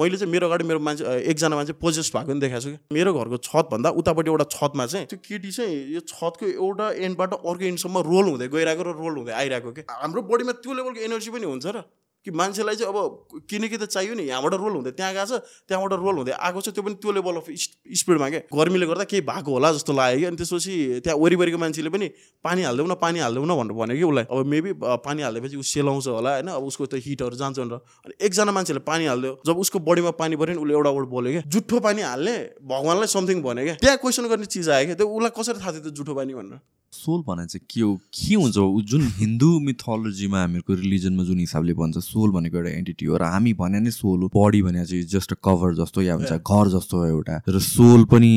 मैले चाहिँ मेरो अगाडि मेरो मान्छे एकजना मान्छे पोजेस भएको पनि देखाएको छु कि। मेरो घरको छतभन्दा उतापट्टि एउटा छतमा चाहिँ त्यो केटी चाहिँ यो छतको एउटा एन्डबाट अर्को एन्डसम्म रोल हुँदै गइरहेको र रोल हुँदै आइरहेको कि। हाम्रो बडीमा त्यो लेभलको एनर्जी पनि हुन्छ र। कि मान्छेलाई चाहिँ अब किनकि त चाहियो नि यहाँबाट रोल हुँदै त्यहाँ गएको छ त्यहाँबाट रोल हुँदै आएको छ त्यो पनि त्यो लेभल अफ स्पिडमा क्या गर्मीले गर्दा केही भएको होला जस्तो लाग्यो कि? अनि त्यसपछि त्यहाँ वरिपरिको मान्छेले पनि पानी हालिदेऊ न पानी हालिदेऊ न भनेर भन्यो कि उसलाई। अब मेबी पानी हालिदिएपछि ऊ सेलाउँछ होला होइन? अब उसको त्यो हिटहरू जान्छ भनेर। अनि एकजना मान्छेले पानी हालिदियो। जब उसको बडीमा पानी पऱ्यो नि उसले एउटा वर्ड बोल्यो क्या जुठो पानी हाल्ने? भगवान्लाई समथिङ भन्यो क्या त्यहाँ क्वेसन गर्ने चिज आयो क्या त्यो उसलाई कसरी थाहा थियो त्यो जुठो पानी भनेर? सोल भने चाहिँ के हो? के हुन्छ जुन हिन्दू मिथोलोजीमा हामीहरूको रिलिजनमा जुन हिसाबले भन्छ सोल भनेको एउटा एन्टिटी हो। र हामी भने नै सोल हो। बडी भने चाहिँ जस्ट कभर जस्तो या हुन्छ घर जस्तो हो एउटा। र सोल पनि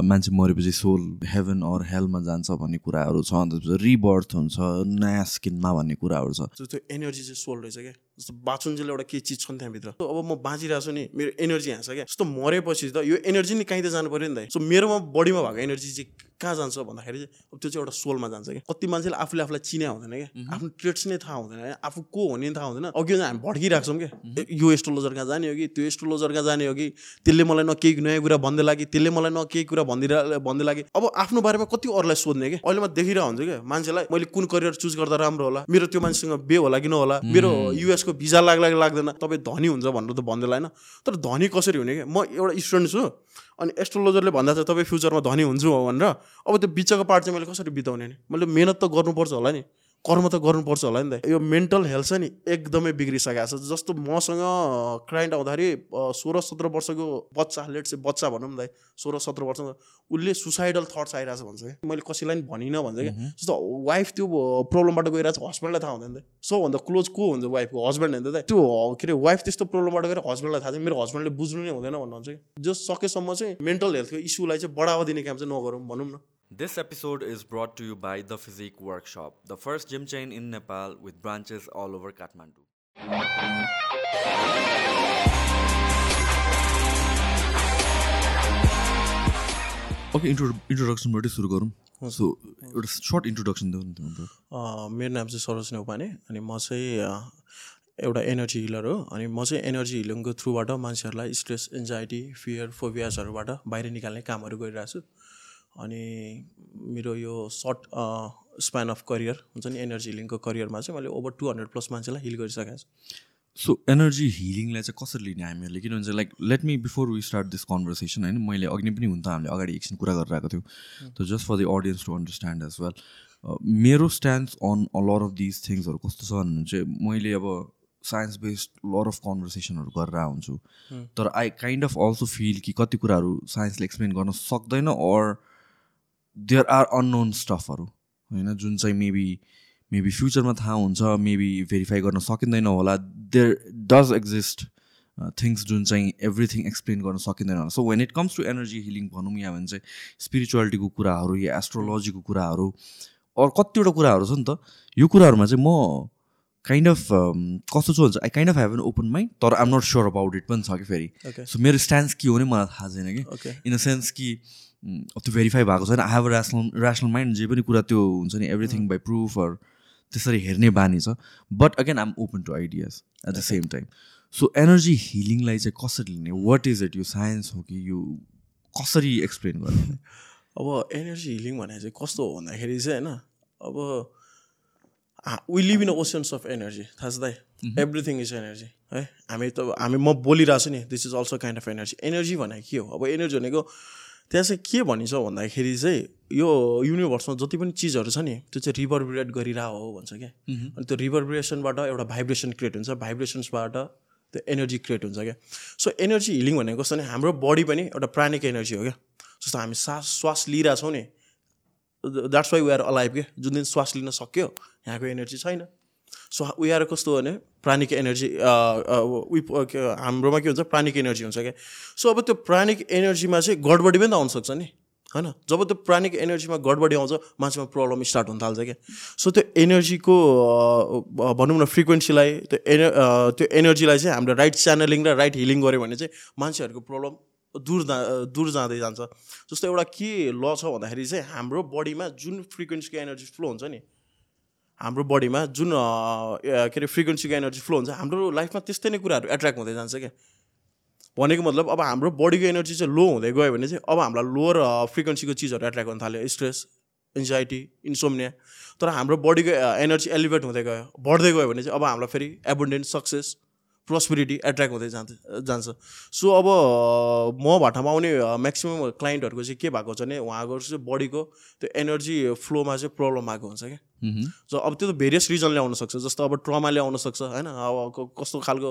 मान्छे मरेपछि सोल हेभन अर हेलमा जान्छ भन्ने कुराहरू छ। अन्त रिबर्थ हुन्छ नयाँ स्किनमा भन्ने कुराहरू छ। त्यो एनर्जी चाहिँ सोल रहेछ क्या। जस्तो बाँचुन्जेल एउटा के चिज छ नि त्यहाँभित्र। अब म बाँचिरहेको छु नि मेरो एनर्जी छ क्या। जस्तो मरेपछि त यो एनर्जी नि कहीँ त जानु पऱ्यो नि त। सो मेरोमा बडीमा भएको एनर्जी चाहिँ कहाँ जान्छ भन्दाखेरि चाहिँ अब त्यो चाहिँ एउटा सोलमा जान्छ क्या। कति मान्छेले आफूले आफूलाई चिने हुँदैन क्या। आफ्नो ट्रेड्स नै थाहा हुँदैन आफू को हो नि थाहा हुँदैन। अघि हामी भड्किरहेको छौँ क्या यो एस्ट्रोलोजर कहाँ जाने हो कि त्यो एस्ट्रोलोजर कहाँ जाने हो कि त्यसले मलाई न केही नयाँ कुरा भन्दै लागि त्यसले मलाई न केही कुरा भनिदिएर भन्दै लागि। अब आफ्नो बारेमा कति अरूलाई सोध्ने क्या। अहिले म देखिरहेको हुन्छु क्या। मान्छेलाई मैले कुन करियर चुज गर्दा राम्रो होला? मेरो त्यो मान्छेसँग बे होला कि नहोला? मेरो युएसको भिजा लाग्ला कि लाग्दैन? तपाईँ धनी हुन्छ भनेर त भन्दैन होइन तर धनी कसरी हुने क्या? म एउटा स्टुडेन्ट छु। अनि एस्ट्रोलोजरले भन्दा चाहिँ तपाईँ फ्युचरमा धनी हुन्छु भनेर। अब त्यो बिचको पार्ट चाहिँ मैले कसरी बिताउने नि? मैले मेहनत त गर्नुपर्छ होला नि। कर्म त गर्नुपर्छ होला नि त। यो मेन्टल हेल्थ छ नि एकदमै बिग्रिसकेको छ। जस्तो मसँग क्लाइन्ट आउँदाखेरि सोह्र सत्र वर्षको बच्चा लेट चाहिँ बच्चा भनौँ न त सोह्र सत्र वर्ष उसले सुसाइडल थट्स आइरहेछ भन्छ क्या मैले कसैलाई पनि भनिनँ भन्छ क्या जस्तो वाइफ त्यो प्रब्लमबाट गइरहेको छ हस्बेन्डलाई थाहा हुँदैन त। सबभन्दा क्लोज को हुन्छ वाइफको हस्बेन्ड होइन त त्यो के अरे वाइफ त्यस्तो प्रब्लमबाट गएर हस्बेन्डलाई थाहा छ मेरो हस्बेन्डले बुझ्नु नै हुँदैन भन्नुहुन्छ कि। जो सकेसम्म चाहिँ मेन्टल हेल्थको इस्युलाई चाहिँ बढावा दिने काम चाहिँ नगरौँ भनौँ न। This episode is brought to you by The Physique Workshop, the first gym chain in Nepal with branches all over Kathmandu. Okay intro इन्ट्रोडक्सनबाटै सुरु गरौँ सो एउटा सर्ट इन्ट्रोडक्सन न अ, मेरो नाम चाहिँ सरोज नेउपाने अनि म चाहिँ एउटा एनर्जी हिलर हो अनि म चाहिँ एनर्जी हिलिङको थ्रुबाट मान्छेहरूलाई स्ट्रेस एन्जाइटी फियर फोबियासहरूबाट बाहिर निकाल्ने कामहरू गरिरहेको छु अनि मेरो यो सर्ट स्प्यान अफ करियर हुन्छ नि एनर्जी हिलिङको करियरमा चाहिँ मैले ओभर टु हन्ड्रेड प्लस मान्छेलाई हिल गरिसकेको छु। सो एनर्जी हिलिङलाई चाहिँ कसरी लिने हामीहरूले? किनभने like let me before we start this conversation होइन मैले अघि नै पनि हुन त हामीले अगाडि एकछिन कुरा गरिरहेको थियौँ। त just for the audience to understand as well मेरो stand on a lot of this थिङ्सहरू कस्तो छ भन्नु चाहिँ मैले अब साइन्स बेस्ड लर अफ कन्भर्सेसनहरू गरेर हुन्छु तर I kind of also feel कि कति कुराहरू साइन्सले एक्सप्लेन गर्न सक्दैन अर देयर आर अननोन स्टफहरू होइन? जुन चाहिँ मेबी मेबी फ्युचरमा थाहा हुन्छ मेबी भेरिफाई गर्न सकिँदैन होला। देयर डज एक्जिस्ट थिङ्स जुन चाहिँ एभ्रिथिङ एक्सप्लेन गर्न सकिँदैन होला। So when it comes to energy healing भनौँ या भने चाहिँ स्पिरिचुअलिटीको कुराहरू या एस्ट्रोलोजीको कुराहरू अरू कतिवटा कुराहरू छ नि त यो कुराहरूमा चाहिँ म काइन्ड अफ कस्तो छु भन्छ I kind of have an open mind तर I'm not sure about it पनि छ कि फेरि। सो मेरो स्ट्यान्स के हो नि मलाई थाहा छैन कि। इन अ सेन्स कि त्यो भेरिफाई भएको छैन। I have a rational rational mind जे पनि कुरा त्यो हुन्छ नि एभ्रिथिङ बाई प्रुफहरू त्यसरी हेर्ने बानी छ। But again I'm open to ideas at the same time so energy हिलिङलाई चाहिँ कसरी लिने? वाट इज इट यो साइन्स हो कि यो कसरी एक्सप्लेन गर्ने? अब एनर्जी हिलिङ भने चाहिँ कस्तो हो भन्दाखेरि चाहिँ होइन अब we live in oceans of energy थाहा छ दाइ? एभ्रिथिङ इज एनर्जी है? हामी त हामी म बोलिरहेको छु नि this is also kind of energy energy भनेको के हो? अब एनर्जी भनेको त्यहाँ चाहिँ के भनिन्छ भन्दाखेरि चाहिँ यो युनिभर्समा जति पनि चिजहरू छ नि त्यो चाहिँ रिभरभिरेट गरिरहेको हो भन्छ क्या। अनि त्यो रिभरभिरेसनबाट एउटा भाइब्रेसन क्रिएट हुन्छ भाइब्रेसन्सबाट त्यो एनर्जी क्रिएट हुन्छ क्या। सो एनर्जी हिलिङ भनेको कस्तो भने हाम्रो बडी पनि एउटा प्राणिक एनर्जी हो क्या। जस्तो हामी सास श्वास लिइरहेछौँ नि that's why we are alive के जुन दिन श्वास लिन सक्यो यहाँको एनर्जी छैन। सो वी आर कस्तो भने प्राणिक एनर्जी हाम्रोमा के हुन्छ प्राणिक एनर्जी हुन्छ क्या सो अब त्यो प्राणिक एनर्जीमा चाहिँ गडबडी पनि त आउनसक्छ नि होइन? जब त्यो प्राणिक एनर्जीमा गडबडी आउँछ मान्छेमा प्रब्लम स्टार्ट हुन थाल्छ क्या सो त्यो एनर्जीको भनौँ न फ्रिक्वेन्सीलाई त्यो एन त्यो एनर्जीलाई चाहिँ हाम्रो राइट च्यानलिङ र राइट हिलिङ गऱ्यो भने चाहिँ मान्छेहरूको प्रब्लम दूर जा दूर जाँदै जान्छ। जस्तो एउटा के ल छ भन्दाखेरि चाहिँ हाम्रो बडीमा जुन फ्रिक्वेन्सीको एनर्जी फ्लो हुन्छ नि हाम्रो बडीमा जुन के अरे फ्रिक्वेन्सीको एनर्जी फ्लो हुन्छ हाम्रो लाइफमा त्यस्तै नै कुराहरू एट्र्याक्ट हुँदै जान्छ क्या। भनेको मतलब अब हाम्रो बडीको एनर्जी चाहिँ लो हुँदै गयो भने चाहिँ अब हामीलाई लोवर फ्रिक्वेन्सीको चिजहरू एट्र्याक्ट गर्न थाल्यो। स्ट्रेस एन्जाइटी इन्सोमिया तर हाम्रो बडीको एनर्जी एलिभेट हुँदै गयो बढ्दै गयो भने चाहिँ अब हामीलाई फेरि एबुन्डेन्ट सक्सेस प्रोस्पेरिटी एट्र्याक्ट हुँदै जान्छ जान्छ। सो अब म भट्टामा आउने म्याक्सिमम् क्लाइन्टहरूको चाहिँ के भएको छ भने उहाँको चाहिँ बडीको त्यो एनर्जी फ्लोमा चाहिँ प्रब्लम आएको हुन्छ क्या. सो अब त्यो त भेरियस रिजनले आउन सक्छ जस्तो अब ट्रमाले आउन सक्छ होइन? अब कस्तो खालको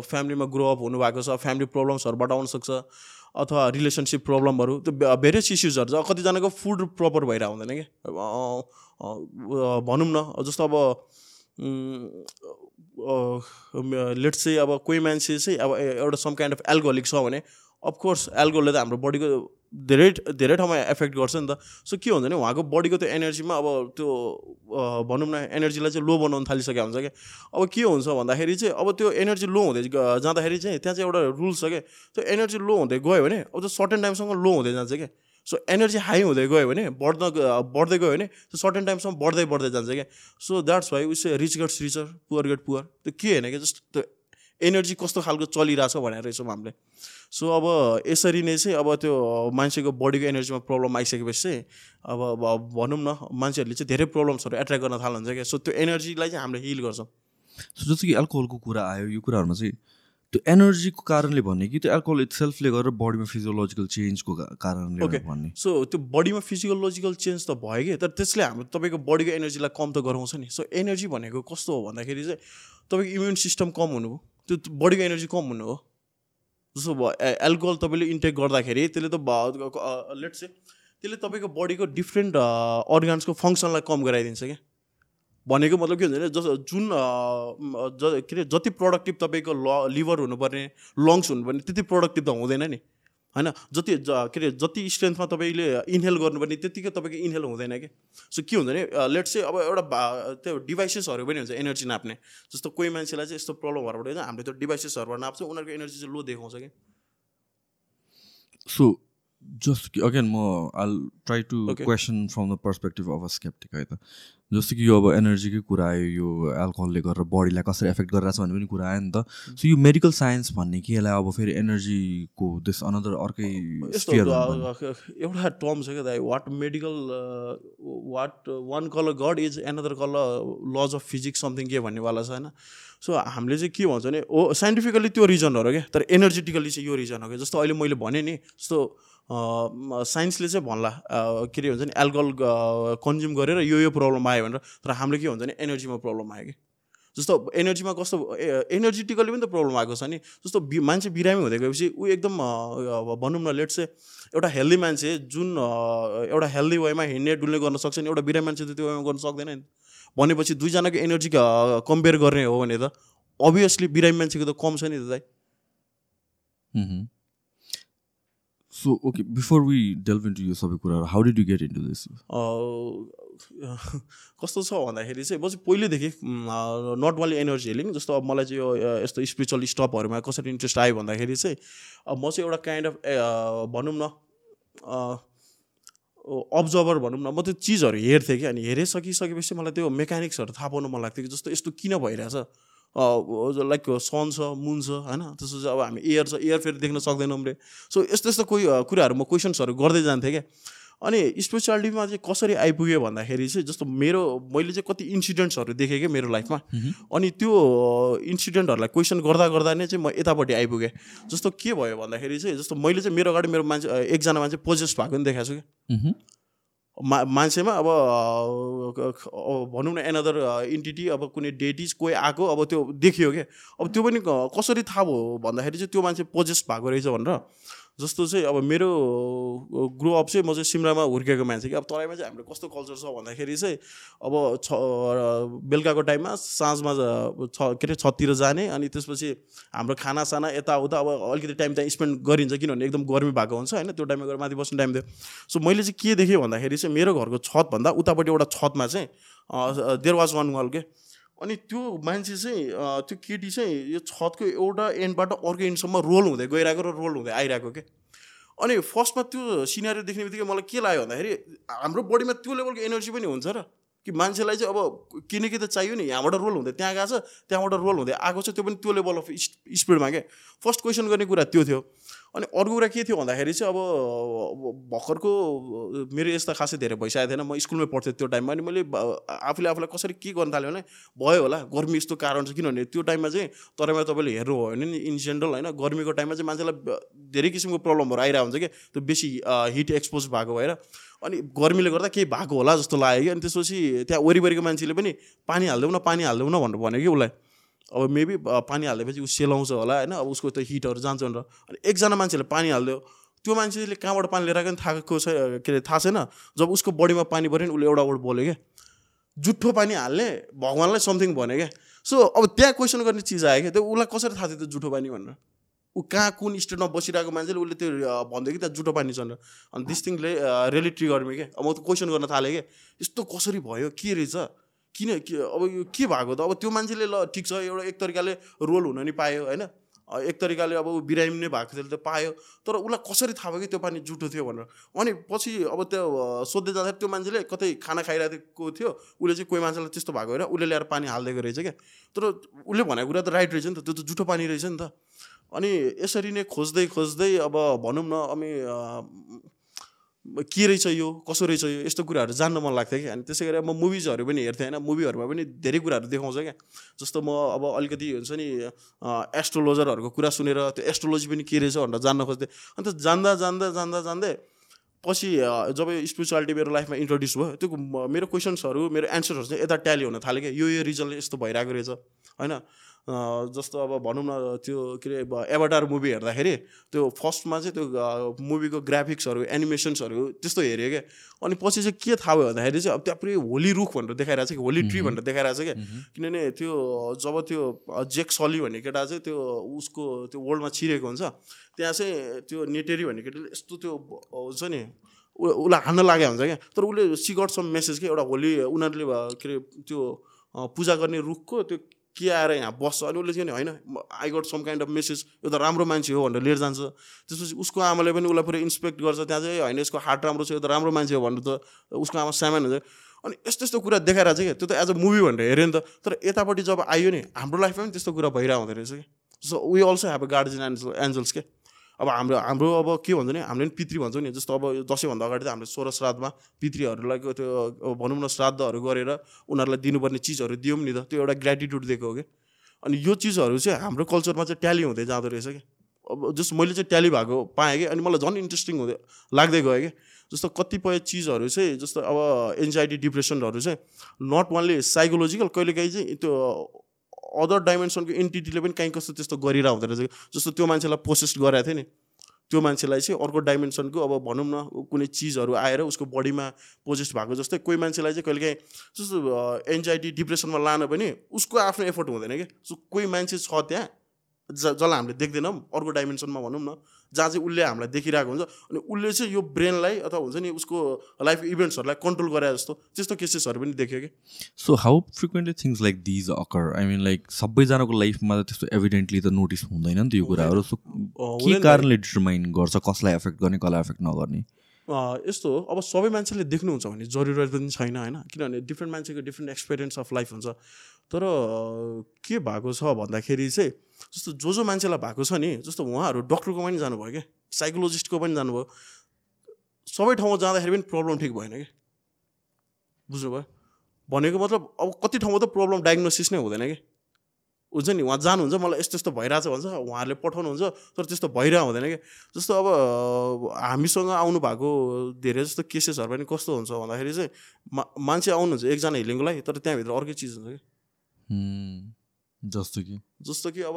फ्यामिलीमा ग्रो अप हुनुभएको छ फ्यामिली प्रब्लम्सहरूबाट आउन सक्छ अथवा रिलेसनसिप प्रब्लमहरू त्यो भेरियस इस्युजहरू छ। कतिजनाको फुड प्रपर भइरहेको हुँदैन कि अब, अँ, अँ, अँ, भनौँ न जस्तो अब लेट्स चाहिँ अब कोही मान्छे चाहिँ अब एउटा सम काइन्ड अफ एल्कोहलिक छ भने अफकोर्स एल्कोहलले त हाम्रो बडीको धेरै धेरै ठाउँमा एफेक्ट गर्छ नि त। सो के हुन्छ भने उहाँको बडीको त्यो एनर्जीमा अब त्यो भनौँ न एनर्जीलाई चाहिँ लो बनाउनु थालिसकेको हुन्छ क्या। अब के हुन्छ भन्दाखेरि चाहिँ अब त्यो एनर्जी लो हुँदै जाँदाखेरि चाहिँ त्यहाँ चाहिँ एउटा रुल्स छ क्या। त्यो एनर्जी लो हुँदै गयो भने अब त्यो सर्टेन टाइमसम्म लो हुँदै जान्छ क्या। सो एनर्जी हाई हुँदै गयो भने बढ्न बढ्दै गयो भने त्यो सर्टेन टाइमसम्म बढ्दै बढ्दै जान्छ क्या। So that's why us rich gets richer poor get poor त्यो के होइन क्या? जस्ट त्यो एनर्जी कस्तो खालको चलिरहेछ भनेर रहेछौँ हामीले। सो अब यसरी नै चाहिँ अब त्यो मान्छेको बडीको एनर्जीमा प्रब्लम आइसकेपछि चाहिँ अब अब भनौँ न मान्छेहरूले चाहिँ धेरै प्रब्लम्सहरू एट्र्याक्ट गर्न थाल्नुहुन्छ क्या। सो त्यो एनर्जीलाई चाहिँ हामीले हिल गर्छौँ। सो जस्तो कि एल्कोहलको कुरा आयो यो कुराहरूमा चाहिँ त्यो एनर्जीको कारणले भन्ने कि त्यो एल्कोहल इट सेल्फले गरेर बडीमा फिजियोलोजिकल चेन्जको कारणले Okay. भन्ने। सो त्यो बडीमा फिजियोलोजिकल चेन्ज त भयो कि? तर त्यसले हाम्रो तपाईँको बडीको एनर्जीलाई कम त गराउँछ नि। सो एनर्जी भनेको कस्तो हो भन्दाखेरि चाहिँ तपाईँको इम्युन सिस्टम कम हुनु हो त्यो बडीको एनर्जी कम हुनु हो जस्तो भयो एल्कोहल तपाईँले इन्टेक गर्दाखेरि त्यसले त लेट चाहिँ त्यसले तपाईँको बडीको डिफ्रेन्ट अर्गान्सको फङ्सनलाई कम गराइदिन्छ क्या? भनेको मतलब के हुन्छ भने जस जुन ज के अरे जति प्रोडक्टिभ तपाईँको ल लिभर हुनुपर्ने लङ्स हुनुपर्ने त्यति प्रोडक्टिभ त हुँदैन नि। होइन? जति ज के अरे जति स्ट्रेन्थमा तपाईँले इन्हेल गर्नुपर्ने त्यत्तिकै तपाईँको इन्हेल हुँदैन कि? सो के हुन्छ भने लेट चाहिँ अब एउटा त्यो डिभाइसेसहरू पनि हुन्छ एनर्जी नाप्ने। जस्तो कोही मान्छेलाई चाहिँ यस्तो प्रब्लम भएर चाहिँ हामीले त्यो डिभाइसेसहरूबाट नाप्छौँ उनीहरूको एनर्जी चाहिँ लो देखाउँछ कि? सो जस्तो कि अगेन म I'll try to. Question from the perspective of a skeptic है त जस्तो कि यो अब एनर्जीकै कुरा आयो यो एल्कोहलले गरेर बडीलाई कसरी एफेक्ट गरिरहेछ भन्ने पनि कुरा आयो नि त। सो यो मेडिकल साइन्स भन्ने कि यसलाई अब फेरि एनर्जीको दिस अनदर अर्कै एउटा टर्म छ क्या दाइ what medical what one colour God is another colour law of physics something के भन्नेवाला छ होइन? सो हामीले चाहिँ के भन्छ भने ओ साइन्टिफिकली त्यो रिजनहरू क्या तर एनर्जेटिकली चाहिँ यो रिजन हो क्या। जस्तो अहिले मैले भनेँ नि जस्तो साइन्सले चाहिँ भन्ला के अरे हुन्छ नि एल्कोहल कन्ज्युम गरेर यो यो प्रब्लम आयो भनेर। तर हामीले के भन्छ भने एनर्जीमा प्रब्लम आयो कि। जस्तो एनर्जीमा कस्तो एनर्जेटिकली पनि त प्रब्लम आएको छ नि। जस्तो बि मान्छे बिरामी हुँदै गएपछि ऊ एकदम भनौँ न लेट चाहिँ एउटा हेल्दी मान्छे जुन एउटा हेल्दी वेमा हिँड्ने डुल्ने गर्न सक्छ नि एउटा बिरामी मान्छे त त्यो वेमा गर्न सक्दैन नि। भनेपछि दुईजनाको एनर्जी कम्पेयर गर्ने हो भने त अभियसली बिरामी मान्छेको त कम छ नि त दाइ। So okay before we delve into यो सबै कुराहरू how did you get into this कस्तो छ भन्दाखेरि चाहिँ म चाहिँ पहिल्यैदेखि नट ओन्ली एनर्जी हिलिङ जस्तो अब मलाई चाहिँ यो यस्तो स्पिरिचुअल स्टपहरूमा कसरी इन्ट्रेस्ट आयो भन्दाखेरि चाहिँ अब म चाहिँ एउटा काइन्ड अफ भनौँ न अब्जर्भर भनौँ न म त्यो चिजहरू हेर्थेँ कि अनि हेरिसकिसकेपछि मलाई त्यो मेकानिक्सहरू थाहा पाउनु मन लाग्थ्यो कि जस्तो यस्तो किन भइरहेछ। लाइक सन छ मुन छ होइन? त्यसपछि अब हामी एयर छ एयर फेरि देख्न सक्दैनौँ रे सो यस्तो यस्तो कोही कुराहरू म क्वेसन्सहरू गर्दै जान्थेँ क्या। अनि स्पेसियालिटीमा चाहिँ कसरी आइपुग्यो भन्दाखेरि चाहिँ जस्तो मेरो मैले चाहिँ कति इन्सिडेन्ट्सहरू देखेँ क्या मेरो लाइफमा अनि त्यो इन्सिडेन्टहरूलाई क्वेसन गर्दा गर्दा नै चाहिँ म यतापट्टि आइपुगेँ। जस्तो के भयो भन्दाखेरि चाहिँ जस्तो मैले चाहिँ मेरो अगाडि मेरो मान्छे एकजना मान्छे पोजेस्ट भएको पनि देखाएको छु क्या। मा मान्छेमा अब भनौँ न एनदर इन्टिटी अब कुनै डेटिज कोही आएको अब त्यो देखियो क्या अब त्यो पनि कसरी थाहा भयो भन्दाखेरि चाहिँ त्यो मान्छे पोजेस्ट भएको रहेछ भनेर। जस्तो चाहिँ अब मेरो ग्रो अप चाहिँ म चाहिँ सिमरामा हुर्केको मान्छे कि। अब तराईमा चाहिँ हाम्रो कस्तो कल्चर छ भन्दाखेरि चाहिँ अब छ बेलुकाको टाइममा साँझमा छ के अरे छततिर जाने अनि त्यसपछि हाम्रो खानासाना यताउता अब अलिकति टाइम त्यहाँ स्पेन्ड गरिन्छ किनभने एकदम गर्मी भएको हुन्छ होइन। त्यो टाइममा गएर माथि बस्ने टाइम थियो। सो मैले चाहिँ के देखेँ भन्दाखेरि चाहिँ मेरो घरको छतभन्दा उतापट्टि एउटा छतमा चाहिँ देयर वाज वान वाल के अनि त्यो मान्छे चाहिँ त्यो केटी चाहिँ यो छतको एउटा एन्डबाट अर्को एन्डसम्म रोल हुँदै गइरहेको र रोल हुँदै आइरहेको के? अनि फर्स्टमा त्यो सिनेरी देख्ने बित्तिकै मलाई के लाग्यो भन्दाखेरि हाम्रो बडीमा त्यो लेभलको एनर्जी पनि हुन्छ र। कि मान्छेलाई चाहिँ अब किनकि त चाहियो नि यहाँबाट रोल हुँदै त्यहाँ गएको छ त्यहाँबाट रोल हुँदै आएको छ त्यो पनि त्यो लेभल अफ स्पिडमा क्या फर्स्ट क्वेसन गर्ने कुरा त्यो थियो। अनि अर्को कुरा के थियो भन्दाखेरि चाहिँ अब भर्खरको मेरो यस्ता खासै धेरै भइसकेको थिएन म स्कुलमै पढ्थेँ त्यो टाइममा अनि मैले आफूले आफूलाई कसरी के गर्न थाल्यो भने भयो होला गर्मी यस्तो कारण छ किनभने त्यो टाइममा चाहिँ तराईमा तपाईँले हेर्नु भयो भने नि इन जेनरल होइन गर्मीको टाइममा चाहिँ मान्छेलाई धेरै किसिमको प्रब्लमहरू आइरहेको हुन्छ कि? त्यो बेसी हिट एक्सपोज भएको भएर। अनि गर्मीले गर्दा केही भएको होला जस्तो लाग्यो कि। अनि त्यसपछि त्यहाँ वरिपरिको मान्छेले पनि पानी हालिदेऊ न पानी हालिदेऊ न भनेर भन्यो कि उसलाई। अब मेबी पानी हालिदिएपछि ऊ सेलाउँछ होला होइन? अब उसको त्यो हिटहरू जान्छ भनेर। अनि एकजना मान्छेले पानी हालिदियो। त्यो मान्छेले कहाँबाट पानी लिएर आएको नि थाहा छ के अरे थाहा छैन। जब उसको बडीमा पानी पऱ्यो नि उसले एउटा वर्ड बोल्यो क्या। जुठो पानी हाल्ने भगवान्लाई समथिङ भन्यो क्या। सो अब त्यहाँ क्वेसन गर्ने चिज आयो क्या। त्यो उसलाई कसरी थाहा थियो त्यो जुठो पानी भनेर? ऊ कहाँ कुन स्टेटमा बसिरहेको मान्छेले उसले त्यो भन्दै कि त्यहाँ जुठो पानी छ अनि दिस थिङले रियली ट्रिगर मी क्या अब म त क्वेसन गर्न थालेँ क्या यस्तो कसरी भयो? के रहेछ? किन के अब यो के भएको त? अब त्यो मान्छेले ल ठिक छ एउटा एक तरिकाले रोल हुन नि पायो होइन? एक तरिकाले अब बिरामी नै भएको थियो त पायो। तर उसलाई कसरी थाहा भयो कि त्यो पानी जुठो थियो भनेर? अनि पछि अब त्यो सोध्दै जाँदाखेरि त्यो मान्छेले कतै खाना खाइरहेको थियो उसले चाहिँ कोही मान्छेलाई त्यस्तो भएको होइन। उसले ल्याएर पानी हालिदिएको रहेछ क्या तर उसले भनेको कुरा त राइट रहेछ नि त। त्यो त जुठो पानी रहेछ नि त। अनि यसरी नै खोज्दै खोज्दै अब भनौँ न अनि के रहेछ यो कसो रहेछ यो यस्तो कुराहरू जान्न मन लाग्थ्यो कि अनि त्यसै गरी म मुभिजहरू पनि हेर्थेँ होइन। मुभीहरूमा पनि धेरै कुराहरू देखाउँछ क्या। जस्तो म अब अलिकति हुन्छ नि एस्ट्रोलोजरहरूको कुरा सुनेर त्यो एस्ट्रोलोजी पनि के रहेछ भनेर जान्न खोज्थेँ। अन्त जान्दा जान्दा जान्दा जान्दै पछि जब स्पिरिचुअलिटी मेरो लाइफमा इन्ट्रोड्युस भयो त्यो मेरो क्वेसन्सहरू मेरो एन्सरहरू चाहिँ यता ट्याली हुन थाल्यो क्या। यो यो रिजनले यस्तो भइरहेको रहेछ होइन। जस्तो अब भनौँ न त्यो के अरे एभाटार मुभी हेर्दाखेरि त्यो फर्स्टमा चाहिँ त्यो मुभीको ग्राफिक्सहरू एनिमेसन्सहरू त्यस्तो हेऱ्यो क्या। अनि पछि चाहिँ के थाहा भयो भन्दाखेरि चाहिँ अब त्यहाँ पुरै होली रुख भनेर देखाइरहेको छ कि होली ट्री भनेर देखाइरहेको छ क्या किनभने त्यो जब त्यो जेक सली भन्ने केटा चाहिँ त्यो उसको त्यो वर्ल्डमा छिरेको हुन्छ त्यहाँ चाहिँ त्यो नेटेरी भन्ने केटाले यस्तो त्यो हुन्छ नि उसलाई हान्न लागेको हुन्छ क्या। तर उसले सम मेसेज के एउटा होली उनीहरूले के अरे त्यो पूजा गर्ने रुखको त्यो के आएर यहाँ बस्छ। अनि उसले चाहिँ नि होइन I got some kind of message यो त राम्रो मान्छे हो भनेर लिएर जान्छ। त्यसपछि उसको आमाले पनि उसलाई पुरै इन्सपेक्ट गर्छ। त्यहाँ चाहिँ होइन यसको हार्ट राम्रो छ यो त राम्रो मान्छे हो भनेर त उसको आमा सामान हुन्छ। अनि यस्तो यस्तो कुरा देखाएर चाहिँ क्या त्यो त एज अ मुभी भनेर हेऱ्यो नि त। तर यतापट्टि जब आयो नि हाम्रो लाइफमा पनि त्यस्तो कुरा भइरहेको हुँदो रहेछ कि। So we also have a guardian angel angels के? अब हाम्रो हाम्रो अब के भन्छ नि हामीले पनि पितृ भन्छौँ नि जस्तो अब दसैँभन्दा अगाडि त हामीले सोह्र श्राद्धमा पितृहरूलाई त्यो भनौँ न श्राद्धहरू गरेर उनीहरूलाई दिनुपर्ने चिजहरू दियौँ नि त त्यो एउटा ग्रेटिट्युड दिएको हो कि अनि यो चिजहरू चाहिँ हाम्रो कल्चरमा चाहिँ ट्याली हुँदै जाँदो रहेछ कि अब जस्तो मैले चाहिँ ट्याली भएको पाएँ कि अनि मलाई झन् इन्ट्रेस्टिङ हुँदै लाग्दै गयो कि जस्तो कतिपय चिजहरू चाहिँ जस्तो अब एन्जाइटी डिप्रेसनहरू चाहिँ नट ओन्ली साइकोलोजिकल कहिलेकाहीँ चाहिँ त्यो अदर डाइमेन्सनको एन्टिटीले पनि काहीँ कस्तो त्यस्तो गरिरहेको हुँदो रहेछ। जस्तो त्यो मान्छेलाई प्रोसेस गराएको थियो नि त्यो मान्छेलाई चाहिँ अर्को डाइमेन्सनको अब भनौँ न कुनै चिजहरू आएर उसको बडीमा पोजेस्ट भएको जस्तै कोही मान्छेलाई चाहिँ कहिलेकाहीँ जस्तो एन्जाइटी डिप्रेसनमा लान पनि उसको आफ्नो एफोर्ट हुँदैन कि सो कोही मान्छे छ त्यहाँ ज जसलाई हामीले देख्दैनौँ अर्को डाइमेन्सनमा भनौँ न जहाँ चाहिँ उसले हामीलाई देखिरहेको हुन्छ अनि उसले चाहिँ यो ब्रेनलाई अथवा हुन्छ नि उसको लाइफ इभेन्ट्सहरूलाई कन्ट्रोल गरे जस्तो त्यस्तो केसेसहरू पनि देख्यो कि so how frequently things like these occur I mean like सबैजनाको लाइफमा त त्यस्तो एभिडेन्टली त नोटिस हुँदैन नि त यो कुराहरू। सो के। कारणले डिटर्माइन गर्छ? कसलाई एफेक्ट गर्ने कसलाई एफेक्ट नगर्ने? यस्तो हो अब सबै मान्छेले देख्नुहुन्छ भने जरुरत पनि छैन होइन? किनभने डिफ्रेन्ट मान्छेको डिफ्रेन्ट एक्सपिरियन्स अफ लाइफ हुन्छ। तर के भएको छ भन्दाखेरि चाहिँ जस्तो जो जो मान्छेलाई भएको छ नि जस्तो उहाँहरू डक्टरको पनि जानुभयो क्या साइकोलोजिस्टको पनि जानुभयो सबै ठाउँमा जाँदाखेरि पनि प्रब्लम ठिक भएन कि बुझ्नुभयो? भनेको मतलब अब कति ठाउँमा त प्रब्लम डायग्नोसिस नै हुँदैन कि हुन्छ नि उहाँ जानुहुन्छ मलाई यस्तो यस्तो भइरहेछ भन्छ उहाँहरूले पठाउनुहुन्छ तर त्यस्तो भइरहेको हुँदैन कि जस्तो अब हामीसँग आउनु भएको धेरै जस्तो केसेसहरू पनि कस्तो हुन्छ भन्दाखेरि चाहिँ मा मान्छे आउनुहुन्छ एकजना हिलिङको लागि तर त्यहाँभित्र अर्कै चिज हुन्छ कि. जस्तो कि? जस्तो कि अब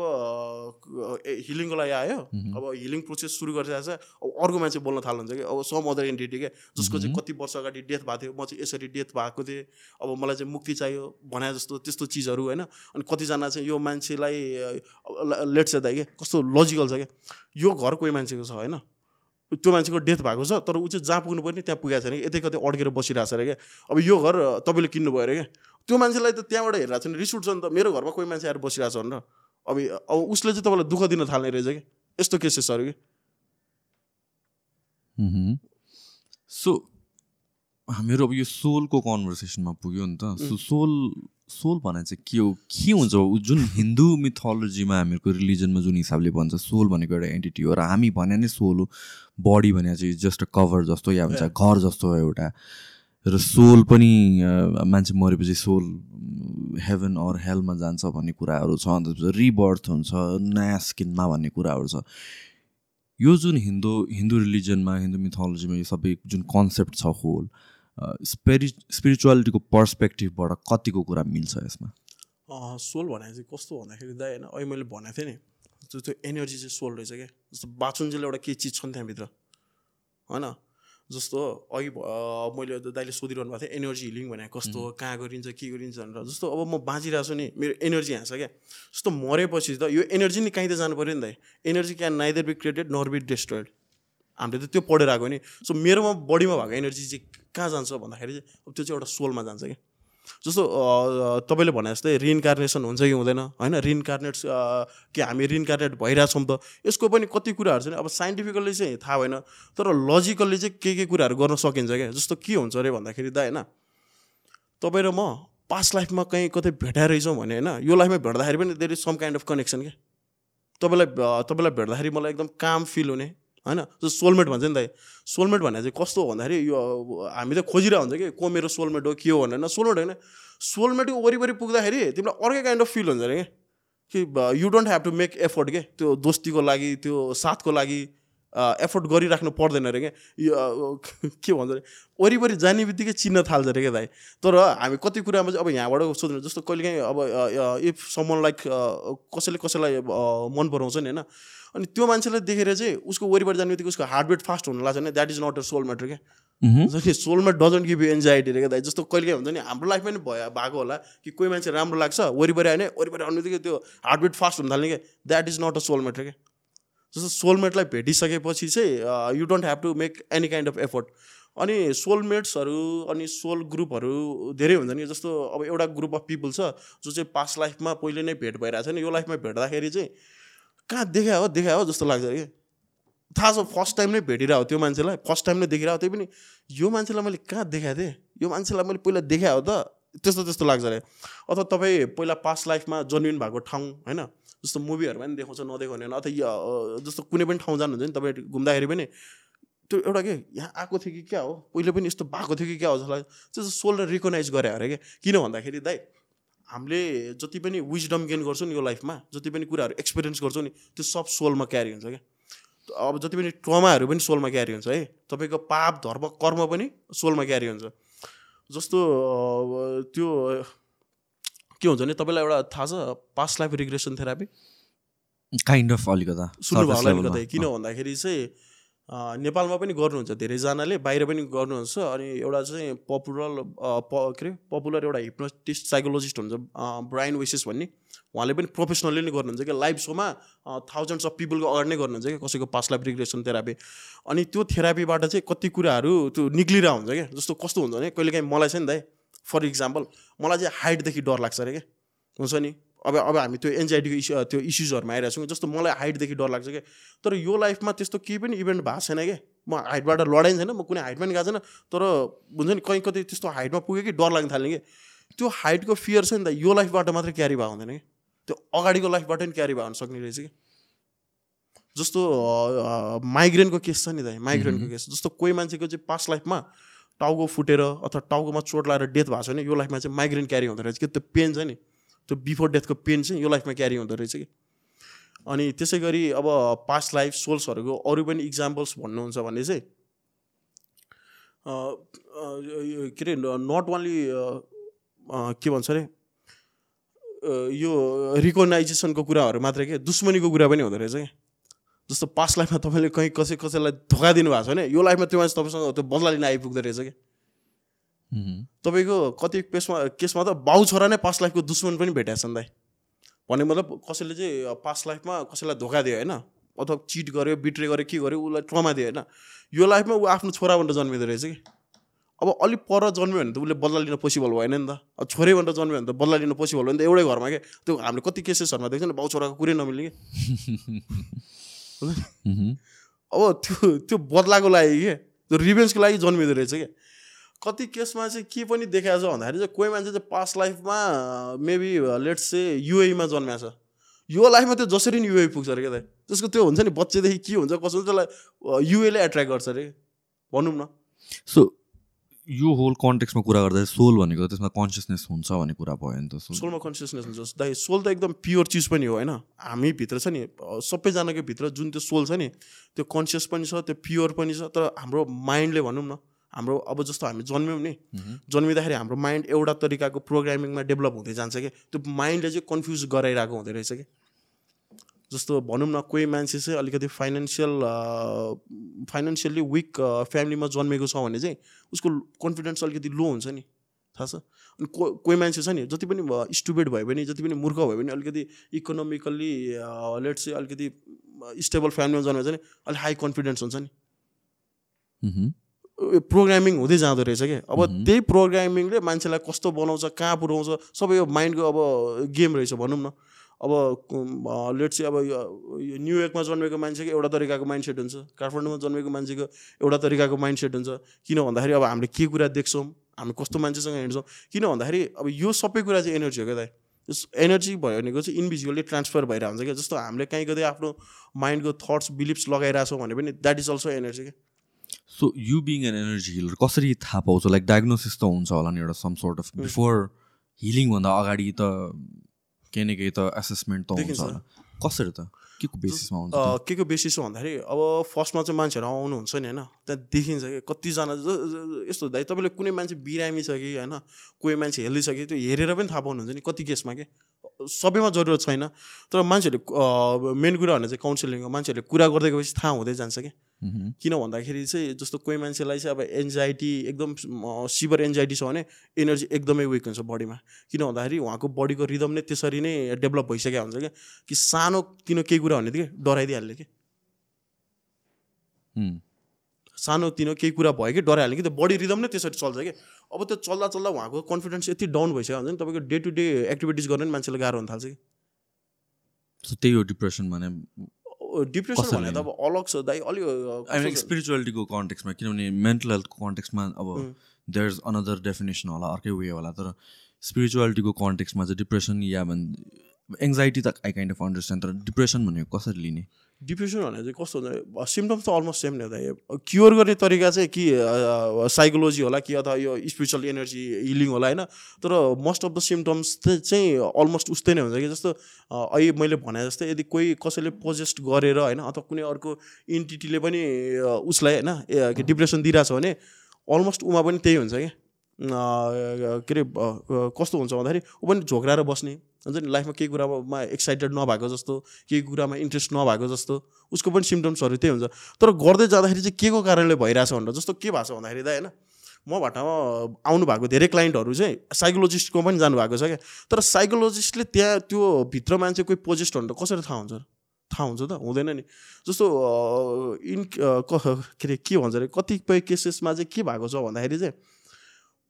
हिलिङको लागि आयो। अब हिलिङ प्रोसेस सुरु गरिरहेको छ। अब अर्को मान्छे बोल्न थाल्नुहुन्छ कि? अब सम अदर एन्टिटी क्या जसको चाहिँ कति वर्ष अगाडि डेथ भएको थियो म चाहिँ यसरी डेथ भएको थिएँ। अब मलाई चाहिँ मुक्ति चाहियो भने जस्तो त्यस्तो चिजहरू होइन? अनि कतिजना चाहिँ यो मान्छेलाई लेट छ दाइ क्या कस्तो लजिकल छ क्या यो घर कोही मान्छेको छ होइन? त्यो मान्छेको डेथ भएको छ तर ऊ चाहिँ जहाँ पुग्नु पर्ने त्यहाँ पुगेको छैन कि। यतै कतै अड्केर बसिरहेको छ अरे क्या। अब यो घर तपाईँले किन्नुभयो अरे क्या। त्यो मान्छेलाई त त्यहाँबाट हेरिरहेको छ भने रिस उठ्छ नि त। मेरो घरमा कोही मान्छे आएर बसिरहेको छ भनेर। अब अब उसले चाहिँ तपाईँलाई दुःख दिन थाल्ने रहेछ कि यस्तो केसेसहरू कि सो हामीहरू अब यो सोलको कन्भर्सेसनमा पुग्यो नि त। सो सोल सोल भने चाहिँ के हो? के हुन्छ जुन हिन्दू मिथोलोजीमा हामीहरूको रिलिजनमा जुन हिसाबले भन्छ सोल भनेको एउटा एन्टिटी हो र हामी भने नै सोल हो। बडी भने चाहिँ जस्ट अ कभर जस्तो या भन्छ घर जस्तो हो एउटा। र सोल पनि मान्छे मरेपछि सोल हेभन अर हेलमा जान्छ भन्ने कुराहरू छ अन्त रिबर्थ हुन्छ नयाँ स्किनमा भन्ने कुराहरू छ। यो जुन हिन्दू हिन्दू रिलिजनमा हिन्दू मिथोलोजीमा यो सबै जुन कन्सेप्ट छ होल स्पिरि स्पिरिचुअलिटीको पर्सपेक्टिभबाट कतिको कुरा मिल्छ यसमा? सोल भने चाहिँ कस्तो भन्दाखेरि दाइ होइन अहिले मैले भनेको थिएँ नि त्यो त्यो एनर्जी चाहिँ सोल रहेछ क्या। जस्तो बाचुन्जेल एउटा के चिज छ नि त्यहाँभित्र होइन? जस्तो अघि मैले त दाइले सोधिरहनु भएको थियो एनर्जी हिलिङ भने कस्तो कहाँ गरिन्छ के गरिन्छ भनेर। जस्तो अब म बाँचिरहेको छु नि मेरो एनर्जी छ क्या। जस्तो मरेपछि त यो एनर्जी नि कहीँ त जानु पऱ्यो नि दाइ। Energy can neither be created nor be destroyed हामीले त त्यो पढेर आएको नि। सो मेरोमा बडीमा भएको एनर्जी चाहिँ कहाँ जान्छ भन्दाखेरि अब त्यो चाहिँ एउटा सोलमा जान्छ क्या जस्तो तपाईँले भने जस्तै रिइन्कार्नेसन हुन्छ कि हुँदैन? होइन रिइन्कार्नेट कि हामी रिइन्कार्नेट भइरहेछौँ त। यसको पनि कति कुराहरू चाहिँ अब साइन्टिफिकल्ली चाहिँ थाहा भएन तर लजिकल्ली चाहिँ के के कुराहरू गर्न सकिन्छ क्या? जस्तो के हुन्छ अरे भन्दाखेरि त होइन। तपाईँ र म पास्ट लाइफमा कहीँ कतै भेटाएर रहेछौँ भने होइन यो लाइफमा भेट्दाखेरि पनि there is some kind of connection क्या। तपाईँलाई तपाईँलाई भेट्दाखेरि मलाई एकदम काम फिल हुने। होइन? जस्तो सोलमेट भन्छ नि त सोलमेट भने चाहिँ कस्तो हो भन्दाखेरि यो हामी त खोजिरहेको हुन्छ कि को मेरो सोलमेट हो के हो भनेर। सोलमेट होइन। सोलमेटको वरिपरि पुग्दाखेरि तिमीलाई अर्कै काइन्ड अफ फिल हुन्छ अरे क्या कि you don't have to make effort के? त्यो दोस्तीको लागि त्यो साथको लागि एफोर्ट गरिराख्नु पर्दैन अरे क्या? के भन्छ अरे? वरिपरि जाने बित्तिकै चिन्न थाल्छ अरे क्या दाइ? तर हामी कति कुरामा चाहिँ अब यहाँबाट सोध्नु जस्तो कहिलेकाहीँ अब इफ समन लाइक कसैले कसैलाई मन पराउँछ नि होइन? अनि त्यो मान्छेलाई देखेर चाहिँ उसको वरिपरि जाने बित्तिकै उसको हार्ट बिट फास्ट हुनु लाग्छ भने that is not a soul matter क्या? नि soulmate doesn't give you anxiety रे क्या दाइ? जस्तो कहिले हुन्छ नि हाम्रो लाइफमा नि भयो भएको होला कि कोही मान्छे राम्रो लाग्छ वरिपरि आयो भने वरिपरि आउने बित्तिकै त्यो हार्टबिट फास्ट हुन थाल्ने क्या? That is not a soulmate रे क्या? जस्तो सोलमेटलाई भेटिसकेपछि चाहिँ you don't have to make any kind of effort अनि सोलमेट्सहरू अनि सोल ग्रुपहरू धेरै हुन्छ नि जस्तो अब एउटा ग्रुप अफ पिपल छ जो चाहिँ पास्ट लाइफमा पहिले नै भेट भइरहेको छ नि यो लाइफमा भेट्दाखेरि चाहिँ कहाँ देखा हो देखा हो जस्तो लाग्छ कि? थाहा छ फर्स्ट टाइम नै भेटिरहेको त्यो मान्छेलाई फर्स्ट टाइम नै देखिरहेको त्यही पनि यो मान्छेलाई मैले कहाँ देखाएको थिएँ? यो मान्छेलाई मैले पहिला देखाएको हो त त्यस्तो त्यस्तो लाग्छ अरे। अथवा तपाईँ पहिला पास्ट लाइफमा जन्मिनु भएको ठाउँ होइन? जस्तो मुभीहरूमा पनि देखाउँछ नदेखाउने होइन। अथवा जस्तो कुनै पनि ठाउँ जानुहुन्छ नि तपाईँ घुम्दाखेरि पनि त्यो एउटा के यहाँ आएको थियो कि क्या हो? पहिले पनि यस्तो भएको थियो कि क्या हो? जस्तो लाग्छ त्यो सोललाई रिकगनाइज गरे अरे क्या किन भन्दाखेरि दाइ हामीले जति पनि विजडम गेन गर्छौँ नि यो लाइफमा जति पनि कुराहरू एक्सपिरियन्स गर्छौँ नि त्यो सब सोलमा क्यारी हुन्छ क्या। अब जति पनि ट्रमाहरू पनि सोलमा क्यारी हुन्छ है। तपाईँको पाप धर्म कर्म पनि सोलमा क्यारी हुन्छ। जस्तो त्यो के हुन्छ भने तपाईँलाई एउटा थाहा छ past life regression therapy kind of अलिकता सुन्नुभयो surface होला नि level मा। कतै किन भन्दाखेरि चाहिँ नेपालमा पनि गर्नुहुन्छ धेरैजनाले बाहिर पनि गर्नुहुन्छ अनि एउटा चाहिँ पपुलर के अरे पपुलर एउटा हिप्नोटिस्ट साइकोलोजिस्ट हुन्छ ब्राइन वेसेस भन्ने। उहाँले पनि प्रोफेसनली नै गर्नुहुन्छ कि लाइभ सोमा थाउजन्ड्स अफ पिपलको अगाडि नै गर्नुहुन्छ क्या कसैको पास्ट लाइफ रिग्रेसन थेरापी अनि त्यो थेरापीबाट चाहिँ कति कुराहरू त्यो निक्लिरहेको हुन्छ क्या जस्तो कस्तो हुन्छ भने कहिलेकाहीँ मलाई चाहिँ नि दाइ फर इक्जाम्पल मलाई चाहिँ हाइटदेखि डर लाग्छ अरे क्या हुन्छ नि? अब अब हामी त्यो एन्जाइटीको इस्यु त्यो इस्युजहरूमा आइरहेको छौँ जस्तो मलाई हाइटदेखि डर लाग्छ क्या तर यो लाइफमा त्यस्तो केही पनि इभेन्ट भएको छैन क्या म हाइटबाट लडाइँ छैन म कुनै हाइटमा पनि गएको छैन। तर हुन्छ नि कहीँ कतै त्यस्तो हाइटमा पुगेँ कि डर लाग्न थाल्ने कि? त्यो हाइटको फियर छ नि त यो लाइफबाट मात्रै क्यारी भएको हुँदैन कि? त्यो अगाडिको लाइफबाट पनि क्यारी भएको हुन सक्ने रहेछ कि? जस्तो माइग्रेनको केस छ नि त माइग्रेनको केस जस्तो कोही मान्छेको चाहिँ पास्ट लाइफमा टाउको फुटेर अथवा टाउकोमा चोट लगाएर डेथ भएको छ भने यो लाइफमा चाहिँ माइग्रेन क्यारी हुँदो रहेछ कि? त्यो पेन छ नि? त्यो बिफोर डेथको पेन चाहिँ यो लाइफमा क्यारी हुँदो रहेछ कि? अनि त्यसै गरी अब पास्ट लाइफ सोल्सहरूको अरू पनि इक्जाम्पल्स भन्नुहुन्छ भने चाहिँ के अरे नट ओन्ली के भन्छ अरे यो रिकगनाइजेसनको कुराहरू मात्रै के? दुश्मनीको कुरा पनि हुँदो रहेछ क्या जस्तो पास्ट लाइफमा तपाईँले कहीँ कसै कसैलाई धोका दिनुभएको छ भने यो लाइफमा त्यो मान्छे तपाईँसँग त्यो बदला लिन आइपुग्दो रहेछ क्या। तपाईँको कति केसमा केसमा त बाउ छोरा नै पास्ट लाइफको दुश्मन पनि भेटेको छ नि दाइ। भन्ने मतलब कसैले चाहिँ पास्ट लाइफमा कसैलाई धोका दियो होइन? अथवा चिट गर्यो बिट्रे गर्यो के गर्यो उसलाई ट्रमा दियो होइन? यो लाइफमा ऊ आफ्नो छोरा भनेर जन्मिँदो रहेछ कि? अब अलिक पर जन्मियो भने त उसले बदला लिन पोसिबल भएन नि त। अब छोरै भनेर जन्मियो भने त बदला लिन पोसिबल भयो नि त एउटै घरमा के त्यो हामीले कति केसेसहरूमा देख्छ नि बाउ छोराको कुरै नमिल्ने कि। अब त्यो त्यो बदलाको लागि के? त्यो रिभेन्सको लागि जन्मिँदो रहेछ क्या कति केसमा चाहिँ के पनि देखाएको छ भन्दाखेरि चाहिँ कोही मान्छे चाहिँ पास्ट लाइफमा मेबी लेट्स से युएमा जन्मेको छ। यो लाइफमा त्यो जसरी नि युए पुग्छ अरे क्या दाइ? त्यसको त्यो हुन्छ नि बच्चेदेखि के हुन्छ कसो त्यसलाई युएले एट्र्याक्ट गर्छ अरे भनौँ न। सो यो होल कन्टेक्समा कुरा गर्दा सोल भनेको त्यसमा कन्सियसनेस हुन्छ भन्ने कुरा भयो नि त सोल सोलमा कन्सियसनेस हुन्छ। दाइ सोल त एकदम प्योर चिज पनि हो होइन? हामी भित्र छ नि सबैजनाको भित्र जुन त्यो सोल छ नि त्यो कन्सियस पनि छ त्यो प्योर पनि छ तर हाम्रो माइन्डले भनौँ न हाम्रो अब जस्तो हामी जन्म्यौँ नि जन्मिँदाखेरि हाम्रो माइन्ड एउटा तरिकाको प्रोग्रामिङमा डेभलप हुँदै जान्छ कि? त्यो माइन्डले चाहिँ कन्फ्युज गराइरहेको हुँदो रहेछ कि? जस्तो भनौँ न कोही मान्छे चाहिँ अलिकति फाइनेन्सियल फाइनेन्सियल्ली विक फ्यामिलीमा जन्मेको छ भने चाहिँ उसको कन्फिडेन्स अलिकति लो हुन्छ नि। थाहा छ? अनि को कोही मान्छे छ नि जति पनि स्टुपेड भयो भने जति पनि मूर्ख भयो भने अलिकति इकोनोमिकल्ली लेट चाहिँ अलिकति स्टेबल फ्यामिलीमा जन्मेको छ नि अलिक हाई कन्फिडेन्स हुन्छ नि। प्रोग्रामिङ हुँदै जाँदो रहेछ क्या अब त्यही प्रोग्रामिङले मान्छेलाई कस्तो बनाउँछ कहाँ पुऱ्याउँछ सबै यो माइन्डको अब गेम रहेछ भनौँ न। अब लेट चाहिँ अब यो- न्युयोर्कमा जन्मेको मान्छेको एउटा तरिकाको माइन्ड सेट हुन्छ। काठमाडौँमा जन्मेको मान्छेको एउटा तरिकाको माइन्ड सेट हुन्छ। किन भन्दाखेरि अब हामीले के कुरा देख्छौँ? हामी कस्तो मान्छेसँग हिँड्छौँ? किन भन्दाखेरि अब यो सबै कुरा चाहिँ एनर्जी हो क्या दाइ। एनर्जी भयो भनेको चाहिँ इन्भिजुअली ट्रान्सफर भइरहेको हुन्छ क्या। जस्तो हामीले कहीँ कतै आफ्नो माइन्डको थट्स बिलिप्स लगाइरहेछौँ भने पनि द्याट इज अल्सो एनर्जी क्या। So you being an energy healer कसरी थाहा पाउँछ? लाइक डायग्नोसिस त हुन्छ होला नि एउटा सम सोर्ट अफ बिफोर हिलिङभन्दा अगाडि त केही न केही त एसेसमेन्ट त हुन्छ देखिन्छ। होला। कसरी त? के को बेसिसमा हुन्छ के को बेसिस हो भन्दाखेरि अब फर्स्टमा चाहिँ मान्छेहरू आउनुहुन्छ नि होइन। त्यहाँ देखिन्छ कि कतिजना यस्तो दाइ तपाईँले कुनै मान्छे बिरामी छ कि होइन कोही मान्छे हेल्दी छ कि त्यो हेरेर पनि थाहा पाउनुहुन्छ नि कति केसमा कि। सबैमा जरुरत छैन। तर मान्छेहरूले मेन कुरा भने चाहिँ काउन्सिलिङ हो। मान्छेहरूले कुरा गर्दै गएपछि थाहा हुँदै जान्छ कि मह्म। किन भन्दाखेरि चाहिँ जस्तो कोही मान्छेलाई चाहिँ अब एन्जाइटी एकदम सिभर एन्जाइटी छ भने एनर्जी एकदमै विक हुन्छ बडीमा किन भन्दाखेरि उहाँको बडीको रिदम नै त्यसरी नै डेभलप भइसकेको हुन्छ क्या। कि सानो तिनो केही कुरा भन्ने कि डराइदिइहाल्ने कि हुँ। सानो तिनो केही कुरा भयो कि डराइहाल्ने कि त्यो बडी रिदम नै त्यसरी चल्छ कि। अब त्यो चल्दा चल्दा उहाँको कन्फिडेन्स यति डाउन भइसक्यो हुन्छ नि तपाईँको डे टु डे एक्टिभिटिज गर्न नि मान्छेलाई गाह्रो हुन थाल्छ कि। त्यही हो डिप्रेसन भने डिप्रेसन भने त अब अलग छ दाइ अलिक स्पिरिचुअलिटीको कन्टेक्समा किनभने मेन्टल हेल्थको कन्टेक्समा अब देयर इज अनदर डेफिनेसन होला अर्कै वे होला तर स्पिरिचुअलिटीको कन्टेक्समा चाहिँ डिप्रेसन या भन् एङ्जाइटी त आई काइन्ड अफ अन्डरस्ट्यान्ड तर डिप्रेसन भनेको कसरी लिने? डिप्रेसन भने चाहिँ कस्तो हुन्छ सिम्टम्स त अलमोस्ट सेम नै दाइ क्योर गर्ने तरिका चाहिँ कि साइकोलोजी होला कि अथवा यो स्पिरिचुअल एनर्जी हिलिङ होला होइन? तर मोस्ट अफ द सिम्टम्स चाहिँ अलमोस्ट उस्तै नै हुन्छ कि जस्तो अहिले मैले भने जस्तै यदि कोही कसैले पोजेस्ट गरेर होइन अथवा कुनै अर्को इन्टिटीले पनि उसलाई होइन डिप्रेसन दिइरहेछ भने अलमोस्ट उमा पनि त्यही हुन्छ कि। अ, के अरे कस्तो हुन्छ भन्दाखेरि ऊ पनि झोक्राएर बस्ने। हुन्छ नि लाइफमा केही कुरामा एक्साइटेड नभएको जस्तो केही कुरामा इन्ट्रेस्ट नभएको जस्तो उसको पनि सिम्टम्सहरू त्यही हुन्छ। तर गर्दै जाँदाखेरि चाहिँ के को कारणले भइरहेछ भनेर जस्तो के भएको छ भन्दाखेरि त होइन म भट्टामा आउनु भएको धेरै क्लाइन्टहरू चाहिँ साइकोलोजिस्टको पनि जानुभएको छ क्या। तर साइकोलोजिस्टले त्यहाँ त्यो भित्र मान्छे कोही पोजिस्ट भनेर कसरी थाहा हुन्छ? थाहा हुन्छ त हुँदैन नि। जस्तो इन के अरे के भन्छ अरे कतिपय केसेसमा चाहिँ के भएको छ भन्दाखेरि चाहिँ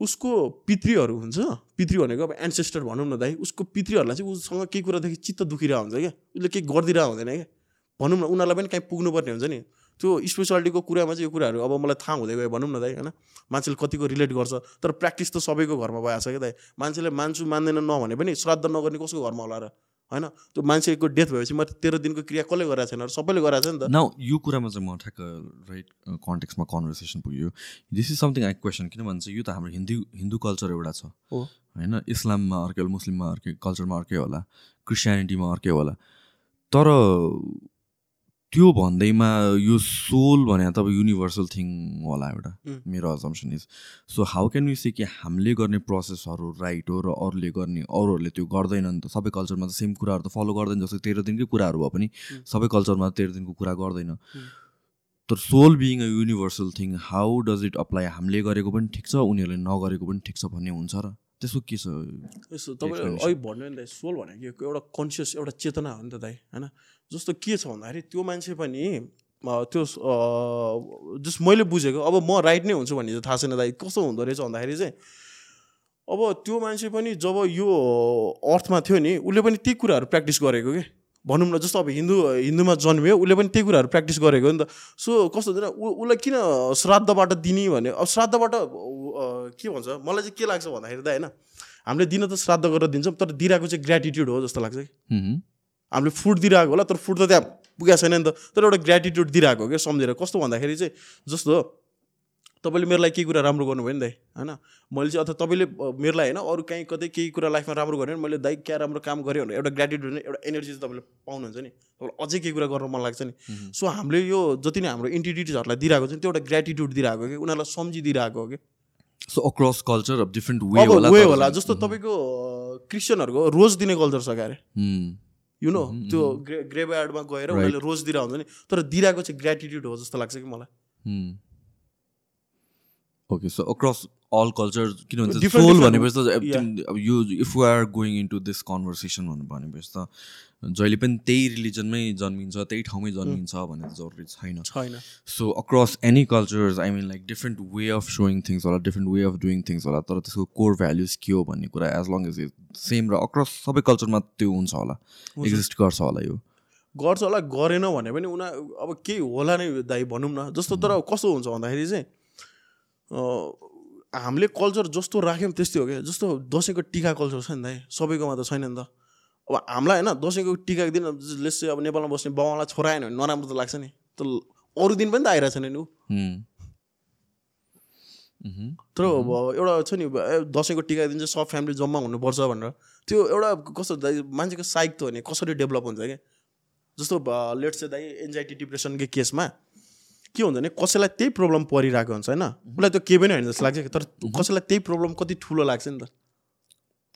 उसको पितृहरू हुन्छ। पितृ भनेको अब एन्सेस्टर भनौँ न दाइ उसको पितृहरूलाई चाहिँ उसँग केही कुरादेखि चित्त दुखिरहेको हुन्छ क्या। उसले केही गरिदिरहेको हुँदैन क्या। भनौँ न उनीहरूलाई पनि कहीँ पुग्नुपर्ने हुन्छ नि। त्यो स्पेसालिटीको कुरामा चाहिँ यो कुराहरू अब मलाई थाहा हुँदै गयो भनौँ न दाइ होइन। मान्छेले कतिको रिलेट गर्छ। तर प्र्याक्टिस त सबैको घरमा भइहाल्छ क्या दाइ। मान्छेले मान्छु मान्दैन नभने पनि श्राद्ध नगर्ने कसको घरमा होला र? होइन? त्यो मान्छेको डेथ भएपछि म तेह्र दिनको क्रिया कसले गराएको छैन? सबैले गराएको छ नि त। नाउ यो कुरामा चाहिँ म ठ्याक्क राइट कन्टेक्समा कन्भर्सेसन पुग्यो। This is something I question किन भन्छ यो त हाम्रो हिन्दू हिन्दू कल्चर एउटा छ। होइन? इस्लाममा अर्कै होला मुस्लिममा अर्कै कल्चरमा अर्कै होला। क्रिस्चियनिटीमा अर्कै होला। तर त्यो भन्दैमा यो सोल भने त अब युनिभर्सल थिङ होला एउटा. मेरो assumption is so how can you say कि हामीले गर्ने प्रोसेसहरू राइट हो र अरूले गर्ने अरूहरूले त्यो गर्दैनन् त। सबै कल्चरमा त सेम कुराहरू त फलो गर्दैन जस्तो तेह्र दिनकै कुराहरू भए पनि सबै कल्चरमा तेह्र दिनको कुरा गर्दैन। तर soul being a universal thing how does it apply हामीले गरेको पनि ठिक छ उनीहरूले नगरेको पनि ठिक छ भन्ने हुन्छ र। त्यसको के छ? यसो तपाईँले अहिले भन्नु नि दाइ सोल भनेको एउटा कन्सियस एउटा चेतना हो नि त दाइ होइन? जस्तो के छ भन्दाखेरि त्यो मान्छे पनि त्यो अ, जस्ट मैले बुझेको अब म राइट नै हुन्छु भन्ने चाहिँ थाहा छैन दाइ कस्तो हुँदो रहेछ भन्दाखेरि चाहिँ अब त्यो मान्छे पनि जब यो अर्थमा थियो नि उसले पनि त्यही कुराहरू प्र्याक्टिस गरेको कि? भनौँ न जस्तो अब हिन्दू हिन्दूमा जन्मियो उसले पनि त्यही कुराहरू प्र्याक्टिस गरेको हो नि त। सो कस्तो हुँदैन उसलाई किन श्राद्धबाट दिने भने अब श्राद्धबाट के भन्छ मलाई चाहिँ के लाग्छ भन्दाखेरि त होइन हामीले दिन त श्राद्ध गरेर दिन्छौँ तर दिइरहेको चाहिँ ग्रेटिट्युड हो जस्तो लाग्छ कि. हामीले फुड दिइरहेको होला तर फुड त त्यहाँ पुगेको छैन नि त तर एउटा ग्रेटिट्युड दिइरहेको हो क्या सम्झेर। कस्तो भन्दाखेरि चाहिँ जस्तो तपाईँले मेरो लागि केही कुरा राम्रो गर्नुभयो नि दाइ होइन? मैले चाहिँ अथवा तपाईँले मेरो लागि होइन अरू कहीँ कतै केही कुरा लाइफमा राम्रो गरेँ भने मैले दाइ क्या राम्रो काम गरेँ भने एउटा ग्रेटिट्युड एउटा एनर्जी चाहिँ तपाईँले पाउनुहुन्छ नि। तपाईँलाई अझै केही कुरा गर्न मन लाग्छ नि। सो हामीले यो जति नै हाम्रो इन्टिटिटिजहरूलाई दिइरहेको छ नि त्यो एउटा ग्रेटिट्युड दिइरहेको हो कि उनीहरूलाई सम्झिदिइरहेको हो कि। सो अक्रस कल्चर अब डिफ्रेन्ट वे होला वे होला जस्तो तपाईँको क्रिस्चियनहरूको रोज दिने कल्चर छ क्यारे Hmm. यु नो त्यो ग्रे ग्रेभयार्डमा गएर उनीहरूले रोज दिइरहेको हुन्छ नि। तर दिइरहेको चाहिँ ग्रेटिट्युड हो जस्तो लाग्छ कि मलाई. Okay so across all culture किन भन्छ सोल भनेपछि त अब यो if we are going into this conversation भनेर भनेपछि त जहिले पनि त्यही रिलिजनमै जन्मिन्छ त्यही ठाउँमै जन्मिन्छ भन्ने त जरुरी छैन। छैन। So across any cultures I mean like different way of saying things होला different way of doing things होला तर त्यसको कोर भ्याल्युज के हो भन्ने कुरा as long as is same र अक्रस सबै कल्चरमा त्यो हुन्छ होला। एक्जिस्ट गर्छ होला यो। गर्छ होला गरेन भने पनि उना अब केही होला नै दाइ भनौँ न। जस्तो तर कस्तो हुन्छ भन्दाखेरि चाहिँ हामीले कल्चर जस्तो राख्यौँ त्यस्तै हो क्या। जस्तो दसैँको टिका कल्चर छ नि दाइ सबैकोमा त छैन नि त। अब हामीलाई होइन दसैँको टिकाको दिन लेस चाहिँ अब नेपालमा बस्ने बाबालाई छोरा आएन भने नराम्रो त लाग्छ नि। त अरू दिन पनि त आइरहेको छैन नि ऊ. तर अब एउटा छ नि दसैँको टिका दिन चाहिँ सब फ्यामिली जम्मा हुनुपर्छ भनेर। त्यो एउटा कस्तो दाइ मान्छेको साइक त हो नि कसरी डेभलप हुन्छ क्या? जस्तो लेट्स चाहिँ दाइ एन्जाइटी डिप्रेसनकै केसमा के हुन्छ भने कसैलाई त्यही प्रब्लम परिरहेको हुन्छ होइन? उसलाई त्यो केही पनि होइन जस्तो लाग्छ तर कसैलाई त्यही प्रब्लम कति ठुलो लाग्छ नि त।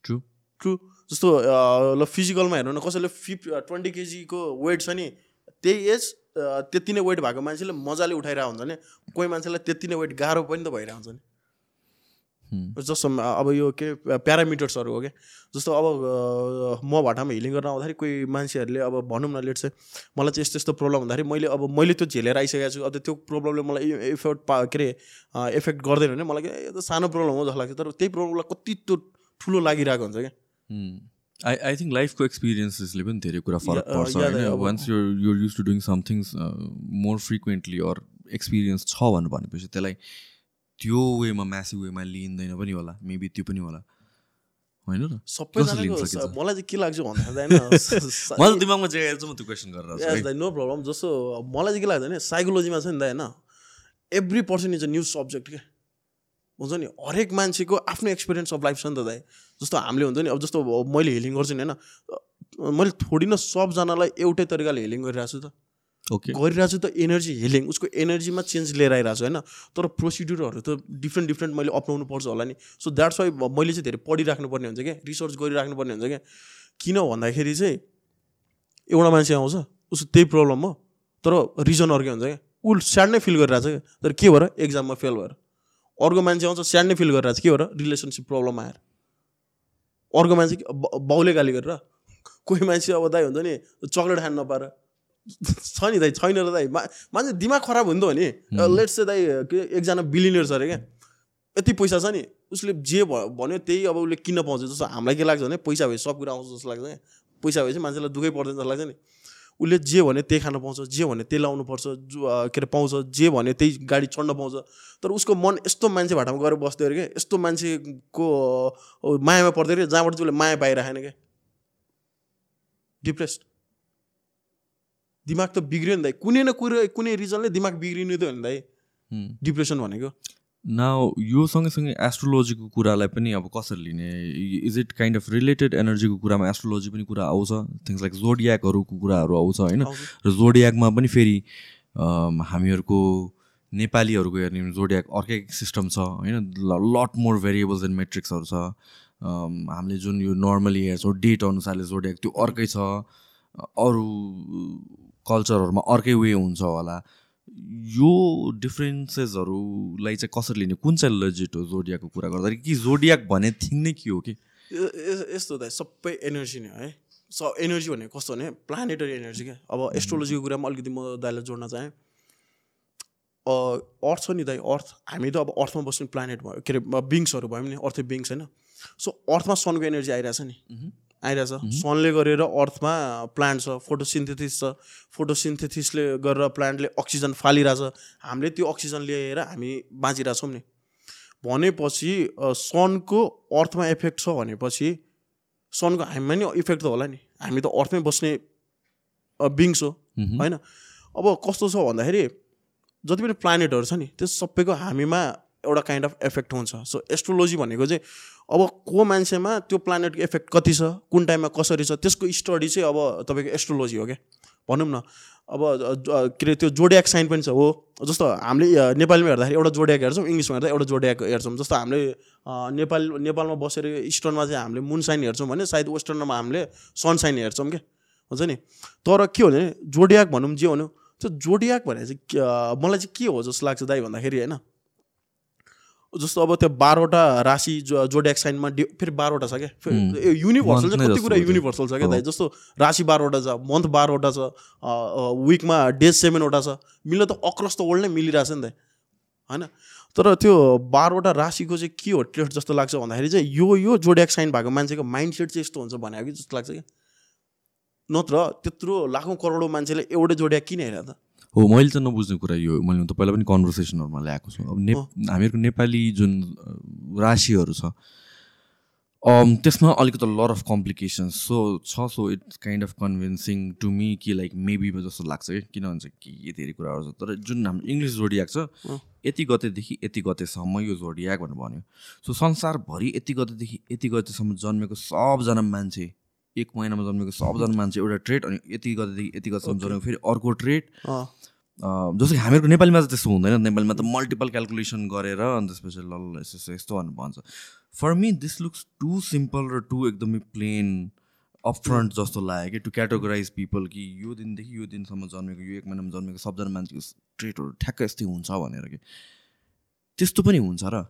True. ट्रु जस्तो ल फिजिकलमा हेर्नु न कसैले फिफ ट्वेन्टी केजीको वेट छ नि त्यही एज त्यति नै वेट भएको मान्छेले मजाले उठाइरहेको हुन्छ नि। कोही मान्छेलाई त्यति नै वेट गाह्रो पनि त भइरहेको हुन्छ नि. जस्तो अब यो के प्यारामिटर्सहरू हो क्या जस्तो अब म भटामा हिलिङ गर्न आउँदाखेरि कोही मान्छेहरूले अब भनौँ न लेट चाहिँ मलाई चाहिँ यस्तो यस्तो प्रब्लम हुँदाखेरि मैले अब मैले त्यो झेलेर आइसकेको छु अब त्यो प्रब्लमले मलाई इफेक्ट पा के अरे इफेक्ट गर्दैन भने मलाई के यो त सानो प्रब्लम हो जस्तो लाग्छ। तर त्यही प्रब्लमलाई कति त्यो ठुलो लागिरहेको हुन्छ क्या आई आई थिङ्क लाइफको एक्सपिरियन्सेसले पनि धेरै कुरा फरक पर्छ होइन। Once you're you're used to doing somethings more frequently or experience छ भनेर भनेपछि त्यसलाई त्यो वेमा म्यासिभ वेमा लिइँदैन पनि होला मेबी त्यो पनि होला। होइन र? मलाई चाहिँ के लाग्छ भन्दाखेरि होइन मलाई दिमागमा जे म त्यो क्वेसन गरेर नो प्रब्लम जस्तो मलाई चाहिँ के लाग्छ भने साइकोलोजीमा छ नि त होइन every person is a news subject क्या हुन्छ नि हरेक मान्छेको आफ्नो एक्सपिरियन्स अफ लाइफ छ नि त दाइ। जस्तो हामीले हुन्छ नि अब जस्तो मैले हिलिङ गर्छु नि होइन मैले थोरै न सबजनालाई एउटै तरिकाले हिलिङ गरिरहेको छु त। ओके गरिरहेको छु त एनर्जी हिलिङ उसको एनर्जीमा चेन्ज लिएर आइरहेको छु होइन? तर प्रोसिड्युरहरू त डिफ्रेन्ट डिफ्रेन्ट मैले अप्नाउनु पर्छ होला नि। सो द्याट्स वाइ मैले चाहिँ धेरै पढिराख्नुपर्ने हुन्छ क्या रिसर्च गरिराख्नुपर्ने हुन्छ क्या। किन भन्दाखेरि चाहिँ एउटा मान्छे आउँछ उसको त्यही प्रब्लम हो तर रिजन अर्कै हुन्छ क्या। ऊ स्याड नै फिल गरिरहेको छ क्या तर के भएर? एक्जाममा फेल भएर। अर्को मान्छे आउँछ स्याड नै फिल गरिरहेको छ के भएर? रिलेसनसिप प्रब्लम आएर। अर्को मान्छे बाउले गाली गरेर कोही मान्छे अब दाइ हुन्छ नि चक्लेट खान नपाएर। छ नि दाइ छैन र दाइ। मान्छे दिमाग खराब हुन्थ्यो नि। लेट्स चाहिँ दाइ एकजना बिलिनियर छ अरे क्या। यति पैसा छ नि उसले जे भन्यो त्यही अब उसले किन्न पाउँछ। जस्तो हामीलाई के लाग्छ भने पैसा भए सब कुरा आउँछ जस्तो लाग्छ क्या। पैसा भएपछि मान्छेलाई दुःखै पर्दैन जस्तो लाग्छ नि। उसले जे भन्यो त्यही खान पाउँछ जे भन्यो त्यही लाउनु पर्छ के अरे पाउँछ जे भन्यो त्यही गाडी चढ्न पाउँछ। तर उसको मन यस्तो मान्छे भाटामा गएर बस्थ्यो अरे क्या। यस्तो मान्छेको मायामा पर्दै अरे जहाँबाट चाहिँ उसले माया पाइराखेन क्या। डिप्रेस्ड दिमाग त बिग्रियो नि दाइ। कुनै न कुनै कुनै रिजनले दिमाग बिग्रिनु त हो नि दाइ। डिप्रेसन भनेको। नाउ यो सँगैसँगै एस्ट्रोलोजीको कुरालाई पनि अब कसरी लिने? Is it kind of related एनर्जीको कुरामा एस्ट्रोलोजी पनि कुरा आउँछ? थिङ्स लाइक जोडियाकहरूको कुराहरू आउँछ होइन। र जोडियाकमा पनि फेरि हामीहरूको नेपालीहरूको हेर्ने जोडियाक अर्कै सिस्टम छ होइन? लट मोर भेरिएबल्स एन्ड मेट्रिक्सहरू छ। हामीले जुन यो नर्मली हेर्छौँ डेट अनुसारले जोडियाक त्यो अर्कै छ। अरू कल्चरहरूमा अर्कै वे हुन्छ होला। यो डिफ्रेन्सेसहरूलाई चाहिँ कसरी लिने? कुन चाहिँ लजिट हो जोडियाको कुरा गर्दाखेरि कि जोडियाक भन्ने थिङ नै के हो कि? यस्तो दाइ सबै एनर्जी नै हो है। स एनर्जी भनेको कस्तो भने प्लानेटरी एनर्जी क्या। अब एस्ट्रोलोजीको कुरामा अलिकति म दाइलाई जोड्न चाहेँ। अर्थ छ नि दाइ अर्थ हामी त अब अर्थमा बस्ने प्लानेट भयो। के अरे बिङ्सहरू भयौँ नि अर्थ बिङ्स होइन। सो अर्थमा सनको एनर्जी आइरहेछ नि। आइरहेछ। सनले गरेर अर्थमा प्लान्ट छ फोटोसिन्थेसिस छ। फोटोसिन्थेसिसले गरेर प्लान्टले अक्सिजन फालिरहेछ। हामीले त्यो अक्सिजन लिएर हामी बाँचिरहेछौँ नि। भनेपछि सनको अर्थमा इफेक्ट छ भनेपछि सनको हामीमा नि इफेक्ट त होला नि। हामी त अर्थमै बस्ने बिङ्स हो। होइन? अब कस्तो छ भन्दाखेरि जति पनि प्लानेटहरू छ नि त्यो सबैको हामीमा एउटा काइन्ड अफ इफेक्ट हुन्छ। सो एस्ट्रोलोजी भनेको चाहिँ अब को मान्छेमा त्यो प्लानेटको इफेक्ट कति छ कुन टाइममा कसरी छ त्यसको स्टडी चाहिँ अब तपाईँको एस्ट्रोलोजी हो क्या। भनौँ न अब के अरे त्यो जोडियाक साइन पनि छ हो। जस्तो हामीले नेपालीमा हेर्दाखेरि एउटा जोडियाक हेर्छौँ इङ्ग्लिसमा हेर्दा एउटा जोडियाक हेर्छौँ। जस्तो हामीले नेपाल नेपालमा बसेर इस्टर्नमा चाहिँ हामीले मुन साइन हेर्छौँ भने सायद वेस्टर्नमा हामीले सन साइन हेर्छौँ क्या। हुन्छ नि? तर के हो भने जोडियाक भनौँ जे भनौँ त्यो जोडियाक भनेर चाहिँ मलाई चाहिँ के हो जस्तो लाग्छ दाइ भन्दाखेरि होइन? जस्तो अब त्यो बाह्रवटा राशि जो जोडियाक साइनमा डि फेरि बाह्रवटा छ क्या? फेरि युनिभर्सल चाहिँ कति कुरा। युनिभर्सल छ क्या। दाइ? जस्तो राशि बाह्रवटा छ मन्थ बाह्रवटा छ विकमा डेज सेभेनवटा छ मिल्न त अक्रस द वर्ल्ड नै मिलिरहेछ नि त होइन? तर त्यो बाह्रवटा राशिको चाहिँ के हो ट्रेड जस्तो लाग्छ भन्दाखेरि चाहिँ यो यो जोडियाक साइन भएको मान्छेको माइन्ड सेट चाहिँ यस्तो हुन्छ भने कि जस्तो लाग्छ क्या? नत्र त्यत्रो लाखौँ करोडौँ मान्छेले एउटै जोडियाक किन हेर त? हो मैले चाहिँ नबुझ्ने कुरा यो। मैले त पहिला पनि कन्भर्सेसनहरूमा ल्याएको छु। अब ने हामीहरूको नेपाली जुन राशिहरू छ त्यसमा अलिकति लर अफ कम्प्लिकेसन्स सो छ so it's kind of convincing to me कि लाइक मेबी जस्तो लाग्छ कि किन भन्छ कि धेरै कुराहरू छ। तर जुन हाम्रो इङ्ग्लिस जोडियाक छ यति गतेदेखि यति गतेसम्म यो जोडियाक भनेर भन्यो। सो संसारभरि यति गतेदेखि यति गतेसम्म जन्मेको सबजना मान्छे एक महिनामा जन्मेको सबजना मान्छे एउटा ट्रेड अनि यति गतेदेखि यति गतेसम्म जन्मेको फेरि अर्को ट्रेड। जस्तो कि हामीहरूको नेपालीमा चाहिँ त्यस्तो हुँदैन। नेपालीमा त मल्टिपल क्यालकुलेसन गरेर अनि त्यसपछि ल यस्तो यस्तो भनेर भन्छ। For me this looks too simple र टु एकदमै प्लेन अपफ्रन्ट जस्तो लाग्यो कि टु क्याटेगोराइज पिपल कि यो दिनदेखि यो दिनसम्म जन्मेको यो एक महिनामा जन्मेको सबजना मान्छेको ट्रेटहरू ठ्याक्क यस्तै हुन्छ भनेर कि। त्यस्तो पनि हुन्छ र।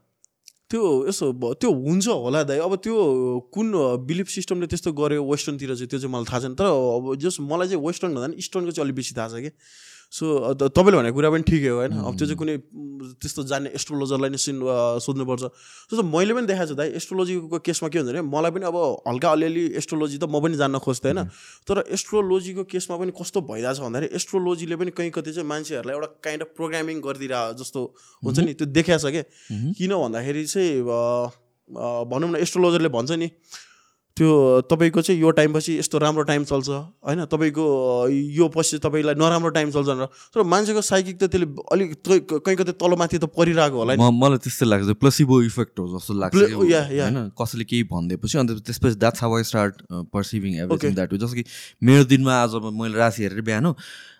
त्यो यसो त्यो हुन्छ होला दाइ। अब त्यो कुन बिलिफ सिस्टमले त्यस्तो गर्यो वेस्टर्नतिर चाहिँ त्यो चाहिँ मलाई थाहा छैन। तर अब जस मलाई चाहिँ वेस्टर्न भन्दा पनि इस्टर्नको चाहिँ अलिक बेसी थाहा छ कि सो तपाईँले भनेको कुरा पनि ठिकै हो होइन? अब त्यो चाहिँ कुनै त्यस्तो जान्ने एस्ट्रोलोजरलाई नै सिन सोध्नुपर्छ। जस्तो मैले पनि देखाएको छु दाइ एस्ट्रोलोजीको केसमा के हुन्छ भने मलाई पनि अब हल्का अलिअलि एस्ट्रोलोजी त म पनि जान्न खोज्थेँ होइन? तर एस्ट्रोलोजीको केसमा पनि कस्तो भइरहेछ भन्दाखेरि एस्ट्रोलोजीले पनि कहीँ कति चाहिँ मान्छेहरूलाई एउटा काइन्ड अफ प्रोग्रामिङ गरिदिएर जस्तो हुन्छ नि त्यो देखाएको छ क्या किन भन्दाखेरि चाहिँ भनौँ न एस्ट्रोलोजरले भन्छ नि त्यो तपाईँको चाहिँ यो टाइमपछि यस्तो राम्रो टाइम चल्छ होइन? तपाईँको यो पछि तपाईँलाई नराम्रो टाइम चल्छ भनेर। तर मान्छेको साइकिक त त्यसले अलिक कहीँ कतै तलमाथि त परिरहेको होला मलाई त्यस्तै लाग्छ प्लसिबो इफेक्ट हो जस्तो लाग्छ. होइन? कसैले केही भनिदिएपछि अन्त त्यसपछि that's how I start perceiving. Everything that जस्तो कि मेरो दिनमा आज मैले राशि हेरेर बिहान हो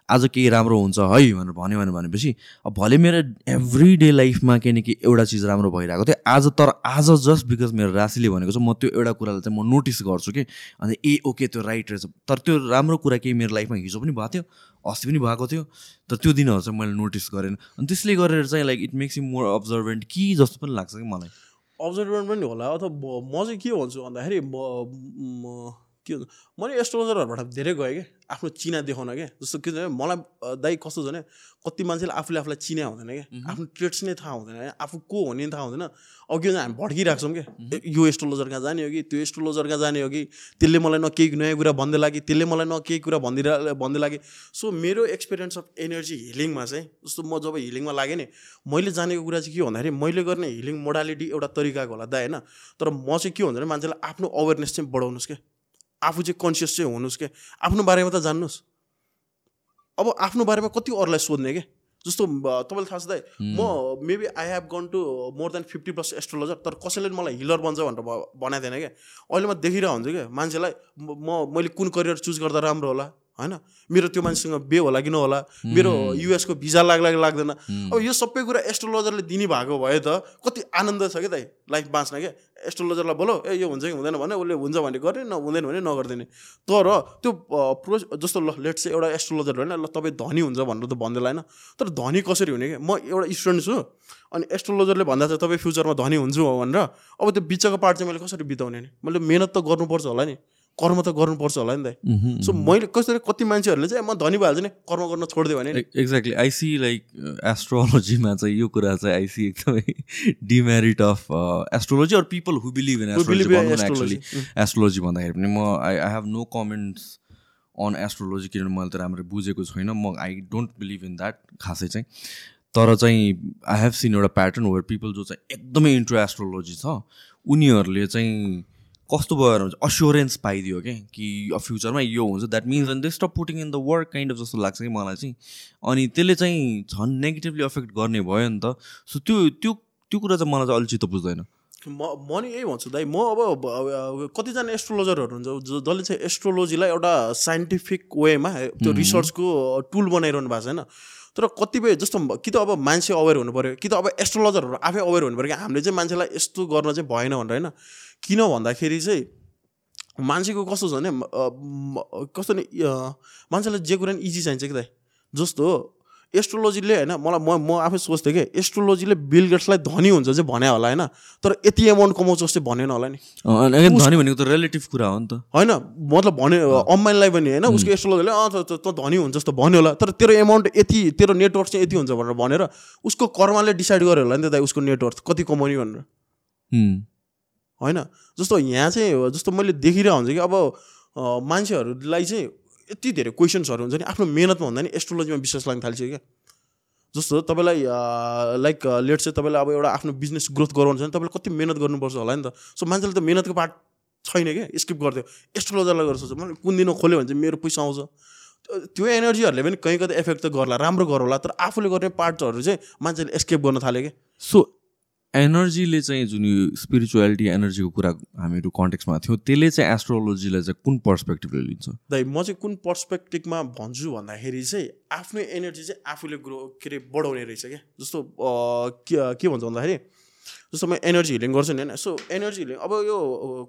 आज केही राम्रो हुन्छ है भनेर भन्यो भने भनेपछि अब भले मेरो एभ्री डे लाइफमा केही एउटा चिज राम्रो भइरहेको थियो। आज तर आज जस्ट बिकज मेरो राशिले भनेको छ म त्यो एउटा कुरालाई चाहिँ म नोटिस गर्छु कि अनि ए ओके त्यो राइट रहेछ। तर त्यो राम्रो कुरा केही मेरो लाइफमा हिजो पनि भएको थियो अस्ति पनि भएको थियो तर त्यो दिनहरू चाहिँ मैले नोटिस गरेन। अनि त्यसले गरेर चाहिँ like it makes you more observant कि जस्तो पनि लाग्छ कि मलाई। अब्जर्भर पनि होला अथवा म चाहिँ के भन्छु भन्दाखेरि के भन्छ मैले एस्ट्रोलोजरहरूबाट धेरै गएँ कि? आफ्नो चिना देखाउन क्या जस्तो के भने मलाई दाइ कस्तो छ भने कति मान्छेले आफूले आफूलाई चिना हुँदैन क्या आफ्नो ट्रेड्स नै थाहा हुँदैन आफू को हो नि थाहा हुँदैन। अब के भन्छ हामी भड्किरहेको छौँ क्या यो एस्ट्रोलोजर कहाँ जाने हो कि त्यो एस्ट्रोलोजर कहाँ जाने हो कि त्यसले मलाई न केही नयाँ कुरा भन्दै लाग्यो त्यसले मलाई न केही कुरा भनिदिएर भन्दै लाग्यो सो मेरो एक्सपिरियन्स अफ एनर्जी हिलिङमा चाहिँ जस्तो म जब हिलिङमा लागेँ नि मैले जानेको कुरा चाहिँ के भन्दाखेरि मैले गर्ने हिलिङ मोडालिटी एउटा तरिकाको होला दा होइन? तर म चाहिँ के हुन्छ भने मान्छेलाई आफ्नो अवेरनेस चाहिँ बढाउनुहोस् क्या आफू चाहिँ कन्सियस चाहिँ हुनुहोस् क्या आफ्नो बारेमा त जान्नुहोस्। अब आफ्नो बारेमा कति अरूलाई सोध्ने क्या जस्तो तपाईँलाई थाहा छ दाइ म maybe I have gone to more than fifty plus astrologer तर कसैले मलाई हिलर बन्छ भनेर भनेको थिएन क्या अहिले म देखिरहेको हुन्छु क्या मान्छेलाई म- मैले कुन करियर चुज गर्दा राम्रो होला? होइन? मेरो त्यो मान्छेसँग बे होला कि नहोला? मेरो युएसको भिजा लाग्ला कि लाग्दैन। अब यो सबै कुरा एस्ट्रोलोजरले दिने भएको भए त कति आनन्द छ क्या दाइ? लाइफ बाँच्न क्या एस्ट्रोलोजरलाई बोलो ए यो हुन्छ कि हुँदैन? भने उसले हुन्छ भने गर्ने न हुँदैन भने नगरिदिने। तर त्यो प्रो जस्तो ल लेट चाहिँ एउटा एस्ट्रोलोजर होइन ल तपाईँ धनी हुन्छ भनेर त भन्दैन होइन तर धनी कसरी हुने क्या म एउटा स्टुडेन्ट छु अनि एस्ट्रोलोजरले भन्दा चाहिँ तपाईँ फ्युचरमा धनी हुन्छु भनेर अब त्यो बिचको पार्ट चाहिँ मैले कसरी बिताउने नि? मैले मेहनत त गर्नुपर्छ होला नि। कर्म त गर्नुपर्छ होला नि त। सो मैले कसरी कति मान्छेहरूले चाहिँ म धनी भइहाल्छु नि कर्म गर्न छोडिदियो भने एक्ज्याक्टली आई सी लाइक एस्ट्रोलोजीमा चाहिँ यो कुरा चाहिँ आई सी एकदमै demerit of astrology or people who believe in astrology. Astrology भन्दाखेरि पनि म I I have no comments on astrology किनभने मैले त राम्ररी बुझेको छैन। म I don't believe in that खासै चाहिँ। तर चाहिँ आई हेभ सिन एउटा प्याटर्न वेयर पिपल जो चाहिँ एकदमै इन्ट्रो एस्ट्रोलोजी छ उनीहरूले चाहिँ कस्तो भएर हुन्छ अस्योरेन्स पाइदियो क्या कि फ्युचरमा यो हुन्छ। That means and they stop putting in the work kind of जस्तो लाग्छ कि मलाई चाहिँ। अनि त्यसले चाहिँ झन् नेगेटिभली अफेक्ट गर्ने भयो नि त। सो त्यो त्यो त्यो कुरा चाहिँ मलाई चाहिँ अलि चित्त बुझ्दैन। म म नि यही भन्छु दाइ म अब कतिजना एस्ट्रोलोजरहरू हुन्छ। जो- जसले चाहिँ एस्ट्रोलोजीलाई एउटा साइन्टिफिक वेमा त्यो रिसर्चको टुल बनाइरहनु भएको छ होइन। तर कतिपय जस्तो कि त अब मान्छे अवेर हुनु पऱ्यो कि त अब एस्ट्रोलोजरहरू आफै अवेर हुनु पऱ्यो कि? हामीले चाहिँ मान्छेलाई यस्तो गर्न चाहिँ भएन भनेर होइन। किन भन्दाखेरि चाहिँ मान्छेको कस्तो छ भने कस्तो नि मान्छेलाई जे कुरा नि इजी चाहिन्छ कि दाइ जस्तो एस्ट्रोलोजीले होइन मलाई म म आफै सोच्थेँ कि एस्ट्रोलोजीले बिल गेट्सलाई धनी हुन्छ चाहिँ भने होला होइन तर यति एमाउन्ट कमाउँछ जस्तो भनेन होला नि। धनी भनेको त रिलेटिभ कुरा हो नि त। होइन मतलब भने अम्बानीलाई पनि होइन उसको एस्ट्रोलोजीले अँ त- त- त धनी हुन्छ जस्तो भन्यो होला तर तेरो एमाउन्ट यति तेरो नेटवर्क चाहिँ यति हुन्छ भनेर भनेर उसको कर्मले डिसाइड गर्यो होला नि त दाइ उसको नेटवर्क कति कमाउने भनेर। होइन? जस्तो यहाँ चाहिँ जस्तो मैले देखिरहेको हुन्छ कि अब मान्छेहरूलाई चाहिँ यति धेरै क्वेसन्सहरू हुन्छ नि आफ्नो मेहनतमा भन्दा नि एस्ट्रोलोजीमा विश्वास लाग्न थाल्छ क्या। जस्तो तपाईँलाई लाइक लेट चाहिँ तपाईँलाई अब एउटा आफ्नो बिजनेस ग्रोथ गराउनु छ भने तपाईँले कति मेहनत गर्नुपर्छ होला नि त। सो मान्छेले त मेहनतको पार्ट छैन क्या स्किप गरिदियो एस्ट्रोलोजरलाई गरेर सोच्छ मैले कुन दिन खोल्यो भने चाहिँ मेरो पैसा आउँछ? त्यो- एनर्जीहरूले पनि कहीँ कतै एफेक्ट त गर्ला राम्रो गरौँला तर आफूले गर्ने पार्ट्सहरू चाहिँ मान्छेले एस्केप गर्न थाल्यो क्या। सो एनर्जीले चाहिँ जुन यो स्पिरिचुअलिटी एनर्जीको कुरा हामीहरू कन्टेक्समा थियो त्यसले चाहिँ एस्ट्रोलोजीलाई चाहिँ कुन पर्सपेक्टिभले लिन्छ? दाइ म चाहिँ कुन पर्सपेक्टिभमा भन्छु भन्दाखेरि चाहिँ आफ्नो एनर्जी चाहिँ आफूले ग्रो के अरे बढाउने रहेछ क्या। जस्तो के भन्छ भन्दाखेरि जस्तो म एनर्जी हिलिङ गर्छु नि होइन सो एनर्जी हिलिङ अब यो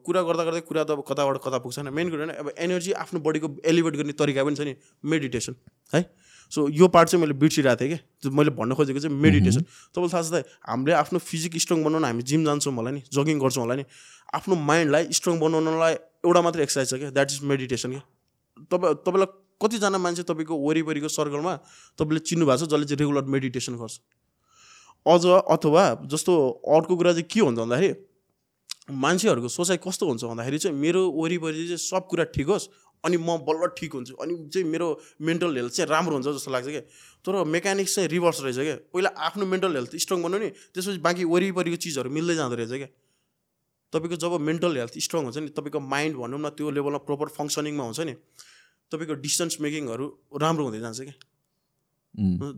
कुरा गर्दा गर्दै कुरा त अब कताबाट कता पुग्छ होइन मेन कुरा होइन अब एनर्जी आफ्नो बडीको एलिभेट गर्ने तरिका पनि छ नि मेडिटेसन है। सो यो पार्ट चाहिँ मैले बिर्सिरहेको थिएँ कि? मैले भन्न खोजेको चाहिँ मेडिटेसन तपाईँलाई थाहा छ त हामीले आफ्नो फिजिक स्ट्रङ बनाउन हामी जिम जान्छौँ होला नि जगिङ गर्छौँ होला नि आफ्नो माइन्डलाई स्ट्रङ बनाउनलाई एउटा मात्रै एक्सर्साइज छ क्या द्याट इज मेडिटेसन क्या तपाईँ तपाईँलाई कतिजना मान्छे तपाईँको वरिपरिको सर्कलमा तपाईँले चिन्नु भएको छ जसले चाहिँ रेगुलर मेडिटेसन गर्छ? अझ अथवा जस्तो अर्को कुरा चाहिँ के हुन्छ भन्दाखेरि मान्छेहरूको सोचाइ कस्तो हुन्छ भन्दाखेरि चाहिँ मेरो वरिपरि चाहिँ सब कुरा ठिक होस् अनि म बल्ल ठिक हुन्छु। अनि चाहिँ मेरो मेन्टल हेल्थ चाहिँ राम्रो हुन्छ जस्तो लाग्छ क्या तर मेकानिक्स चाहिँ रिभर्स रहेछ क्या पहिला आफ्नो मेन्टल हेल्थ स्ट्रङ बनाउने नि त्यसपछि बाँकी वरिपरिको चिजहरू मिल्दै जाँदो रहेछ क्या तपाईँको जब मेन्टल हेल्थ स्ट्रङ हुन्छ नि तपाईँको माइन्ड भनौँ न त्यो लेभलमा प्रपर फङ्सनिङमा हुन्छ नि तपाईँको डिस्टेन्स मेकिङहरू राम्रो हुँदै जान्छ क्या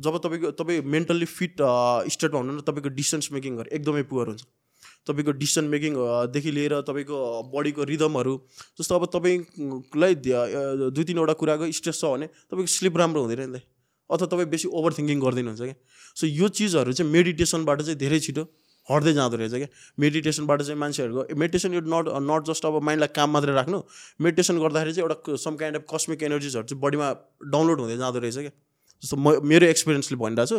जब तपाईँको तपाईँ मेन्टल्ली फिट स्टेटमा हुनु न तपाईँको डिस्टेन्स मेकिङहरू एकदमै पुवर हुन्छ। तपाईँको डिसिसन मेकिङदेखि लिएर तपाईँको बडीको रिदमहरू जस्तो अब तपाईँलाई दुई तिनवटा कुराको स्ट्रेस छ भने तपाईँको स्लिप राम्रो हुँदैन नि त। अथवा तपाईँ बेसी ओभर थिङ्किङ गरिदिनुहुन्छ क्या। सो यो चिजहरू चाहिँ मेडिटेसनबाट चाहिँ धेरै छिटो हट्दै जाँदो रहेछ क्या। मेडिटेसनबाट चाहिँ मान्छेहरूको मेडिटेसन यो नट नट जस्ट अब माइन्डलाई काम मात्रै राख्नु मेडिटेसन गर्दाखेरि चाहिँ एउटा सम काइन्ड अफ कस्मिक एनर्जिजहरू चाहिँ बडीमा डाउनलोड हुँदै जाँदो रहेछ क्या। जस्तो म मेरो एक्सपिरियन्सले भनिरहेको छु।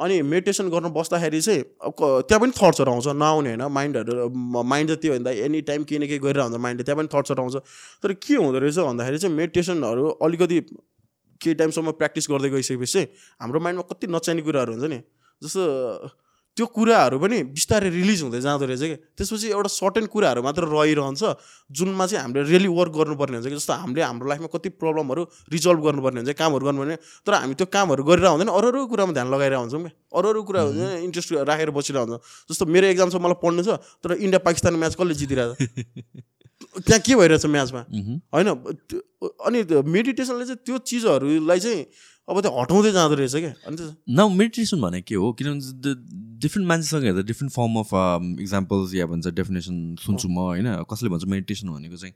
अनि मेडिटेसन गर्न बस्दाखेरि चाहिँ अब त्यहाँ पनि थट्सहरू आउँछ नआउने होइन माइन्डहरू माइन्ड चाहिँ त्यो भन्दा एनी टाइम केही न केही गरिरहेको हुन्छ माइन्डले त्यहाँ पनि थट्सहरू आउँछ। तर के हुँदो रहेछ भन्दाखेरि चाहिँ मेडिटेसनहरू अलिकति केही टाइमसम्म प्र्याक्टिस गर्दै गइसकेपछि चाहिँ हाम्रो माइन्डमा कति नचाहिने कुराहरू हुन्छ नि जस्तो त्यो कुराहरू पनि बिस्तारै रिलिज हुँदै जाँदो रहेछ कि? त्यसपछि एउटा सर्टेन कुराहरू मात्र रहिरहन्छ जुनमा चाहिँ हामीले रियली वर्क गर्नुपर्ने हुन्छ कि? जस्तो हामीले हाम्रो लाइफमा कति प्रब्लमहरू रिजल्भ गर्नुपर्ने हुन्छ कामहरू गर्नुपर्ने तर हामी त्यो कामहरू गरेर हुँदैन अरू अरू कुरामा ध्यान लगाएर हुन्छौँ क्या अरू अरू कुरा हुन्छ इन्ट्रेस्ट राखेर बसिरहेको हुन्छ। जस्तो मेरो एक्जाम छ मलाई पढ्नु छ तर इन्डिया पाकिस्तान म्याच कसले जितिरहेको छ त्यहाँ के भइरहेछ म्याचमा। होइन अनि मेडिटेसनले चाहिँ त्यो चिजहरूलाई चाहिँ अब त्यो हटाउँदै जाँदो रहेछ क्या। अनि त्यो न मेडिटेसन भने के हो? किनभने डिफ्रेन्ट मान्छेसँग हेर्दा डिफ्रेन्ट फर्म अफ इक्जाम्पल्स या भन्छ डेफिनेसन सुन्छु म होइन? कसले भन्छ मेडिटेसन भनेको चाहिँ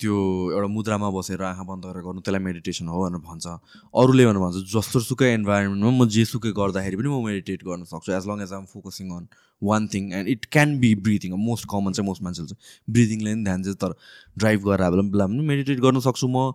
त्यो एउटा मुद्रामा बसेर आँखा बन्द गरेर गर्नु त्यसलाई मेडिटेसन हो भनेर भन्छ। अरूले भनेर भन्छ जस्तो सुकै इन्भाइरोमेन्टमा म जे सुकै गर्दाखेरि पनि म मेडिटेट गर्न सक्छु as long as I'm focusing on one thing and it can be breathing most common चाहिँ मोस्ट मान्छेले चाहिँ ब्रिथिङले पनि ध्यान चाहिँ तर ड्राइभ गरेर बेला बेला पनि मेडिटेट गर्न सक्छु म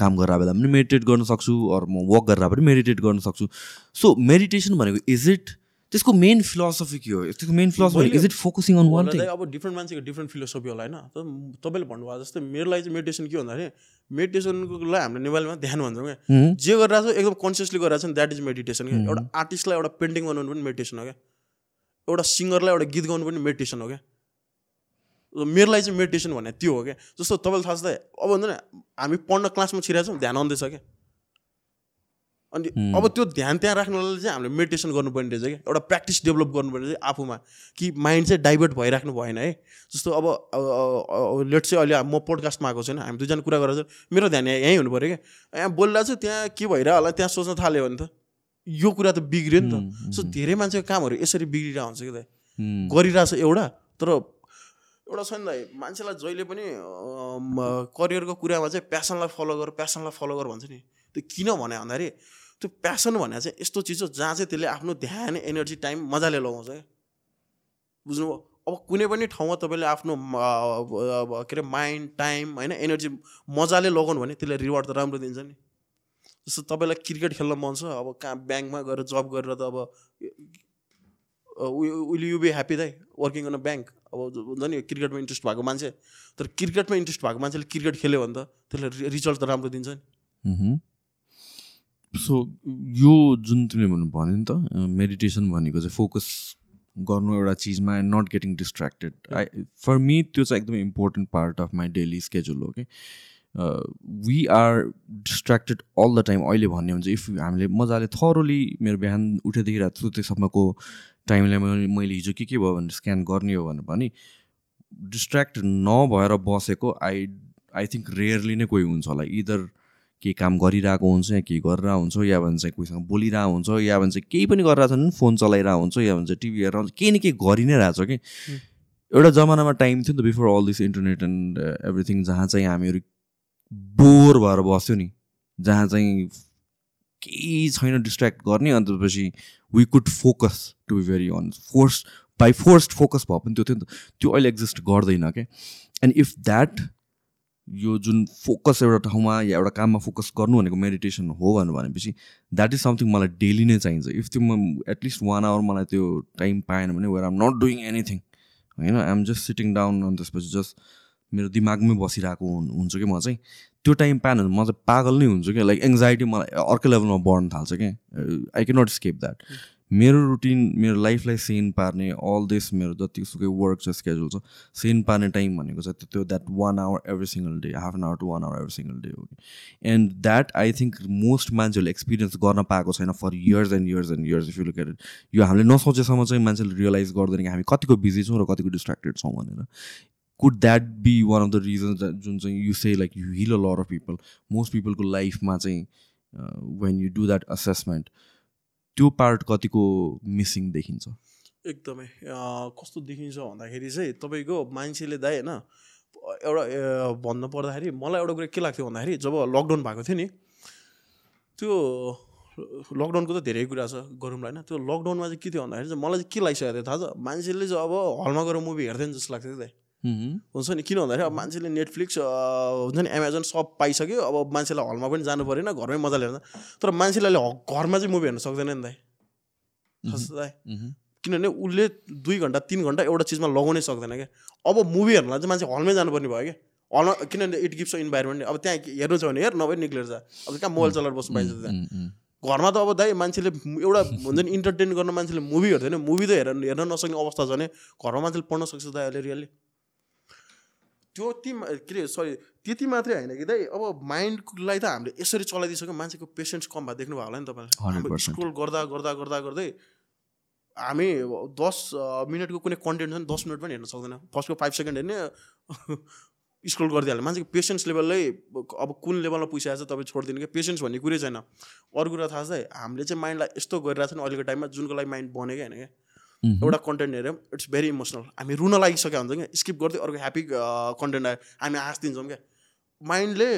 काम गरेर बेला पनि मेडिटेट गर्न सक्छु अरू म वक गरेर पनि मेडिटेट गर्न सक्छु. सो मेडिटेसन भनेको इज इट त्यसको मेन फिलोसफी के हो? त्यसको main philosophy is it focusing on one thing अब डिफ्रेन्ट मान्छेको डिफ्रेन्ट फिलोसफी होला होइन। तपाईँले भन्नुभयो जस्तै मेरो लागि चाहिँ मेडिटेसन के भन्दाखेरि मेडिटेसनको लागि हामीले नेपालीमा ध्यान भन्छौँ क्या। जे गरिरहेको छ एकदम कन्सियसली गरिरहेको छ द्याट इज मेडिटेसन क्या। एउटा आर्टिस्टलाई एउटा पेन्टिङ बनाउनु पनि मेडिटेसन हो क्या। एउटा सिङ्गरलाई एउटा गीत गाउनु पनि मेडिटेसन हो क्या? मेरो लागि चाहिँ मेडिटेसन भन्ने त्यो हो क्या? जस्तो तपाईँलाई थाहा छ त अब हुन्छ नि हामी पढ्न क्लासमा छिरहेको छौँ ध्यान आउँदैछ क्या? अनि अब त्यो ध्यान त्यहाँ राख्नलाई चाहिँ हामीले मेडिटेसन गर्नुपर्ने रहेछ क्या? एउटा प्र्याक्टिस डेभलप गर्नुपर्ने रहेछ आफूमा। कि माइन्ड चाहिँ डाइभर्ट भइराख्नु भएन है? जस्तो अब लेट चाहिँ अहिले म पोडकास्टमा आएको छैन हामी दुईजना कुरा गरेर मेरो ध्यान यहाँ- यहीँ हुनु पऱ्यो क्या? यहाँ बोलिरहेको छु त्यहाँ के भइरह होला? त्यहाँ सोच्न थाल्यो भने त। यो कुरा त बिग्रियो नि त। सो धेरै मान्छेको कामहरू यसरी बिग्रिरहेको हुन्छ कि त। गरिरहेछ एउटा तर एउटा छ नि त मान्छेलाई जहिले पनि करियरको कुरामा चाहिँ प्यासनलाई फलो गर प्यासनलाई फलो गर भन्छ नि। त्यो किन भने भन्दाखेरि त्यो प्यासन भने चाहिँ यस्तो चिज हो जहाँ चाहिँ त्यसले आफ्नो ध्यान एनर्जी टाइम मजाले लगाउँछ। क्या बुझ्नुभयो? अब कुनै पनि ठाउँमा तपाईँले आफ्नो के अरे माइन्ड टाइम होइन एनर्जी मजाले लगाउनु भने त्यसले रिवार्ड त राम्रो दिन्छ नि। जस्तो तपाईँलाई क्रिकेट खेल्न मन छ अब कहाँ ब्याङ्कमा गएर जब गरेर त अब विल यु बी ह्याप्पी दाइ वर्किङ अन अ ब्याङ्क। अब हुन्छ नि क्रिकेटमा इन्ट्रेस्ट भएको मान्छे। तर क्रिकेटमा इन्ट्रेस्ट भएको मान्छेले क्रिकेट खेल्यो भने त त्यसले रिजल्ट त राम्रो दिन्छ नि। सो यो जुन तिमीले भन्नु भन्यो नि त मेडिटेसन भनेको चाहिँ फोकस गर्नु एउटा चिजमा and not getting distracted I for me त्यो चाहिँ एकदमै important part of my daily schedule हो कि we are distracted all the time अहिले भन्यो भने चाहिँ इफ हामीले मजाले थरोली मेरो बिहान उठेदेखि रात सुतेसम्मको टाइमलाई मैले मैले हिजो के के भयो भनेर स्क्यान गर्ने हो भने पनि डिस्ट्र्याक्ट नभएर बसेको आई आई थिङ्क रेयरली नै कोही हुन्छ होला। इदर केही काम गरिरहेको हुन्छ या केही गरेर हुन्छ या भन्छ चाहिँ कोहीसँग बोलिरहेको हुन्छ या भन्छ केही पनि गरिरहेको छ भने फोन चलाइरहेको हुन्छ या भन्छ टिभी हेरेर हुन्छ केही न केही गरि नै रहेछ कि। एउटा जमानामा टाइम थियो नि त before all this internet and everything जहाँ चाहिँ हामीहरू बोर भएर बस्थ्यो नि जहाँ चाहिँ केही छैन डिस्ट्र्याक्ट गर्ने अन्त त्यसपछि we could focus to be very on force by forced focus भयो पनि त्यो थियो नि त। त्यो अहिले एक्जिस्ट गर्दैन क्या एन्ड इफ द्याट यो जुन फोकस एउटा ठाउँमा या एउटा काममा फोकस गर्नु भनेको मेडिटेसन हो भनेर भनेपछि द्याट इज समथिङ मलाई डेली नै चाहिन्छ। इफ त्यो म एटलिस्ट वान आवर मलाई त्यो टाइम पाएन भने where I'm not doing anything होइन? आइएम जस्ट सिटिङ डाउन अनि त्यसपछि जस्ट मेरो दिमागमै बसिरहेको हुन्- हुन्छु कि म चाहिँ? त्यो टाइम भने म चाहिँ पागल नै हुन्छु क्या लाइक एङ्जाइटी मलाई अर्कै लेभलमा बढ्न थाल्छ क्या I can not escape that मेरो रुटिन मेरो लाइफलाई सेन पार्ने अल दिस मेरो जति सुकै वर्क छ स्केड्युल छ सेन पार्ने टाइम भनेको चाहिँ त्यो- that one hour every single day half an hour to one hour every single day हो and that I think most मान्छेहरूले एक्सपिरियन्स गर्न पाएको छैन for years and years and years if you look at यो हामीले नसोचेसम्म चाहिँ मान्छेले realise गर्दैन कि हामी कतिको बिजी छौँ र कतिको डिस्ट्र्याक्टेड छौँ भनेर। Could that be one of the reasons जुन चाहिँ you say like you heal a lot of people most पिपलको लाइफमा चाहिँ when you do that assessment त्यो पार्ट कतिको मिसिङ देखिन्छ? एकदमै कस्तो देखिन्छ भन्दाखेरि चाहिँ तपाईँको मान्छेले दाइ होइन एउटा भन्नु पर्दाखेरि मलाई एउटा कुरा के लाग्थ्यो भन्दाखेरि जब लकडाउन भएको थियो नि त्यो लकडाउनको त धेरै कुरा छ गरौँला होइन? त्यो लकडाउनमा चाहिँ के थियो भन्दाखेरि चाहिँ मलाई चाहिँ के लागिसकेको थियो थाहा छ? मान्छेले चाहिँ अब हलमा गएर मुभी हेर्थ्यो नि जस्तो लाग्थ्यो दाइ। हुन्छ नि किन भन्दाखेरि अब मान्छेले नेटफ्लिक्स हुन्छ नि एमाजोन सब पाइसक्यो अब मान्छेलाई हलमा पनि जानु परेन घरमै मजाले हेर्दा। तर मान्छेले घरमा चाहिँ मुभी हेर्न सक्दैन नि दाइ। किनभने उसले दुई घन्टा तिन घन्टा एउटा चिजमा लगाउनै सक्दैन क्या। अब मुभी हेर्नलाई चाहिँ मान्छे हलमै जानुपर्ने भयो क्या। हलमा किनभने इट गिभ्स इन्भाइरोमेन्ट अब त्यहाँ हेर्नु छ भने हेर नभए निक्लेर जा। अब कहाँ मोबाइल चलाएर बस्नु पाइन्छ त्यहाँ। घरमा त अब दाइ मान्छेले एउटा हुन्छ नि इन्टरटेन गर्न मान्छेले मुभी हेर्दैन। मुभी त हेर हेर्न नसक्ने अवस्था छ भने घरमा मान्छेले पढ्न सक्छ दाइ अहिले रियली त्यो ती के अरे सरी त्यति मात्रै होइन कि दाइ अब माइन्डलाई त हामीले यसरी चलाइदिइसक्यो मान्छेको पेसेन्स कम भएको देख्नु भयो होला नि तपाईँले। हाम्रो 100%. स्क्रोल गर्दा गर्दा गर्दा गर्दै हामी दस मिनटको कुनै कन्टेन्ट छ नि दस मिनट पनि हेर्न सक्दैन। फर्स्टको फाइभ सेकेन्ड हेर्ने स्क्रोल गरिदिइहाल्यो। मान्छेको पेसेन्स लेभलै अब कुन लेभलमा पुगिसकेको छ तपाईँ छोडिदिनु क्या पेसेन्स भन्ने कुरै छैन। अरू कुरा थाहा छ है हामीले चाहिँ माइन्डलाई यस्तो गरिरहेको छ नि अहिलेको टाइममा जुनको लागि माइन्ड बनेकै होइन क्या। एउटा कन्टेन्ट हेऱ्यौँ इट्स भेरी इमोसनल हामी रुन लागिसकेका हुन्छ क्या स्किप गर्दै अर्को ह्याप्पी कन्टेन्ट आयो। हामी हाँसिदिन्छौँ क्या। माइन्डले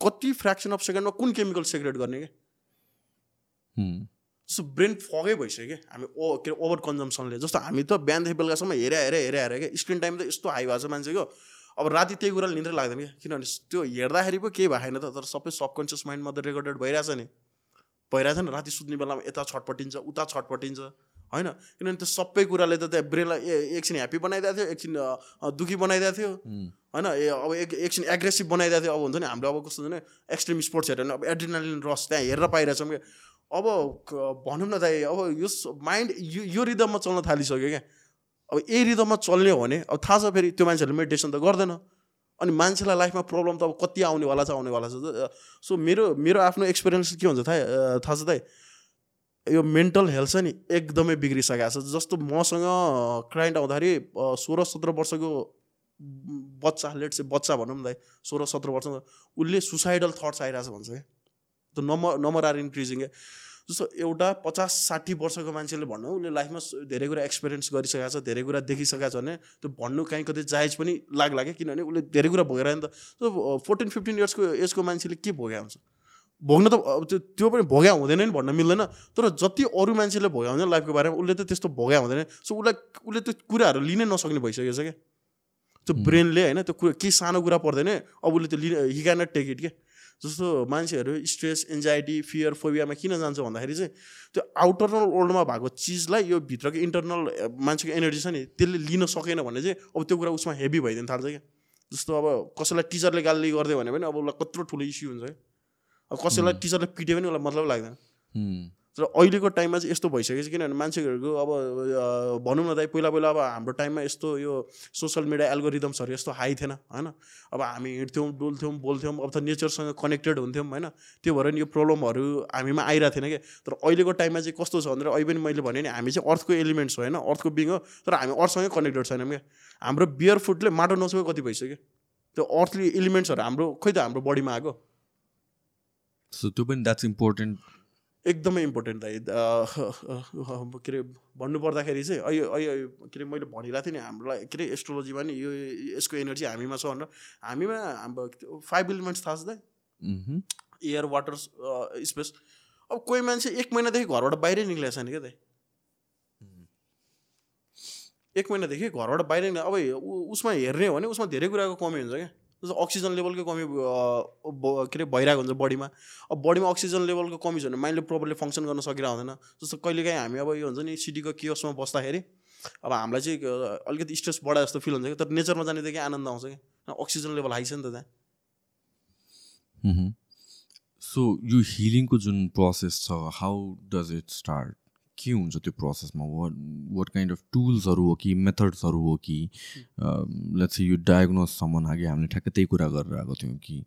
कति फ्रेक्सन अफ सेकेन्डमा कुन केमिकल सेक्रेट गर्ने क्या? जस्तो ब्रेन फगै भइसक्यो क्या। हामी ओ के अरे ओभर कन्जम्सनले जस्तो हामी त बिहानदेखि बेलुकासम्म हेरे हेरे हेरे हेरे क्या। स्क्रिन टाइम त यस्तो हाई भएको छ मान्छेको। अब राति त्यही कुराले निन्द्रै लाग्दैन क्या। किनभने त्यो हेर्दाखेरि पो केही भएको छैन त तर सबै सबकन्सियस माइन्डमा त रेकर्डेड भइरहेछ नि। भइरहेको छ नि राति सुत्ने बेलामा यता छटपटिन्छ उता छटपटिन्छ। होइन? किनभने त्यो सबै कुराले त त्यहाँ ब्रेनलाई एकछिन ह्याप्पी बनाइदिएको थियो एकछिन दुःखी बनाइदिएको थियो। होइन? ए अब एक एकछिन एग्रेसिभ बनाइदिएको थियो। अब हुन्छ नि हाम्रो अब कस्तो हुन्छ नि एक्सट्रिम स्पोर्ट्स हेऱ्यो भने अब एड्रिनालिन रस त्यहाँ हेरेर पाइरहेछौँ क्या। अब भनौँ न दाइ अब यो माइन्ड यो यो रिदममा चल्न थालिसक्यो क्या। अब यही रिदममा चल्ने हो भने अब थाहा छ फेरि त्यो मान्छेहरूले मेडिटेसन त गर्दैन। अनि मान्छेलाई लाइफमा प्रब्लम त अब कति आउनेवाला छ आउनेवाला छ। सो मेरो मेरो आफ्नो एक्सपिरियन्स के हुन्छ थाहा थाहा छ दाइ यो मेन्टल हेल्थ छ नि एकदमै बिग्रिसकेको छ। जस्तो मसँग क्लाइन्ट आउँदाखेरि सोह्र सत्र वर्षको बच्चा लेट चाहिँ बच्चा भनौँ न दाइ सोह्र सत्र वर्ष उसले सुसाइडल थट्स आइरहेछ भन्छ क्या। त्यो नम्बर नम्बर आर इन्क्रिजिङ क्या। जस्तो एउटा पचास साठी वर्षको मान्छेले भन्नु उसले लाइफमा धेरै कुरा एक्सपिरियन्स गरिसकेको छ धेरै कुरा देखिसकेको छ भने त्यो भन्नु काहीँ कतै जायज पनि लाग्ला क्या किनभने उसले धेरै कुरा भोगेर नि त। फोर्टिन फिफ्टिन इयर्सको एजको मान्छेले के भोग्या हुन्छ? भोग्न त अब त्यो त्यो पनि भोग्या हुँदैन नि भन्न मिल्दैन। तर जति अरू मान्छेले भोग्या हुन्छ लाइफको बारेमा उसले त त्यस्तो भोग्या हुँदैन। सो उसलाई उसले त्यो कुराहरू लिनै नसक्ने भइसकेको छ क्या। त्यो ब्रेनले होइन त्यो कुरा केही सानो कुरा पर्दैन। अब उसले त्यो लिन he can not take it के जस्तो मान्छेहरू स्ट्रेस एन्जाइटी फियर फोबियामा किन जान्छ भन्दाखेरि चाहिँ त्यो आउटरनल वर्ल्डमा भएको चिजलाई यो भित्रको इन्टरनल मान्छेको एनर्जी छ नि त्यसले लिन सकेन भने चाहिँ अब त्यो कुरा उसमा हेभी भइदिन थाल्छ क्या। जस्तो अब कसैलाई टिचरले गाली गरिदियो भने पनि अब उसलाई कत्रो ठुलो इस्यु हुन्छ क्या। अब कसैलाई टिचरले पिट्यो पनि उसलाई मतलब लाग्दैन. तर अहिलेको टाइममा चाहिँ यस्तो भइसकेको छ किनभने मान्छेहरूको अब भनौँ न दाइ पहिला पहिला अब हाम्रो टाइममा यस्तो यो सोसियल मिडिया एल्गोरिदम्सहरू यस्तो हाई थिएन होइन? अब हामी हिँड्थ्यौँ डुल्थ्यौँ बोल्थ्यौँ अब त नेचरसँग कनेक्टेड हुन्थ्यौँ होइन? त्यो भएर नि यो प्रब्लमहरू हामीमा आइरहेको थिएन क्या। तर अहिलेको टाइममा चाहिँ कस्तो छ भनेर अहिले पनि मैले भने नि हामी चाहिँ अर्थको एलिमेन्ट्स हो होइन? अर्थको बिङ हो तर हामी अर्थसँगै कनेक्टेड छैनौँ क्या। हाम्रो बियर फुडले माटो नछुएको कति भइसक्यो। त्यो अर्थली एलिमेन्ट्सहरू हाम्रो खोइ त हाम्रो बडीमा आएको? सो त्यो पनि द्याट्स इम्पोर्टेन्ट एकदमै इम्पोर्टेन्ट दाइ के अरे भन्नुपर्दाखेरि चाहिँ अहिले अहिले के अरे मैले भनिरहेको थिएँ नि हामीलाई के अरे एस्ट्रोलोजीमा नि यो यसको एनर्जी हामीमा छ भनेर। हामीमा हाम्रो फाइभ इलिमेन्ट्स थाहा छ दाइ. एयर वाटर स्पेस अब कोही मान्छे एक महिनादेखि घरबाट बाहिरै निक्लेको छैन क्या दाइ। एक महिनादेखि घरबाट बाहिर निक्ले अब उसमा हेर्ने हो भने उसमा धेरै कुराको कमी हुन्छ क्या। जस्तो अक्सिजन लेभलको कमी के अरे भइरहेको हुन्छ बडीमा अब बडीमा अक्सिजन लेभलको कमी छ भने माइन्डले प्रपरली फङ्सन गर्न सकिरहेको हुँदैन। जस्तो कहिलेकाहीँ हामी अब यो हुन्छ नि सिटीको कियोसमा बस्दाखेरि अब हामीलाई चाहिँ अलिकति स्ट्रेस बढा जस्तो फिल हुन्छ क्या तर नेचरमा जानेदेखि आनन्द आउँछ क्या अक्सिजन लेभल हाई छ नि त त्यहाँ। सो यो हिलिङको जुन प्रोसेस छ हाउ डज इट स्टार्ट के हुन्छ त्यो प्रोसेसमा? वाट वाट काइन्ड अफ टुल्सहरू हो कि मेथड्सहरू हो कि? लेट्स यो डायग्नोज सम्म अघि हामीले ठ्याक्कै त्यही कुरा गरेर आएको थियौँ कि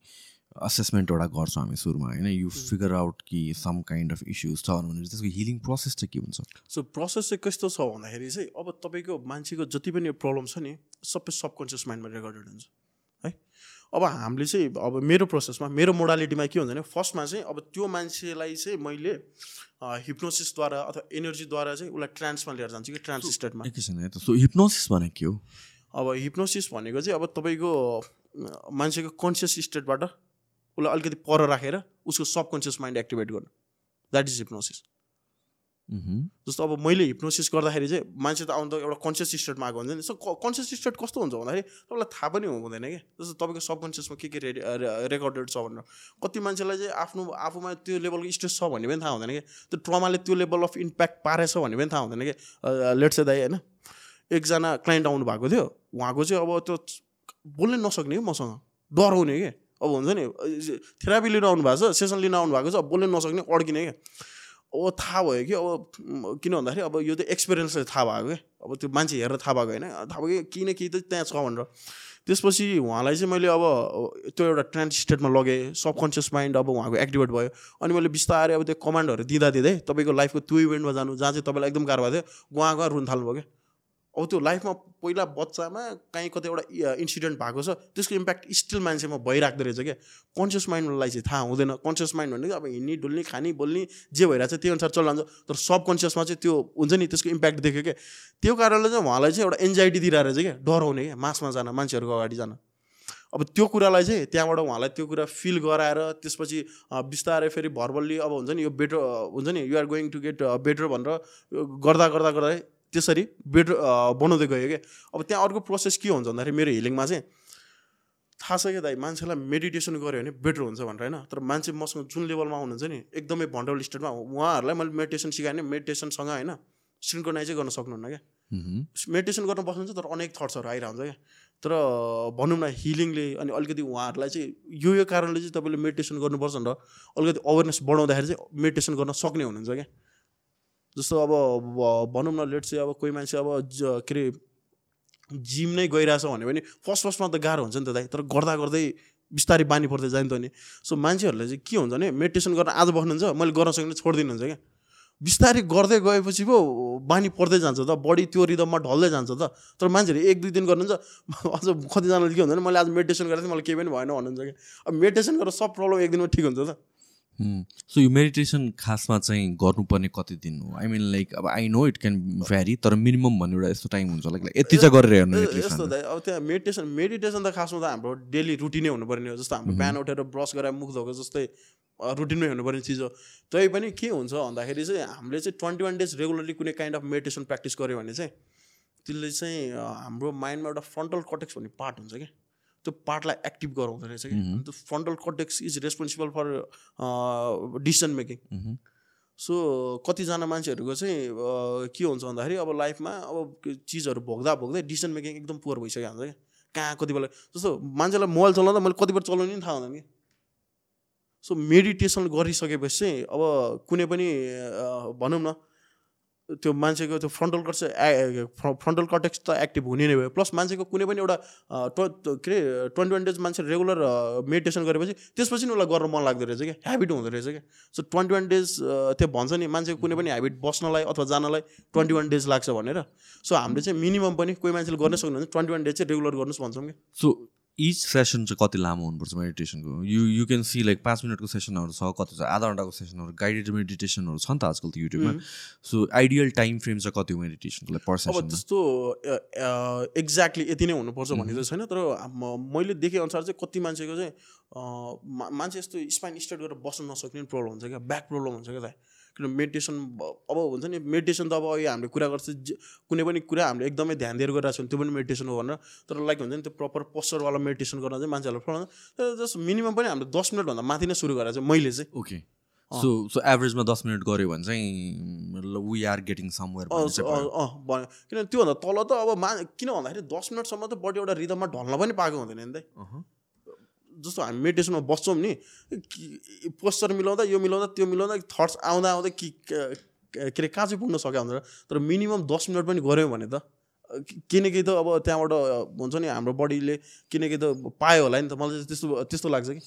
असेसमेन्ट एउटा गर्छौँ हामी सुरुमा होइन? यु फिगर आउट कि सम काइन्ड अफ इस्युज छ भने त्यसको हिलिङ प्रोसेस चाहिँ के हुन्छ? सो प्रोसेस चाहिँ कस्तो छ भन्दाखेरि चाहिँ अब तपाईँको मान्छेको जति पनि प्रब्लम छ नि सबै सबकन्सियस माइन्डमा रेकर्डेड हुन्छ। अब हामीले चाहिँ अब मेरो प्रोसेसमा मेरो मोडालिटीमा के हुन्छ भने फर्स्टमा चाहिँ अब त्यो मान्छेलाई चाहिँ मैले हिप्नोसिसद्वारा अथवा एनर्जीद्वारा चाहिँ उसलाई ट्रान्समा लिएर जान्छु कि ट्रान्स स्टेटमा सो हिप्नोसिस भने के हो? अब हिप्नोसिस भनेको चाहिँ अब तपाईँको मान्छेको कन्सियस स्टेटबाट उसलाई अलिकति पर राखेर उसको सबकन्सियस माइन्ड एक्टिभेट गर्नु। That is hypnosis. जस्तो अब मैले हिप्नोसिस गर्दाखेरि चाहिँ मान्छे त आउनु त एउटा कन्सियस स्टेटमा आएको हुन्छ नि। कन्सियस स्टेट कस्तो हुन्छ भन्दाखेरि तपाईँलाई थाहा पनि हुँदैन क्या। जस्तो तपाईँको सबकन्सियसमा के के रे रेकर्डेड छ भनेर। कति मान्छेलाई चाहिँ आफ्नो आफूमा त्यो लेभलको स्ट्रेस छ भन्ने पनि थाहा हुँदैन क्या। त्यो ट्रमाले त्यो लेभल अफ इम्प्याक्ट पारेछ भन्ने पनि थाहा हुँदैन क्या। लेट चाहिँ दाइ होइन। एकजना क्लाइन्ट आउनु भएको थियो। उहाँको चाहिँ अब त्यो बोल्नै नसक्ने कि मसँग। डराउने कि अब हुन्छ नि। थेरापी लिन आउनु भएको छ सेसन लिन आउनु भएको छ बोल्नै नसक्ने अड्किने क्या। अब थाहा भयो कि अब किन भन्दाखेरि अब यो त एक्सपिरियन्सले थाहा भएको क्या। अब त्यो मान्छे हेरेर थाहा भएको होइन। थाहा भयो कि केही न केही त त्यहाँ छ भनेर। त्यसपछि उहाँलाई चाहिँ मैले अब त्यो एउटा ट्रान्स स्टेटमा लगेँ। सबकन्सियस माइन्ड अब उहाँको एक्टिभेट भयो। अनि मैले बिस्तारै अब त्यो कमान्डहरू दिँदा दिँदै तपाईँको लाइफको त्यो इभेन्टमा जानु जहाँ चाहिँ तपाईँलाई एकदम गाह्रो भएको थियो उहाँ गएर रुन थाल्नुभयो क्या। अब त्यो लाइफमा पहिला बच्चामा काहीँ कतै एउटा इन्सिडेन्ट भएको छ त्यसको इम्प्याक्ट स्टिल मान्छेमा भइराख्दो रहेछ क्या। कन्सियस माइन्डलाई चाहिँ थाहा हुँदैन। कन्सियस माइन्ड भनेको अब हिँड्ने डुल्ने खाने बोल्ने जे भइरहेको छ त्यही अनुसार चलिरहन्छ तर सब कन्सियसमा चाहिँ त्यो हुन्छ नि त्यसको इम्प्याक्ट देख्यो क्या। त्यो कारणले चाहिँ उहाँलाई चाहिँ एउटा एन्जाइटी दिइरहेको रहेछ क्या। डराउने क्या मासमा जान मान्छेहरूको अगाडि जान। अब त्यो कुरालाई चाहिँ त्यहाँबाट उहाँलाई त्यो कुरा फिल गराएर त्यसपछि बिस्तारै फेरि भर्बल्ली अब हुन्छ नि यो बेटर हुन्छ नि you're going to get better भनेर गर्दा गर्दा गर्दा त्यसरी बेटर बनाउँदै गयो क्या अब त्यहाँ अर्को प्रोसेस के हुन्छ भन्दाखेरि मेरो हिलिङमा चाहिँ थाहा छ क्या दाइ मान्छेलाई मेडिटेसन गऱ्यो भने बेटर हुन्छ भनेर होइन? तर मान्छे मसँग जुन लेभलमा आउनुहुन्छ नि एकदमै भन्डल स्टेटमा उहाँहरूलाई मैले मेडिटेसन सिकाएँ भने मेडिटेसनसँग होइन सिन्क्रोनाइजै गर्न सक्नुहुन्न क्या. मेडिटेसन गर्न बस्नुहुन्छ तर अनेक थट्सहरू आइरहन्छ क्या। तर भनौँ न हिलिङले अनि अलिकति उहाँहरूलाई चाहिँ यो यो कारणले चाहिँ तपाईँले मेडिटेसन गर्नुपर्छ भनेर अलिकति अवेरनेस बढाउँदाखेरि चाहिँ मेडिटेसन गर्न सक्ने हुनुहुन्छ क्या। जस्तो अब भनौँ न लेट चाहिँ अब कोही मान्छे अब के अरे जिम नै गइरहेछ भने पनि फर्स्ट फर्स्टमा त गाह्रो हुन्छ नि त दाइ। तर गर्दा गर्दै बिस्तारै बानी पर्दै जान्छ नि सो मान्छेहरूले चाहिँ के हुन्छ भने मेडिटेसन गर्न आज बस्नुहुन्छ मैले गर्न सक्ने छोडिदिनुहुन्छ क्या। बिस्तारै गर्दै गएपछि पो बानी पर्दै जान्छ त बडी त्यो रिदममा ढल्दै जान्छ त। तर मान्छेहरू एक दुई दिन गर्नुहुन्छ अझ कतिजनाले के हुन्छ भने मैले आज मेडिटेसन गरेको थिएँ मलाई केही पनि भएन भन्नुहुन्छ क्या। अब मेडिटेसन गरेर सब प्रब्लम एक दिनमा ठिक हुन्छ त. सो यो मेडिटेसन खासमा चाहिँ गर्नुपर्ने कति दिन हो? आई मिन लाइक अब I know it can vary तर मिनिमम भन्ने एउटा यस्तो टाइम हुन्छ लाइक यति चाहिँ गरेर हेर्नु यस्तो अब त्यहाँ मेडिटेसन मेडिटेसन त खासमा त हाम्रो डेली रुटिनै हुनुपर्ने हो जस्तो हाम्रो बिहान उठेर ब्रस गरेर मुख धोएको जस्तै रुटिनमै हुनुपर्ने चिज हो। तै पनि के हुन्छ भन्दाखेरि चाहिँ हामीले चाहिँ ट्वेन्टी वान डेज रेगुलरली कुनै काइन्ड अफ मेडिटेसन प्र्याक्टिस गऱ्यो भने चाहिँ त्यसले चाहिँ हाम्रो माइन्डमा एउटा फ्रन्टल कटेक्स भन्ने पार्ट हुन्छ क्या। त्यो पार्टलाई एक्टिभ गराउँदो रहेछ कि। त्यो frontal cortex is responsible for decision making. So कतिजना मान्छेहरूको चाहिँ के हुन्छ भन्दाखेरि अब लाइफमा अब चिजहरू भोग्दा भोग्दै डिसिसन मेकिङ एकदम पुवर भइसकेको हुन्छ क्या। कहाँ कति बेला जस्तो मान्छेलाई मोबाइल चलाउँदा मैले कति बेर चलाउने नि थाहा हुँदैन कि। सो मेडिटेसन गरिसकेपछि चाहिँ अब कुनै पनि भनौँ न त्यो मान्छेको त्यो फ्रन्टल कट्स फ्रन्टल कटेक्स त एक्टिभ हुने नै भयो। प्लस मान्छेको कुनै पनि एउटा के अरे ट्वेन्टी वान डेज मान्छे रेगुलर मेडिटेसन गरेपछि त्यसपछि नि उसलाई गर्न मन लाग्दो रहेछ क्या ह्याबिट हुँदो रहेछ क्या। सो ट्वेन्टी वान डेज त्यो भन्छ नि मान्छेको कुनै पनि ह्याबिट बस्नलाई अथवा जानलाई ट्वेन्टी वान डेज लाग्छ भनेर। सो हामीले चाहिँ मिनिमम पनि कोही मान्छेले गर्नै सक्नुहुन्छ ट्वेन्टी वान डेज चाहिँ रेगुलर गर्नुहोस् भन्छौँ कि सो इच सेसन चाहिँ कति लामो हुनुपर्छ मेडिटेसनको you you can see like पाँच मिनटको सेसनहरू छ कति छ आधा घन्टाको सेसनहरू गाइडेड मेडिटेसनहरू छ नि त आजकल त युट्युबमा सो आइडियल टाइम फ्रेम चाहिँ कति हो मेडिटेसनको लाइक पर अब त्यस्तो एक्ज्याक्टली यति नै हुनुपर्छ भन्ने चाहिँ छैन तर मैले देखे अनुसार चाहिँ कति मान्छेको चाहिँ मान्छे यस्तो स्पाइन स्ट्रेट गरेर बस्न नसक्ने प्रब्लम हुन्छ क्या ब्याक प्रब्लम हुन्छ क्या दाइ किन मेडिटेसन अब हुन्छ नि मेडिटेसन त अब अहिले हामीले कुरा गर्छ कुनै पनि कुरा हामीले एकदमै ध्यान दिएर गरिरहेको छौँ त्यो पनि मेडिटेसन हो भनेर। तर लाइक हुन्छ नि त्यो प्रपर पोस्चरवाला मेडिटेसन गर्न चाहिँ मान्छेहरूलाई प्रब्लम तर जस्ट मिनिमम पनि हामीले दस मिनटभन्दा माथि नै सुरु गरेर चाहिँ मैले चाहिँ ओके सो सो एभरेजमा दस मिनट गऱ्यो भने चाहिँ वी आर गेटिङ समवेयर भन्यो। किनभने त्योभन्दा तल त अब मा किन भन्दाखेरि दस मिनटसम्म त बडी एउटा रिदममा ढल्न पनि पाएको हुँदैन नि त। जस्तो हामी मेडिटेसनमा बस्छौँ नि पोस्चर मिलाउँदा यो मिलाउँदा त्यो मिलाउँदा थट्स आउँदा आउँदै कि के अरे कहाँ चाहिँ पुग्न सक्यो भनेर तर मिनिमम दस मिनट पनि गऱ्यौँ भने त केही त अब त्यहाँबाट हुन्छ नि हाम्रो बडीले केही त पायो होला नि त। मलाई त्यस्तो त्यस्तो लाग्छ कि।